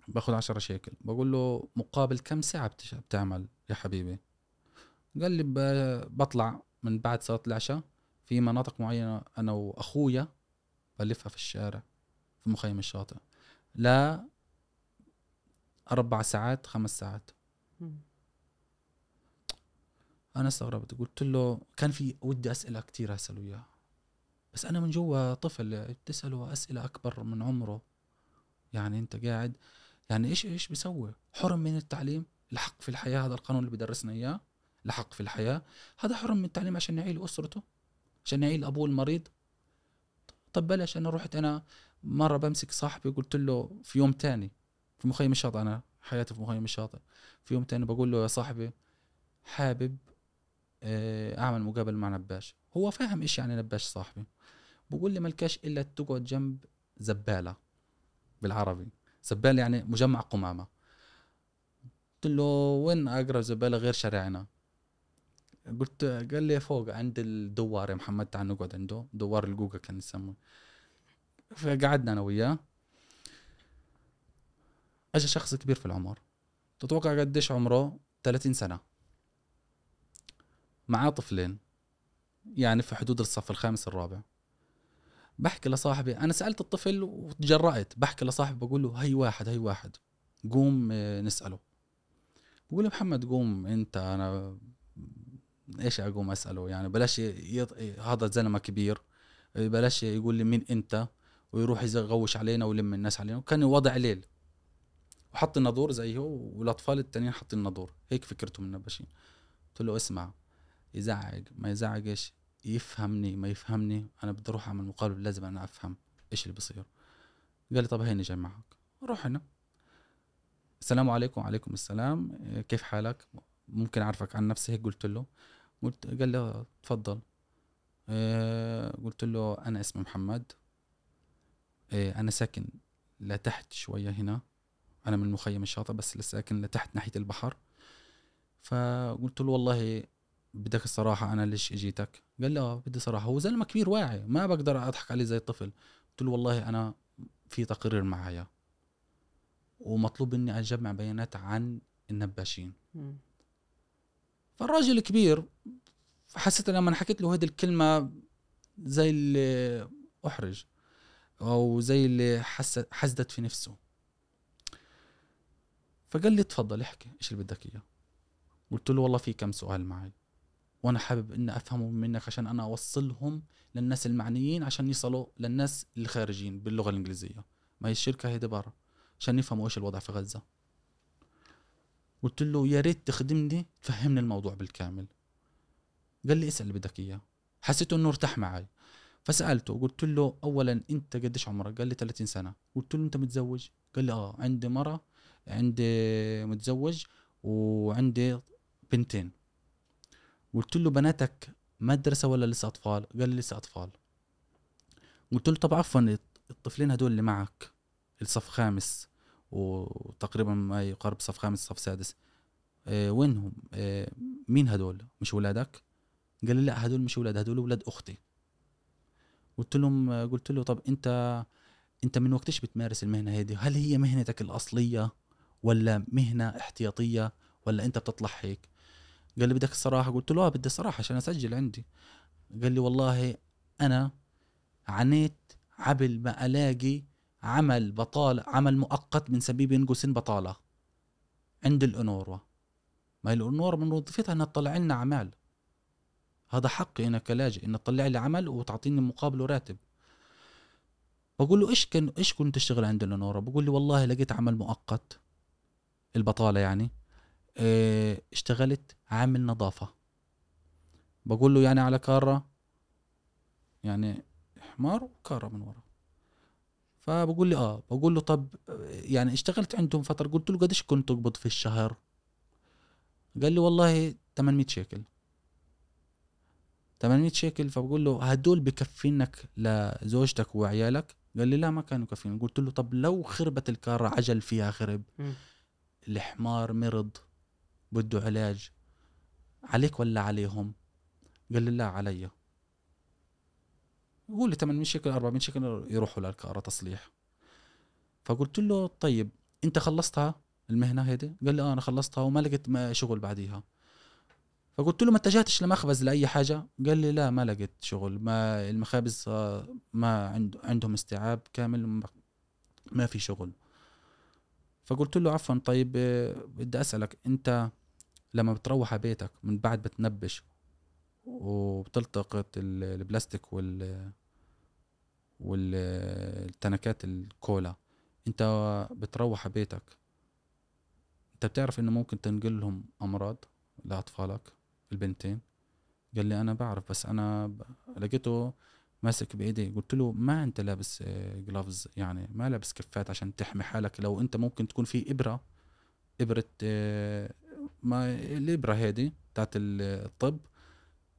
باخذ عشرة شيكل. بقول له مقابل كم ساعة بتعمل يا حبيبي؟ قال لي بطلع من بعد صلاة العشاء في مناطق معينة أنا وأخويا بلفها في الشارع في مخيم الشاطئ. لا أربع ساعات خمس ساعات. أنا استغربت قلت له كان في ودي أسئلة كثير اساله اياها بس أنا من جوا طفل بتساله أسئلة أكبر من عمره. يعني أنت قاعد يعني إيش إيش بيسوي؟ حرم من التعليم؟ الحق في الحياة هذا القانون اللي بدرسنا إياه. الحق في الحياة. هذا حرم من التعليم عشان يعيل أسرته عشان يعيل أبوه المريض. طب بلاش أنا رحت أنا مرة بمسك صاحبي قلت له في يوم تاني في مخيم الشاطئ أنا حياتي في مخيم الشاطئ. في يوم تاني بقول له يا صاحبي حابب آه، أعمل مقابلة مع نباش. هو فاهم إيش يعني نباش صاحبي. بقول لي ملكاش إلا تقعد جنب زبالة بالعربي. زبالة يعني مجمع قمامة. قلت له وين اقرب زبالة غير شارعنا؟ قلت قال لي فوق عند الدوار يا محمد تعال نقعد عنده. دوار الجوجا كان يسموه. فقعدنا أنا وياه. أجى شخص كبير في العمر. تتوقع قديش عمره؟ 30 سنة. معاه طفلين. يعني في حدود الصف الخامس الرابع. بحكي لصاحبي أنا سألت الطفل وتجرأت. بحكي لصاحبي بقول له هي واحد هي واحد. قوم آه، نسأله. بقول له محمد قوم أنت أنا إيش أقوم أسأله؟ يعني بلاش يط... هذا زلمة كبير. بلاش يقول لي مين أنت. ويروح يغوش علينا ويلم الناس علينا. وكان الوضع ليل. وحط الناظور زي هو والأطفال التانيين حاطين الناظور. هيك فكرتهم النباشين قلت له اسمع يزعق ما يزعقش يفهمني ما يفهمني. أنا بدي أروح أعمل مقابلة لازم أنا أفهم إيش اللي بصير. قال لي طب هيني جاي معك. رحنا السلام عليكم وعليكم السلام. كيف حالك؟ ممكن أعرفك عن نفسي؟ هيك قلت له. قلت قال لي تفضل. إيه، قلت له أنا اسمي محمد. أنا ساكن لتحت شوية هنا. أنا من مخيم الشاطئ بس ساكن لتحت ناحية البحر. فقلت له والله بدك الصراحة أنا ليش إجيتك؟ قال لي آه بدي صراحة. هو زلمة كبير واعي ما بقدر أضحك عليه زي الطفل. قلت له والله أنا في تقرير معايا. ومطلوب مني أجمع بيانات عن النباشين. فالراجل الكبير حسيت لما حكيت له هذه الكلمة زي اللي أحرج. أو زي اللي حس حسدت في نفسه. فقال لي تفضل احكي إيش اللي بدك إياه؟ قلت له والله في كم سؤال معي. وأنا حابب اني افهمهم منك عشان أنا أوصلهم للناس المعنيين عشان يصلوا للناس الخارجين باللغة الإنجليزية. ما هي الشركة هيدي برا عشان يفهموا إيش الوضع في غزة. قلت له يا ريت تخدمني تفهمني الموضوع بالكامل. قال لي اسأل اللي بدك إياه. حسيت إنه ارتاح معي. فسألته قلت له اولا أنت قديش عمرك؟ قال لي 30 سنة. قلت له أنت متزوج؟ قال لي آه عندي مرة عندي متزوج وعندي بنتين. قلت له بناتك مدرسة ولا لسه أطفال؟ قال لي لسه أطفال. قلت له طب عفوا الطفلين هدول اللي معك الصف خامس وتقريبا ما يقارب صف خامس صف سادس آه وينهم؟ آه مين هدول؟ مش ولادك؟ قال لي لا هدول مش ولاد هدول ولاد أختي. قلت لهم قلت له طب أنت أنت من وقتش بتمارس المهنة هذه؟ هل هي مهنتك الأصلية ولا مهنة احتياطية ولا أنت بتطلع هيك؟ قال لي بدك الصراحة؟ قلت له آه بدي الصراحة عشان أسجل عندي. قال لي والله أنا عانيت عبل ما ألاقي عمل بطالة عمل مؤقت من سبيل ينقص بطالة. عند الأنوروا. ما هي الأنوروا من وظيفتها إنها تطلع لنا أعمال. هذا حقي أنا كلاجئ إن تطلع لي عمل وتعطيني مقابله راتب بقول له إيش كان إيش كنت تشتغل عند الأنوروا بقول لي والله لقيت عمل مؤقت. البطالة يعني. آه اشتغلت عامل نظافة. بقول له يعني على كارة. يعني حمار وكارة من ورا. فبقول لي آه. بقول له طب يعني اشتغلت عندهم فترة قلت له قديش كنت تقبض في الشهر؟ قال لي والله 800 شيكل. 800 شيكل. فبقول له هدول بكفينك لزوجتك وعيالك؟ قال لي لا ما كانوا يكفيني. قلت له طب لو خربت الكارة عجل فيها خرب. الحمار مرض بده علاج. عليك ولا عليهم؟ قال لي لا علي. يقول لي 800 شيكل 400 شيكل يروحوا للكارة تصليح. فقلت له طيب أنت خلصتها المهنة هيدي؟ قال لي آه أنا خلصتها وما لقيت شغل بعديها. فقلت له ما اتجهتش لمخبز لأي حاجة. قال لي لا ما لقيت شغل. ما المخابز آه، ما عند عندهم استيعاب كامل ما- في شغل. فقلت له عفوا طيب آه، بدي أسألك أنت لما بتروح على بيتك من بعد بتنبش وبتلتقط ال- البلاستيك وال والتنكات الكولا أنت بتروح على بيتك أنت بتعرف إنه ممكن تنقل لهم أمراض لأطفالك؟ البنتين. قال لي أنا بعرف بس أنا ب... لقيته ماسك بإيدي. قلت له ما أنت لابس جلافز يعني ما لابس كفات عشان تحمي حالك. لو أنت ممكن تكون في إبرة إبرة آه، ما الإبرة هذه بتاعت الطب.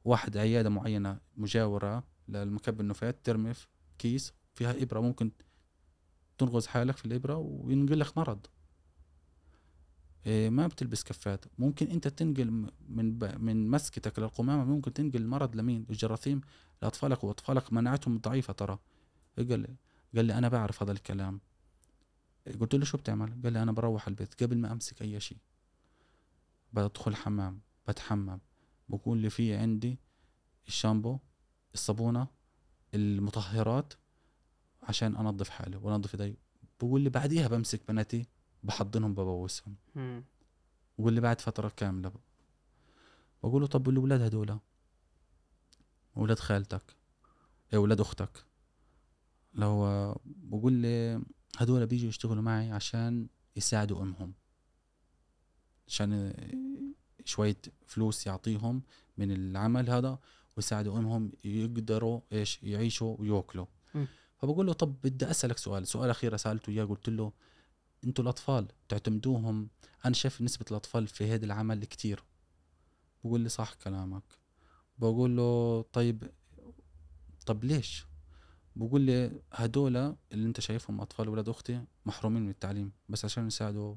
واحد عيادة معينة مجاورة للمكب النفايات ترمي في كيس فيها إبرة ممكن تنغز حالك في الإبرة وينقل لك مرض. ما بتلبس كفات ممكن أنت تنقل من. من مسكتك للقمامة ممكن تنقل المرض لمين؟ الجراثيم لأطفالك وأطفالك مناعتهم ضعيفة ترى. قال لي قال لي أنا بعرف هذا الكلام. قلت له شو بتعمل؟ قال لي أنا بروح البيت قبل ما أمسك أي شيء. بدخل حمام بتحمم. بقول لي في عندي الشامبو الصابونة المطهرات عشان أنظف حالي وأنظف إيدي. بقول لي بعديها بمسك بناتي. بحضنهم ببوسهم. مم. بقول لي بعد فترة كاملة بقول له طب الاولاد هدول؟ أولاد خالتك. إيه أولاد أختك؟ لو بقول لي هدول بيجوا يشتغلوا معي عشان يساعدوا أمهم. عشان شوية فلوس يعطيهم من العمل هذا ويساعدوا أمهم يقدروا إيش؟ يعيشوا ويأكلوا. فبقول له طب بدي أسألك سؤال. سؤال أخير سألته إياه قلت له أنتوا الأطفال تعتمدوهم. أنا شايف نسبة الأطفال في هذا العمل كتير. بقول لي صح كلامك. بقول له طيب طب ليش؟ بقول لي هدول اللي انت شايفهم أطفال ولاد أختي محرومين من التعليم بس عشان يساعدوا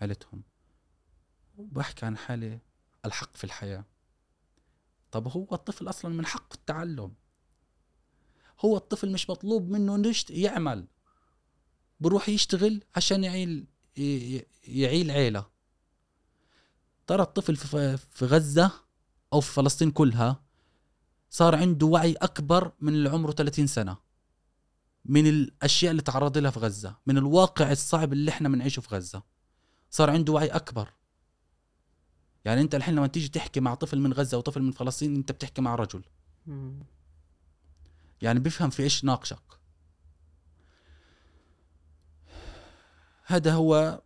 عيلتهم. بحكي عن حالة الحق في الحياة. طب هو الطفل أصلا من حق التعلم؟ هو الطفل مش مطلوب منه نشت يعمل. بروح يشتغل عشان يعيل يعيل عيلة. ترى الطفل في غزة أو في فلسطين كلها صار عنده وعي أكبر من اللي عمره 30 سنة من الأشياء اللي تعرض لها في غزة من الواقع الصعب اللي إحنا بنعيشه في غزة. صار عنده وعي أكبر. يعني أنت الحين لما تيجي تحكي مع طفل من غزة وطفل من فلسطين أنت بتحكي مع رجل. يعني بيفهم في إيش ناقشك. هذا هو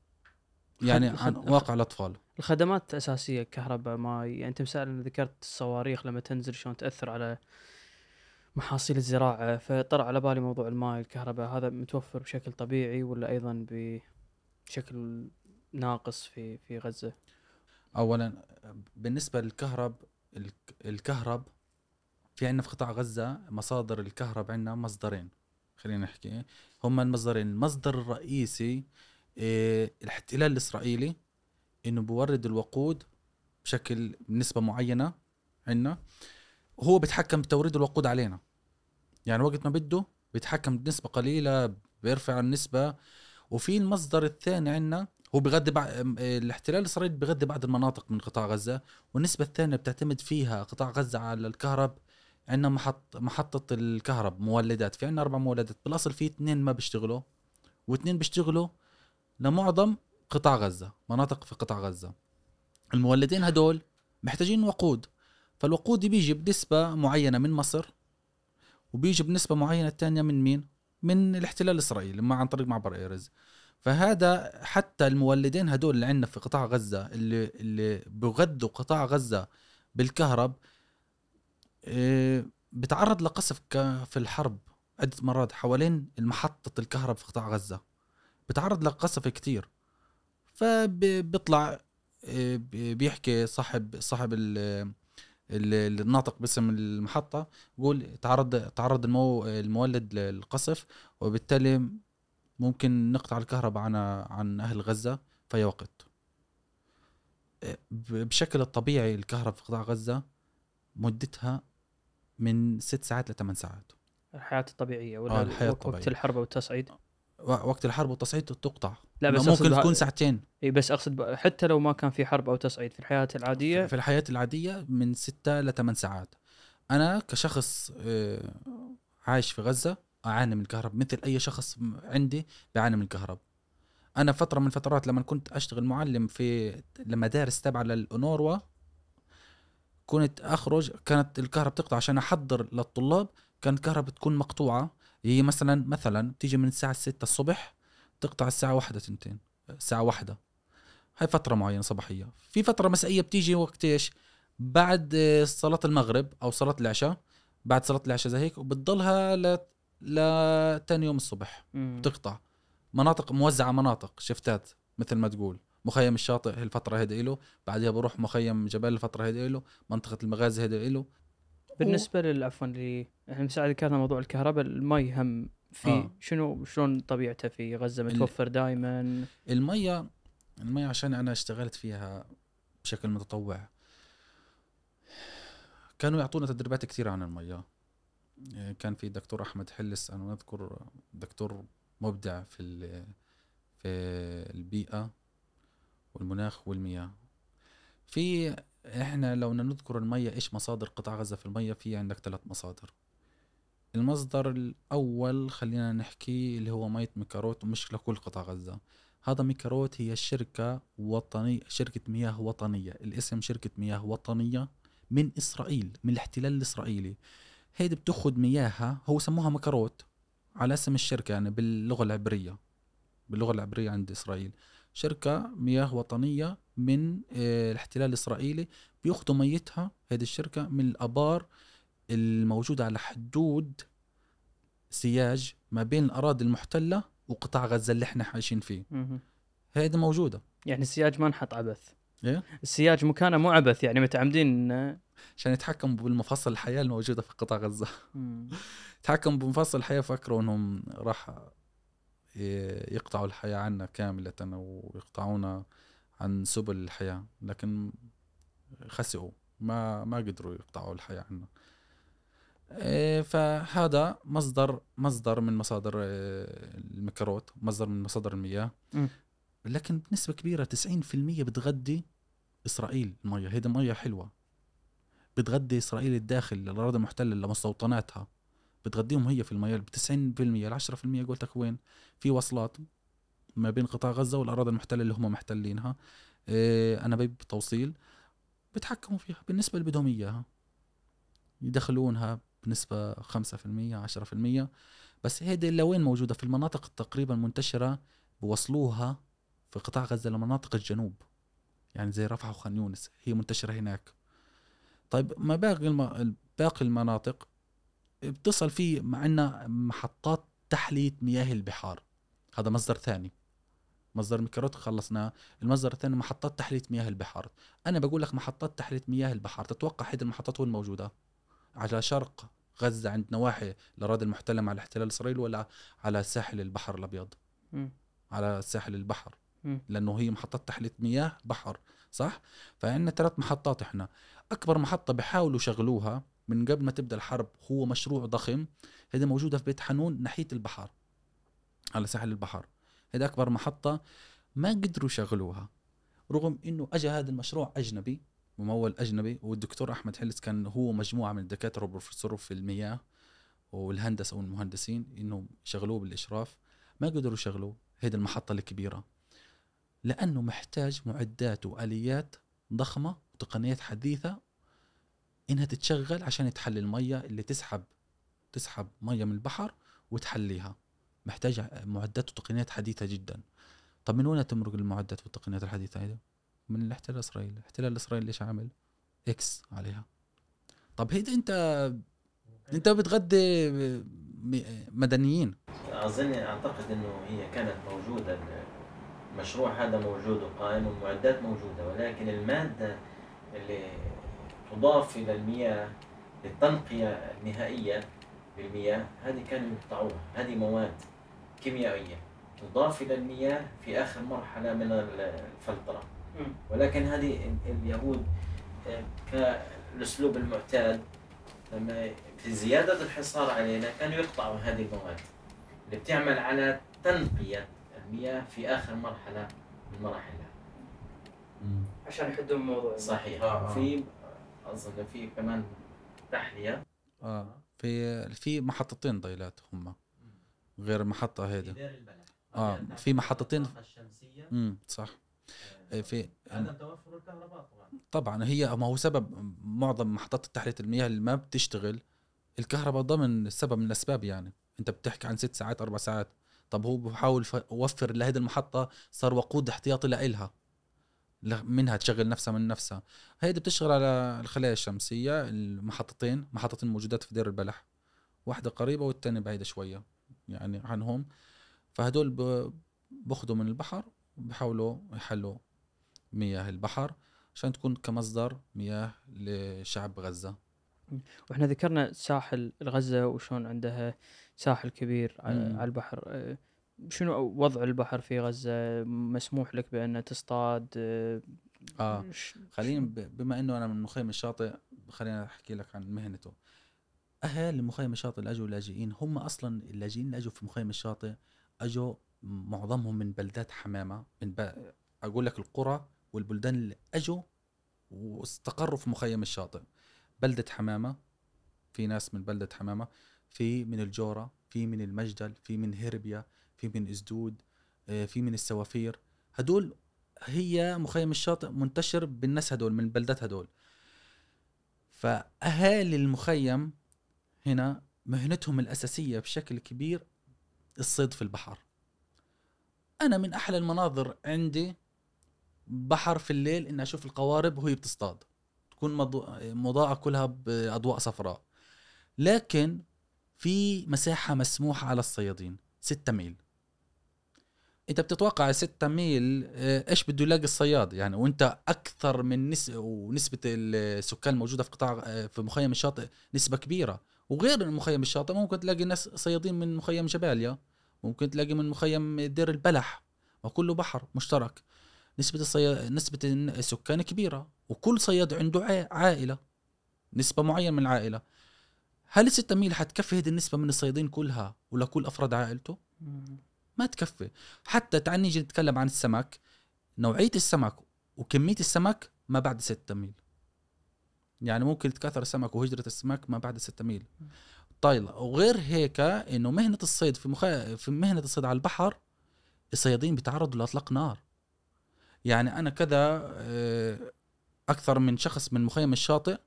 يعني عن واقع الأطفال. الخدمات أساسية كهرباء ماي يعني أنت مثلا ذكرت الصواريخ لما تنزل شلون تأثر على محاصيل الزراعة فطرع على بالي موضوع الماي الكهرباء هذا متوفر بشكل طبيعي ولا أيضا بشكل ناقص في في غزة؟ اولا بالنسبة للكهرب الك- الكهرب في عندنا في قطاع غزة مصادر الكهرب عندنا مصدرين خلينا نحكي. هم المصدرين. المصدر الرئيسي الاحتلال الإسرائيلي إنه بورد الوقود بشكل بنسبة معينة عندنا وهو بيتحكم بتوريد الوقود علينا. يعني وقت ما بده بيتحكم بنسبة قليلة بيرفع النسبة. وفي المصدر الثاني عندنا هو بغذي بع... الاحتلال الإسرائيلي بغذي بعض المناطق من قطاع غزة. والنسبة الثانية بتعتمد فيها قطاع غزة على الكهرب. عندنا محط محطة الكهرب مولدات. في عندنا أربع مولدات. بالأصل في اثنين ما بيشتغلوا. واثنين بيشتغلوا لمعظم قطاع غزة مناطق في قطاع غزة. المولدين هدول محتاجين وقود. فالوقود بيجي بنسبة معينة من مصر وبيجي بنسبة معينة الثانية من مين؟ من الاحتلال الإسرائيلي ما عن طريق معبر إيرز. فهذا حتى المولدين هدول اللي عندنا في قطاع غزة اللي اللي بغذوا قطاع غزة بالكهرب إيه، بتعرض لقصف في الحرب عدة مرات حوالين المحطة الكهرب في قطاع غزة. بتعرض لقصف كتير. فبيطلع بي- بيحكي صاحب صاحب ال- ال- الناطق باسم المحطة بيقول تعرض تعرض المو المولد للقصف وبالتالي ممكن نقطع الكهرباء عن عن أهل غزة في أي وقت ب- بشكل الطبيعي الكهرباء في قطاع غزة مدتها من ست ساعات لثمان ساعات. الحياة الطبيعية ولا آه، الحياة وقت- وقت الطبيعية. الحرب والتصعيد. وقت الحرب والتصعيد تقطع. لا بس ممكن أقصد تكون ساعتين. اي بس أقصد حتى لو ما كان في حرب أو تصعيد في الحياة العادية في الحياة العادية من ستة لثمان ساعات. أنا كشخص آه، عايش في غزة أعاني من الكهرب مثل أي شخص عندي بيعاني من الكهرب. أنا فترة من الفترات لما كنت أشتغل معلم في لمدارس تابعه للأونروا كنت أخرج كانت الكهرباء تقطع عشان أحضر للطلاب كانت الكهرباء تكون مقطوعة. هي مثلا مثلا تيجي من الساعة 6 الصبح تقطع الساعة واحدة تنتين الساعة واحدة. هاي فترة معينة صباحية. في فترة مسائية بتيجي وقت إيش؟ بعد صلاة المغرب أو صلاة العشاء. بعد صلاة العشاء زي هيك وبتضلها ل لتاني يوم الصبح. مم. بتقطع. مناطق موزعة مناطق شفتات مثل ما تقول. مخيم الشاطئ هي الفترة هيدا إله بعدها بروح مخيم جبال الفترة هيدا إله منطقة المغازي هيدا إله. بالنسبة لل عفوا اللي إحنا مساعد ذكرنا موضوع الكهرباء المي هم في آه. شنو شلون طبيعته في غزة؟ متوفر دائما المية المية عشان أنا اشتغلت فيها بشكل متطوع كانوا يعطونا تدريبات كثيرة عن المية يعني كان في دكتور أحمد حلس أنا أذكر دكتور مبدع في في البيئة والمناخ والمياه. في إحنا لو نذكر المية إيش مصادر قطاع غزة في المية؟ في عندك ثلاث مصادر. المصدر الأول خلينا نحكي اللي هو مية ميكاروت ومش لكل قطاع غزة. هذا ميكاروت هي شركة وطنية شركة مياه وطنية. الاسم شركة مياه وطنية من إسرائيل من الاحتلال الإسرائيلي. هيدي بتأخذ مياهها هو سموها مكروت على اسم الشركة يعني باللغة العبرية باللغة العبرية عند إسرائيل. شركة مياه وطنية من آه، الاحتلال الإسرائيلي بياخذوا ميتها هذه الشركة من الآبار الموجودة على حدود سياج ما بين الأراضي المحتلة وقطاع غزة اللي إحنا عايشين فيه. هذه موجودة يعني السياج ما انحط عبث إيه؟ السياج مكانه مو عبث يعني متعمدين عشان يتحكموا بالمفاصل الحياة الموجودة في قطاع غزة مم. تحكموا بمفاصل الحياة فكروا إنهم راح يقطعوا الحياة عنا كاملة أو يقطعونا عن سبل الحياة لكن خسئوا ما ما قدروا يقطعوا الحياة عنا. إيه، فهذا مصدر مصدر من مصادر إيه، المكروت مصدر من مصادر المياه. لكن بنسبة كبيرة 90% بتغذي إسرائيل. المياه هيدي مياه حلوة. بتغذي إسرائيل الداخل الأراضي المحتلة لمستوطناتها بتغذيهم هي في المياه ب 90% ال 10% قلت لك وين؟ في وصلات ما بين قطاع غزة والأراضي المحتلة اللي هم محتلينها. إيه أنابيب توصيل بتحكموا فيها بالنسبة اللي بدهم إياها. يدخلونها بنسبة 5% 10% بس هيدي لوين موجودة؟ في المناطق تقريبا منتشرة بوصلوها في قطاع غزة لمناطق الجنوب. يعني زي رفح وخان يونس هي منتشرة هناك. طيب ما باقي الم... باقي المناطق؟ بتصل فيه معنا محطات تحلية مياه البحار. هذا مصدر ثاني. مصدر ميكروت خلصناه المصدر الثاني محطات تحلية مياه البحار. أنا بقول لك محطات تحلية مياه البحار. تتوقع هذه المحطات وين موجودة؟ على شرق غزة عند نواحي الأراضي المحتلة مع الاحتلال الإسرائيلي ولا على ساحل البحر الأبيض؟ مم. على ساحل البحر. مم. لأنه هي محطات تحليه مياه بحر صح؟ فعندنا ثلاث محطات إحنا. أكبر محطة بحاولوا يشغلوها من قبل ما تبدأ الحرب هو مشروع ضخم هذه موجوده في بيت حنون ناحية البحر على ساحل البحر هذا أكبر محطة ما قدروا يشغلوها رغم إنه اجى هذا المشروع أجنبي ممول أجنبي والدكتور أحمد حلس كان هو مجموعة من الدكاترة والبروفيسور في المياه والهندسة والمهندسين انه يشغلوه بالإشراف. ما قدروا يشغلوه هذه المحطة الكبيرة لأنه محتاج معدات وآليات ضخمة وتقنيات حديثة إنها تتشغل عشان يتحلي المية اللي تسحب تسحب مية من البحر وتحليها. محتاج معدات وتقنيات حديثة جدا. طب من وين تمرق المعدات والتقنيات الحديثة هذه من الاحتلال الإسرائيلي. الاحتلال الاسرائيلي إيش عامل؟ إكس عليها. طب هيدا أنت أنت بتغذي مدنيين. أظن أعتقد إنه هي كانت موجودة. المشروع هذا موجود وقائم والمعدات موجودة. ولكن المادة اللي تضاف إلى المياه للتنقية النهائية للمياه هذه كانوا يقطعوها هذه مواد كيميائية. تضاف إلى المياه في آخر مرحلة من الفلترة. مم. ولكن هذه اليهود آه، كالأسلوب المعتاد لما في زيادة الحصار علينا كانوا يقطعوا هذه المواد. اللي بتعمل على تنقية المياه في آخر مرحلة من مراحلها. عشان يحدون الموضوع. صحيح. آه، آه. في اظن في كمان تحلية؟ آه في في محطتين ضيلات هم غير المحطه هيدا دير البلح آه، في محطتين- الشمسية. امم صح. إيه، في عدم توفر الكهرباء طبعا. طبعا هي ما هو سبب معظم محطات تحلية المياه اللي ما بتشتغل. الكهرباء ضمن سبب من الأسباب يعني. أنت بتحكي عن ست ساعات أربع ساعات. طب هو بحاول يوفر لهيدي المحطة صار وقود احتياطي لإلها. منها تشغل نفسها من نفسها. هيدي بتشتغل على الخلايا الشمسية المحطتين محطتين موجودات في دير البلح واحدة قريبة والتانية بعيدة شوية يعني عنهم. فهدول ب- بأخذوا من البحر وبحاولوا يحلوا مياه البحر عشان تكون كمصدر مياه لشعب غزة. وإحنا ذكرنا ساحل غزة وشون عندها ساحل كبير. على البحر. شنو وضع البحر في غزة؟ مسموح لك بان تصطاد؟ ش- خلينا بما إنه أنا من مخيم الشاطئ خلينا أحكي لك عن مهنته. أهل مخيم الشاطئ اللي أجوا لاجئين هم أصلا اللاجئين اللي أجوا في مخيم الشاطئ أجوا معظمهم من بلدات حمامة من ب... أقول لك القرى والبلدان اللي أجوا واستقروا في مخيم الشاطئ. بلدة حمامة في ناس من بلدة حمامة في من الجورة في من المجدل في من هربيا في من ازدود آه، في من السوافير. هدول هي مخيم الشاطئ منتشر بالناس هدول من البلدات هدول. فأهالي المخيم هنا مهنتهم الأساسية بشكل كبير الصيد في البحر. أنا من أحلى المناظر عندي بحر في الليل إني أشوف القوارب وهي بتصطاد. تكون مضاءة كلها بأضواء صفراء. لكن في مساحة مسموحة على الصيادين ستة ميل. انت بتتوقع ستة ميل آه، إيش بده يلاقي الصياد؟ يعني وانت أكثر من نس... ونسبة السكان الموجودة في قطاع آه، في مخيم الشاطئ نسبة كبيرة. وغير مخيم الشاطئ ممكن تلاقي ناس صيادين من مخيم جباليا ممكن تلاقي من مخيم دير البلح. وكله بحر مشترك. نسبة الصي... نسبة السكان كبيرة. وكل صياد عنده عا- عائلة. نسبة معينة من العائلة. هل الستة ميل حتكفي هذه النسبة من الصيادين كلها ولكل أفراد عائلته؟ ما تكفي. حتى تعال نيجي نتكلم عن السمك. نوعية السمك وكمية السمك ما بعد ستة ميل. يعني ممكن يتكاثر السمك وهجرة السمك ما بعد ستة ميل. طيب وغير هيك إنه مهنة الصيد في مخ... في مهنة الصيد على البحر الصيادين بيتعرضوا لأطلاق نار. يعني أنا كذا آه، أكثر من شخص من مخيم الشاطئ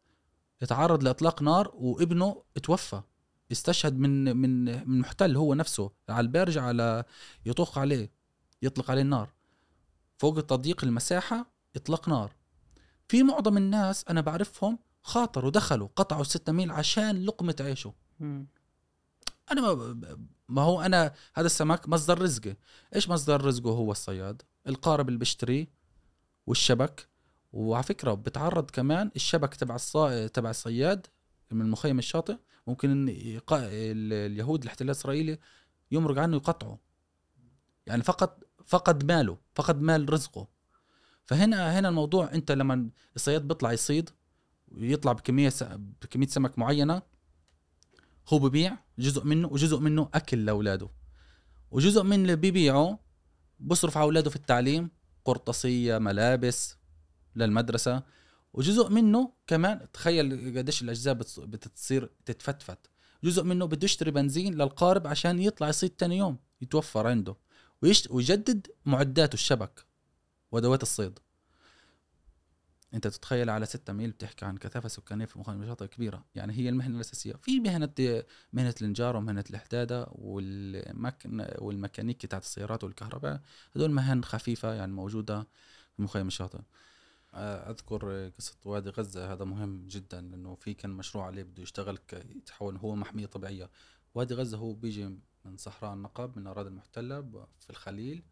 يتعرض لأطلاق نار وابنه توفى استشهد من من من محتل هو نفسه على البرج على يطخ عليه يطلق عليه النار. فوق تضييق المساحة إطلاق نار. في معظم الناس أنا بعرفهم خاطروا دخلوا قطعوا الستة ميل عشان لقمة عيشه. أنا ما, ما هو أنا هذا السمك مصدر رزقي. إيش مصدر رزقه؟ هو الصياد القارب اللي بيشتريه والشبك. وعلى فكرة بتعرض كمان الشبك تبع الصا... تبع الصياد من مخيم الشاطئ. ممكن اليهود الاحتلال الإسرائيلي يمرق عنه يقطعه. يعني فقط فقد ماله فقد مال رزقه. فهنا هنا الموضوع أنت لما الصياد بيطلع يصيد ويطلع بكمية. بكمية سمك معينة هو ببيع جزء منه وجزء منه أكل لأولاده. وجزء من اللي بيبيعه بصرف على أولاده في التعليم قرطاسيه ملابس للمدرسة. وجزء منه كمان تخيل قديش الأجزاء بتص- بتصير تتفتفت. جزء منه بده يشتري بنزين للقارب عشان يطلع يصيد تاني يوم يتوفر عنده. ويشت... ويجدد معداته الشبك وأدوات الصيد. أنت تتخيل على 6 ميل بتحكي عن كثافة سكانية في مخيم شاطئ كبيرة. يعني هي المهنة الأساسية. في مهنة مهنة النجار ومهنة الحداده والمكن والميكانيكي تاعت السيارات والكهرباء. هدول مهن خفيفة يعني موجودة في مخيم الشاطئ أذكر قصة وادي غزة هذا مهم جدا لأنه في كان مشروع عليه بده يشتغل يتحول هو محمية طبيعية وادي غزة هو بيجي من صحراء النقب من الاراضي المحتلة في الخليل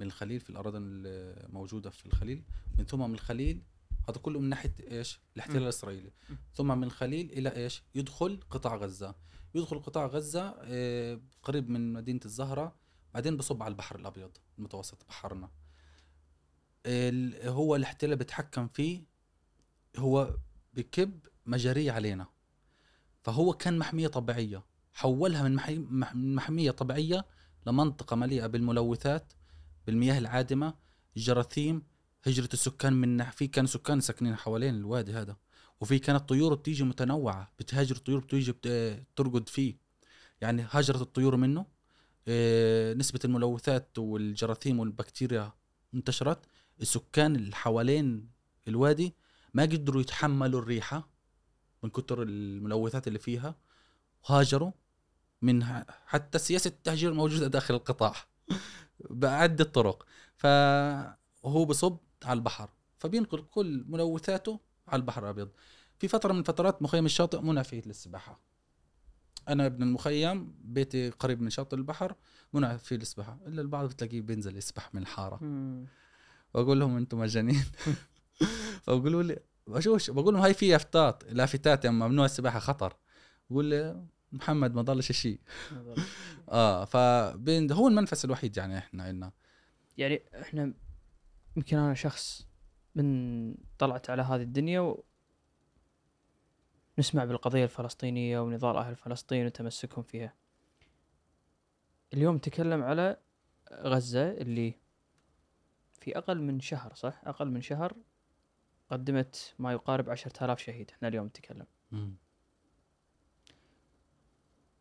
من الخليل في الأراضي الموجودة في الخليل من ثم من الخليل هذا كله من ناحية إيش؟ الاحتلال. الإسرائيلي ثم من الخليل إلى إيش؟ يدخل قطاع غزة يدخل قطاع غزة آه، قريب من مدينة الزهرة بعدين بصب على البحر الأبيض المتوسط بحرنا هو الاحتلال بيتحكم فيه هو بكب مجارية علينا. فهو كان محمية طبيعية حولها من محي- مح- من محمية طبيعية لمنطقة مليئة بالملوثات بالمياه العادمة الجراثيم هجرة السكان من في كان سكان ساكنين حوالين الوادي هذا. وفي كانت طيور بتيجي متنوعة بتهاجر الطيور بتيجي بت- ترقد فيه. يعني هاجرت الطيور منه. إيه، نسبة الملوثات والجراثيم والبكتيريا انتشرت. السكان اللي حوالين الوادي ما قدروا يتحملوا الريحة من كتر الملوثات اللي فيها هاجروا من حتى سياسة التهجير موجودة داخل القطاع بعدة طرق فهو بصب على البحر فبينقل كل ملوثاته على البحر الأبيض. في فترة من فترات مخيم الشاطئ منع فيه للسباحة. أنا ابن المخيم بيتي قريب من شاطئ البحر منع فيه السباحه إلا البعض بتلاقيه بينزل يسبح من الحاره وأقول لهم أنتم مجانين. فبقولوا لي بشوش بقول لهم هاي في يافتات لافتات يعني ممنوع السباحة خطر. بقول لي محمد ما ضلش شيء. آه فبين هو المنفس الوحيد يعني إحنا عندنا. يعني إحنا يمكن أنا شخص من طلعت على هذه الدنيا و نسمع بالقضية الفلسطينية ونضال أهل فلسطين وتمسكهم فيها. اليوم نتكلم على غزة اللي في أقل من شهر صح؟ أقل من شهر قدمت ما يقارب عشرة آلاف شهيد إحنا اليوم نتكلم مم.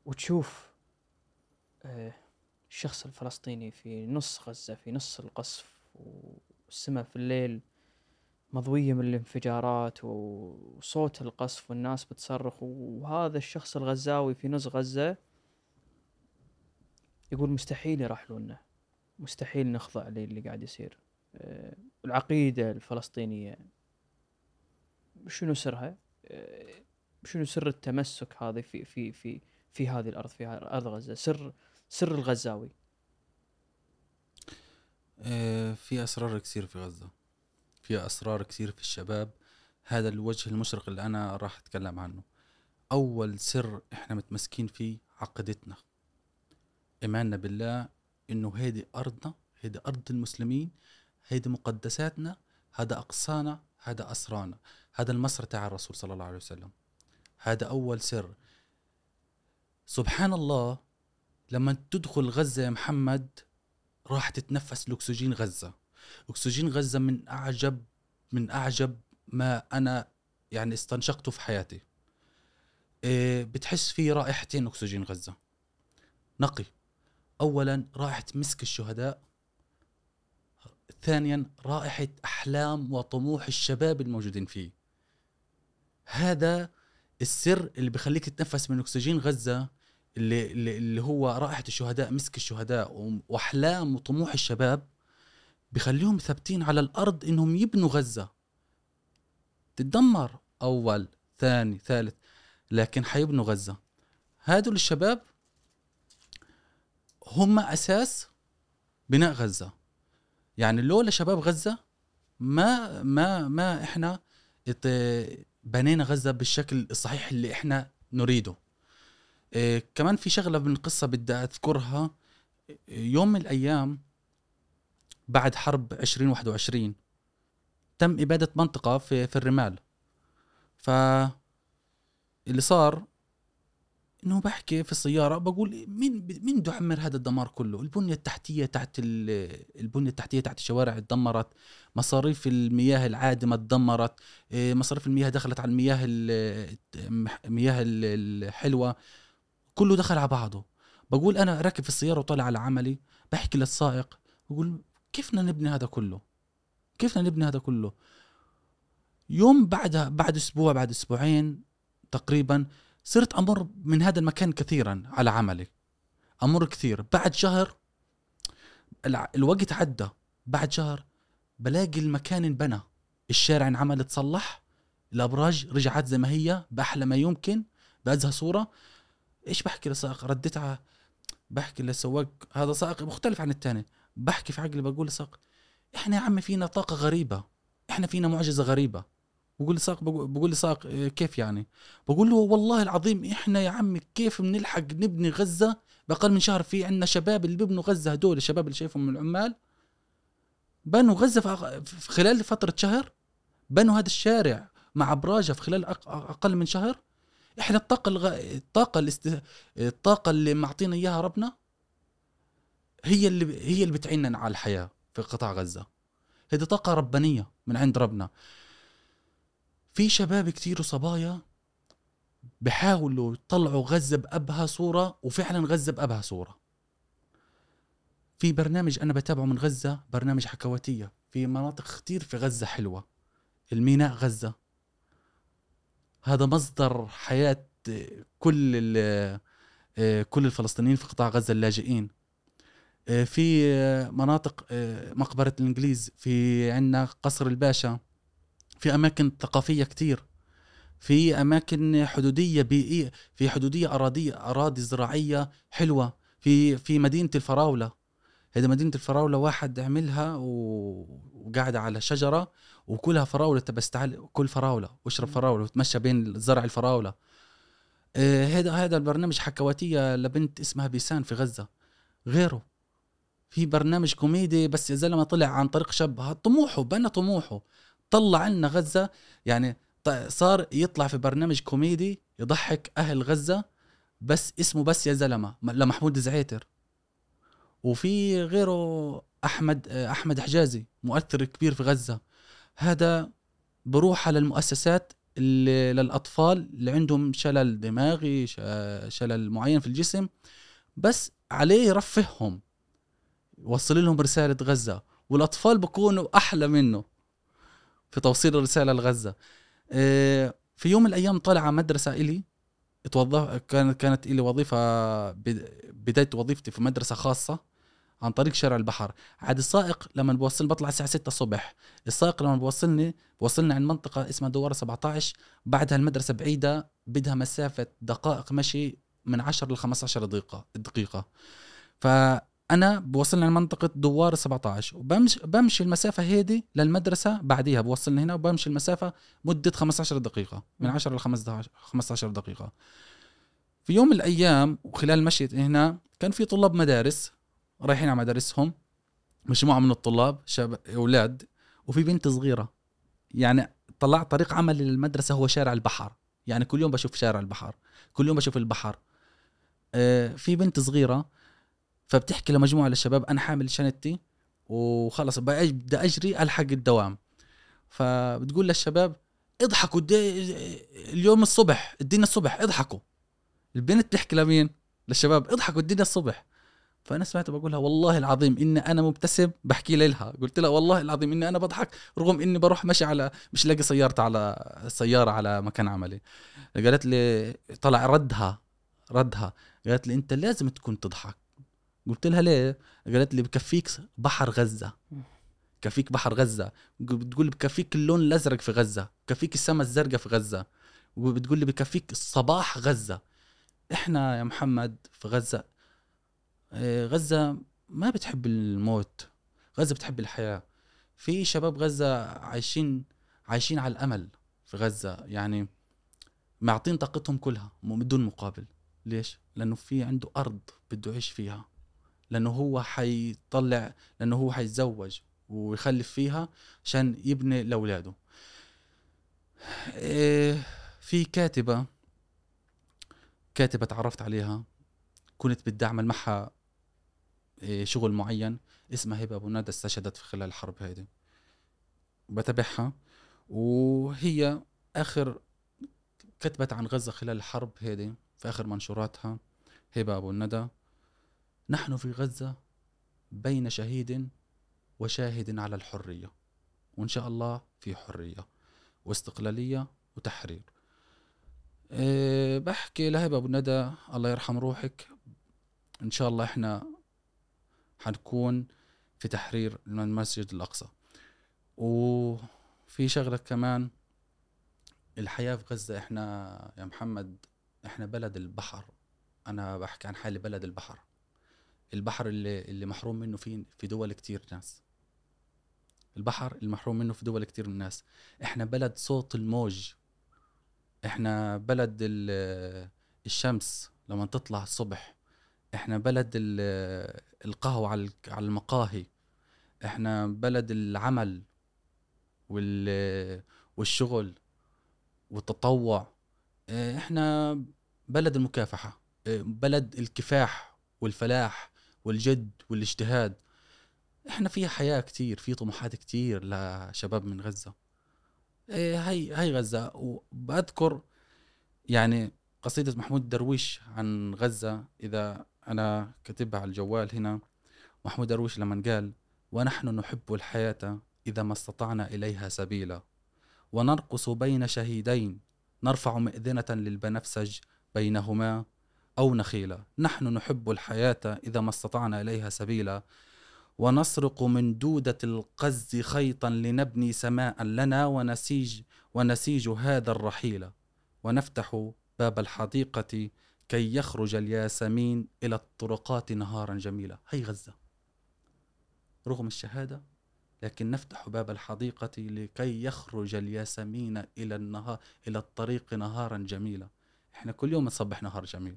وتشوف آه، الشخص الفلسطيني في نص غزة في نص القصف والسماء في الليل مضوية من الانفجارات وصوت القصف والناس بتصرخ وهذا الشخص الغزاوي في نص غزة يقول مستحيل يرحلونا مستحيل نخضع للي قاعد يصير العقيدة الفلسطينية شنو سرها؟ آه، شنو سر التمسك هذا في في في في هذه الأرض في أرض غزة؟ سر سر الغزاوي. آه، في أسرار كثير في غزة. في أسرار كثير في الشباب. هذا الوجه المشرق اللي أنا راح أتكلم عنه. أول سر إحنا متمسكين فيه عقيدتنا. إيماننا بالله إنه هيدي أرضنا هيدي أرض المسلمين هيدي مقدساتنا هذا أقصانا هذا أسرانا. هذا المصر تاع الرسول صلى الله عليه وسلم. هذا أول سر. سبحان الله لما تدخل غزة يا محمد راح تتنفس الأكسجين غزة. أكسجين غزة من أعجب من أعجب ما أنا يعني استنشقته في حياتي. إيه بتحس في رائحتين أكسجين غزة. نقي. اولا رائحة مسك الشهداء. ثانيا رائحة أحلام وطموح الشباب الموجودين فيه. هذا السر اللي بخليك تتنفس من أكسجين غزة اللي اللي هو رائحة الشهداء مسك الشهداء وأحلام وطموح الشباب بخليهم ثابتين على الأرض إنهم يبنوا غزة. تتدمر أول ثاني ثالث لكن حيبنوا غزة. هادول الشباب هم أساس بناء غزة. يعني لولا شباب غزة ما ما ما إحنا بنينا غزة بالشكل الصحيح اللي إحنا نريده. إيه كمان في شغلة من القصة بدي أذكرها. يوم من الأيام بعد حرب 2021 تم إبادة منطقة في في الرمال. ف اللي صار إنه بحكي في السيارة بقول مين مين بده يعمر هذا الدمار كله؟ البنية التحتية تحت البنية التحتية تحت الشوارع تدمرت مصاريف المياه العادمة تدمرت إيه، مصاريف المياه دخلت على المياه المياه الحلوة كله دخل على بعضه. بقول أنا راكب في السيارة وطالع على عملي بحكي للسائق بقول كيف بدنا نبني هذا كله؟ كيف بدنا نبني هذا كله؟ يوم بعدها بعد أسبوع بعد أسبوعين تقريبا صرت أمر من هذا المكان كثيرا على عملي. أمر كثير. بعد شهر الوقت عدى. بعد شهر بلاقي المكان انبنى. الشارع انعمل تصلح الأبراج رجعت زي ما هي بأحلى ما يمكن. بأزهى صورة. إيش بحكي للسائق رديت على بحكي للسواق هذا سائق مختلف عن الثاني بحكي في عقلي بقول للسائق إحنا يا عمي فينا طاقة غريبة. إحنا فينا معجزة غريبة. بقول لساق بقول لساق إيه، كيف يعني؟ بقول له والله العظيم إحنا يا عمي كيف بنلحق نبني غزة؟ باقل من شهر في عندنا شباب اللي بيبنوا غزة هدول الشباب اللي شايفهم من العمال. بنوا غزة في خلال فترة شهر بنوا هذا الشارع مع ابراجه في خلال أقل من شهر. إحنا الطاقة الغ... الطاقة الاست... الطاقة اللي معطينا إياها ربنا هي اللي هي اللي بتعيننا على الحياة في قطاع غزة. هذه طاقة ربانية من عند ربنا. في شباب كتير وصبايا بحاولوا يطلعوا غزة بأبهى صورة وفعلا غزة بأبهى صورة. في برنامج أنا بتابعه من غزة برنامج حكواتية. في مناطق كتير في غزة حلوة. الميناء غزة. هذا مصدر حياة كل كل الفلسطينيين في قطاع غزة اللاجئين. في مناطق مقبرة الإنجليز. في عندنا قصر الباشا. في أماكن ثقافية كتير في أماكن حدودية بيئية في حدودية اراضيه أراضي زراعية حلوة في في مدينة الفراولة. هذه مدينة الفراولة واحد عملها وقاعد على شجرة وكلها فراولة بس تعال كل فراولة واشرب فراولة وتمشى بين زرع الفراولة. آه، هذا هذا البرنامج حكواتية لبنت اسمها بيسان في غزة. غيره. في برنامج كوميدي بس يا زلمه طلع عن طريق شاب طموحه بنى طموحه. طلع لنا غزة يعني صار يطلع في برنامج كوميدي يضحك أهل غزة بس اسمه بس يا زلمة لمحمود زعيتر. وفي غيره أحمد أحمد حجازي مؤثر كبير في غزة. هذا بروح على المؤسسات اللي للأطفال اللي عندهم شلل دماغي شلل معين في الجسم بس عليه يرفههم يوصل لهم رسالة غزة. والأطفال بكونوا أحلى منه. في توصيل الرسالة لغزة. آه، في يوم من الأيام طلع مدرسة إلي اتوظف كانت كانت لي وظيفة بد- بداية وظيفتي في مدرسة خاصة عن طريق شارع البحر. عاد السائق لما بوصل بطلع الساعة 6 الصبح. السائق لما بوصلني بوصلنا عند منطقة اسمها دوار 17 بعدها المدرسة بعيدة بدها مسافة دقائق مشي من 10 ل 15 دقيقة. دقيقه فانا بوصلنا لمنطقة دوار 17 وبمشي بمشي المسافة هيدي للمدرسة بعديها بوصلنا هنا وبمشي المسافة مدة 15 دقيقة من 10 ل 15 15 دقيقة. في يوم من الأيام وخلال مشي هنا كان في طلاب مدارس رايحين على مدارسهم مجموعة من الطلاب شاب أولاد وفي بنت صغيرة. يعني طلعت طريق عملي للمدرسة هو شارع البحر. يعني كل يوم بشوف شارع البحر كل يوم بشوف البحر. آه، في بنت صغيرة فبتحكي لمجموعة للشباب أنا حامل شنطتي وخلص بدي أجري ألحق الدوام. فبتقول للشباب اضحكوا اليوم الصبح الدين الصبح اضحكوا. البنت بتحكي لمين؟ للشباب اضحكوا الدين الصبح. فأنا سمعت بقولها والله العظيم إني أنا مبتسم بحكي لها قلت لها والله العظيم إني أنا بضحك رغم إني بروح ماشي على مش لاقي سيارتي على سيارة على مكان عملي. قالت لي طلع ردها ردها. قالت لي أنت لازم تكون تضحك. قلت لها ليه؟ قالت لي بكفيك بحر غزة. كفيك بحر غزة. بتقول بكفيك اللون الأزرق في غزة. بكفيك السماء الزرقاء في غزة. وبتقول لي بكفيك الصباح غزة. إحنا يا محمد في غزة آه، غزة ما بتحب الموت. غزة بتحب الحياة. في شباب غزة عايشين عايشين على الأمل في غزة. يعني معطين طاقتهم كلها بدون مقابل. ليش؟ لأنه في عنده أرض بده يعيش فيها. لأنه هو حيطلع لأنه هو حيتزوج ويخلف فيها عشان يبني لأولاده. إيه، في كاتبة كاتبة تعرفت عليها كنت بدي اعمل معها شغل معين اسمها هبة أبو ندى استشهدت في خلال الحرب هذه. بتابعها. وهي آخر كتبت عن غزة خلال الحرب هذه في آخر منشوراتها هبة أبو الندى نحن في غزة بين شهيد وشاهد على الحرية وإن شاء الله في حرية واستقلالية وتحرير. أه بحكي لهبه أبو الندى الله يرحم روحك. إن شاء الله إحنا حنكون في تحرير المسجد الأقصى. وفي شغلة كمان الحياة في غزة إحنا يا محمد إحنا بلد البحر. أنا بحكي عن حالي بلد البحر. البحر اللي اللي محروم منه في في دول كتير ناس. البحر المحروم منه في دول كتير من الناس إحنا بلد صوت الموج. إحنا بلد ال- الشمس لما تطلع الصبح. إحنا بلد ال- القهوة على المقاهي. إحنا بلد العمل وال والشغل والتطوع. إحنا بلد المكافحة. بلد الكفاح والفلاح. والجد والاجتهاد. إحنا في حياة كتير في طموحات كتير لشباب من غزة. آه، هاي هاي غزة. وبذكر يعني قصيدة محمود درويش عن غزة إذا أنا كاتبها على الجوال هنا. محمود درويش لما قال ونحن نحب الحياة إذا ما استطعنا إليها سبيلا. ونرقص بين شهيدين نرفع مئذنة للبنفسج بينهما أو نخيلا نحن نحب الحياة إذا ما استطعنا إليها سبيلا. ونسرق من دودة القز خيطا لنبني سماء لنا ونسيج ونسيج هذا الرحيل. ونفتح باب الحديقة كي يخرج الياسمين إلى الطرقات نهارا جميلا. هي غزة. رغم الشهادة لكن نفتح باب الحديقة لكي يخرج الياسمين إلى النهار إلى الطريق نهارا جميلا. إحنا كل يوم نصبح نهار جميل.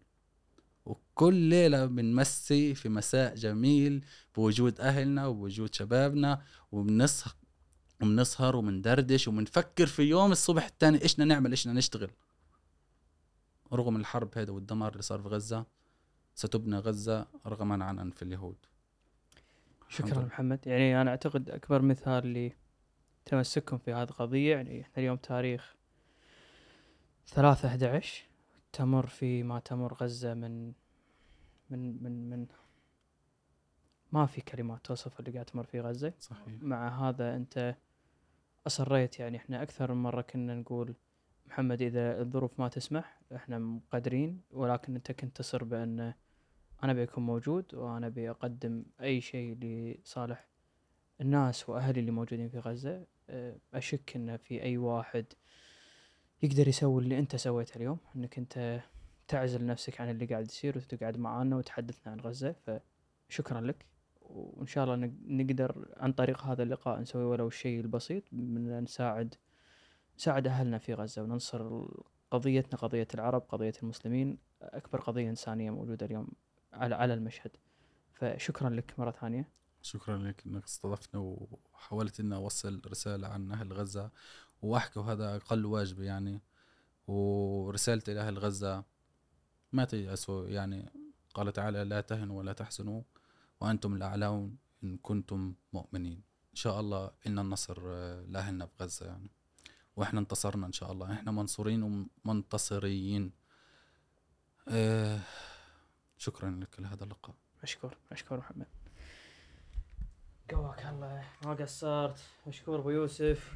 وكل ليلة بنمسي في مساء جميل بوجود أهلنا وبوجود شبابنا وبنسهر وبنسهر وبندردش وبنفكر في يوم الصبح الثاني إيش بدنا نعمل إيش بدنا نشتغل. رغم الحرب هذا والدمار اللي صار في غزة ستبنى غزة رغما عن أنف اليهود. شكرا. محمد. يعني أنا أعتقد أكبر مثال لتمسككم في هذه القضية يعني إحنا اليوم تاريخ 3 11 تمر في ما تمر غزة من من من من ما في كلمات توصف اللي قاعد تمر فيه غزة. صحيح. مع هذا أنت أصريت يعني إحنا أكثر من مرة كنا نقول محمد إذا الظروف ما تسمح إحنا مقدرين ولكن أنت كنت تصر بأن أنا بيكون موجود وأنا بقدم أي شيء لصالح الناس وأهلي اللي موجودين في غزة. أه، أشك إن في أي واحد يقدر يسوي اللي أنت سويته اليوم إنك أنت تعزل نفسك عن اللي قاعد يصير وتقعد معانا وتحدثنا عن غزة. فشكرا لك وإن شاء الله نق- نقدر عن طريق هذا اللقاء نسوي ولو الشيء البسيط من نساعد نساعد أهلنا في غزة وننصر قضيتنا قضية العرب قضية المسلمين أكبر قضية إنسانية موجودة اليوم على على المشهد. فشكرا لك مرة ثانية. شكرا لك إنك استضفتنا وحاولت إني أوصل رسالة عن أهل غزة وأحكي وهذا أقل واجبي يعني. ورسالتي لاهل غزة ما تيأسوا يعني. قال تعالى لا تهنوا ولا تحزنوا وأنتم الأعلون إن كنتم مؤمنين. إن شاء الله إن النصر آه، لاهلنا بغزه يعني. وإحنا انتصرنا إن شاء الله. إحنا منصورين ومنتصريين آه، شكرا لك لهذا اللقاء. مشكور مشكور محمد. قواك الله ما قصرت. مشكور أبو يوسف.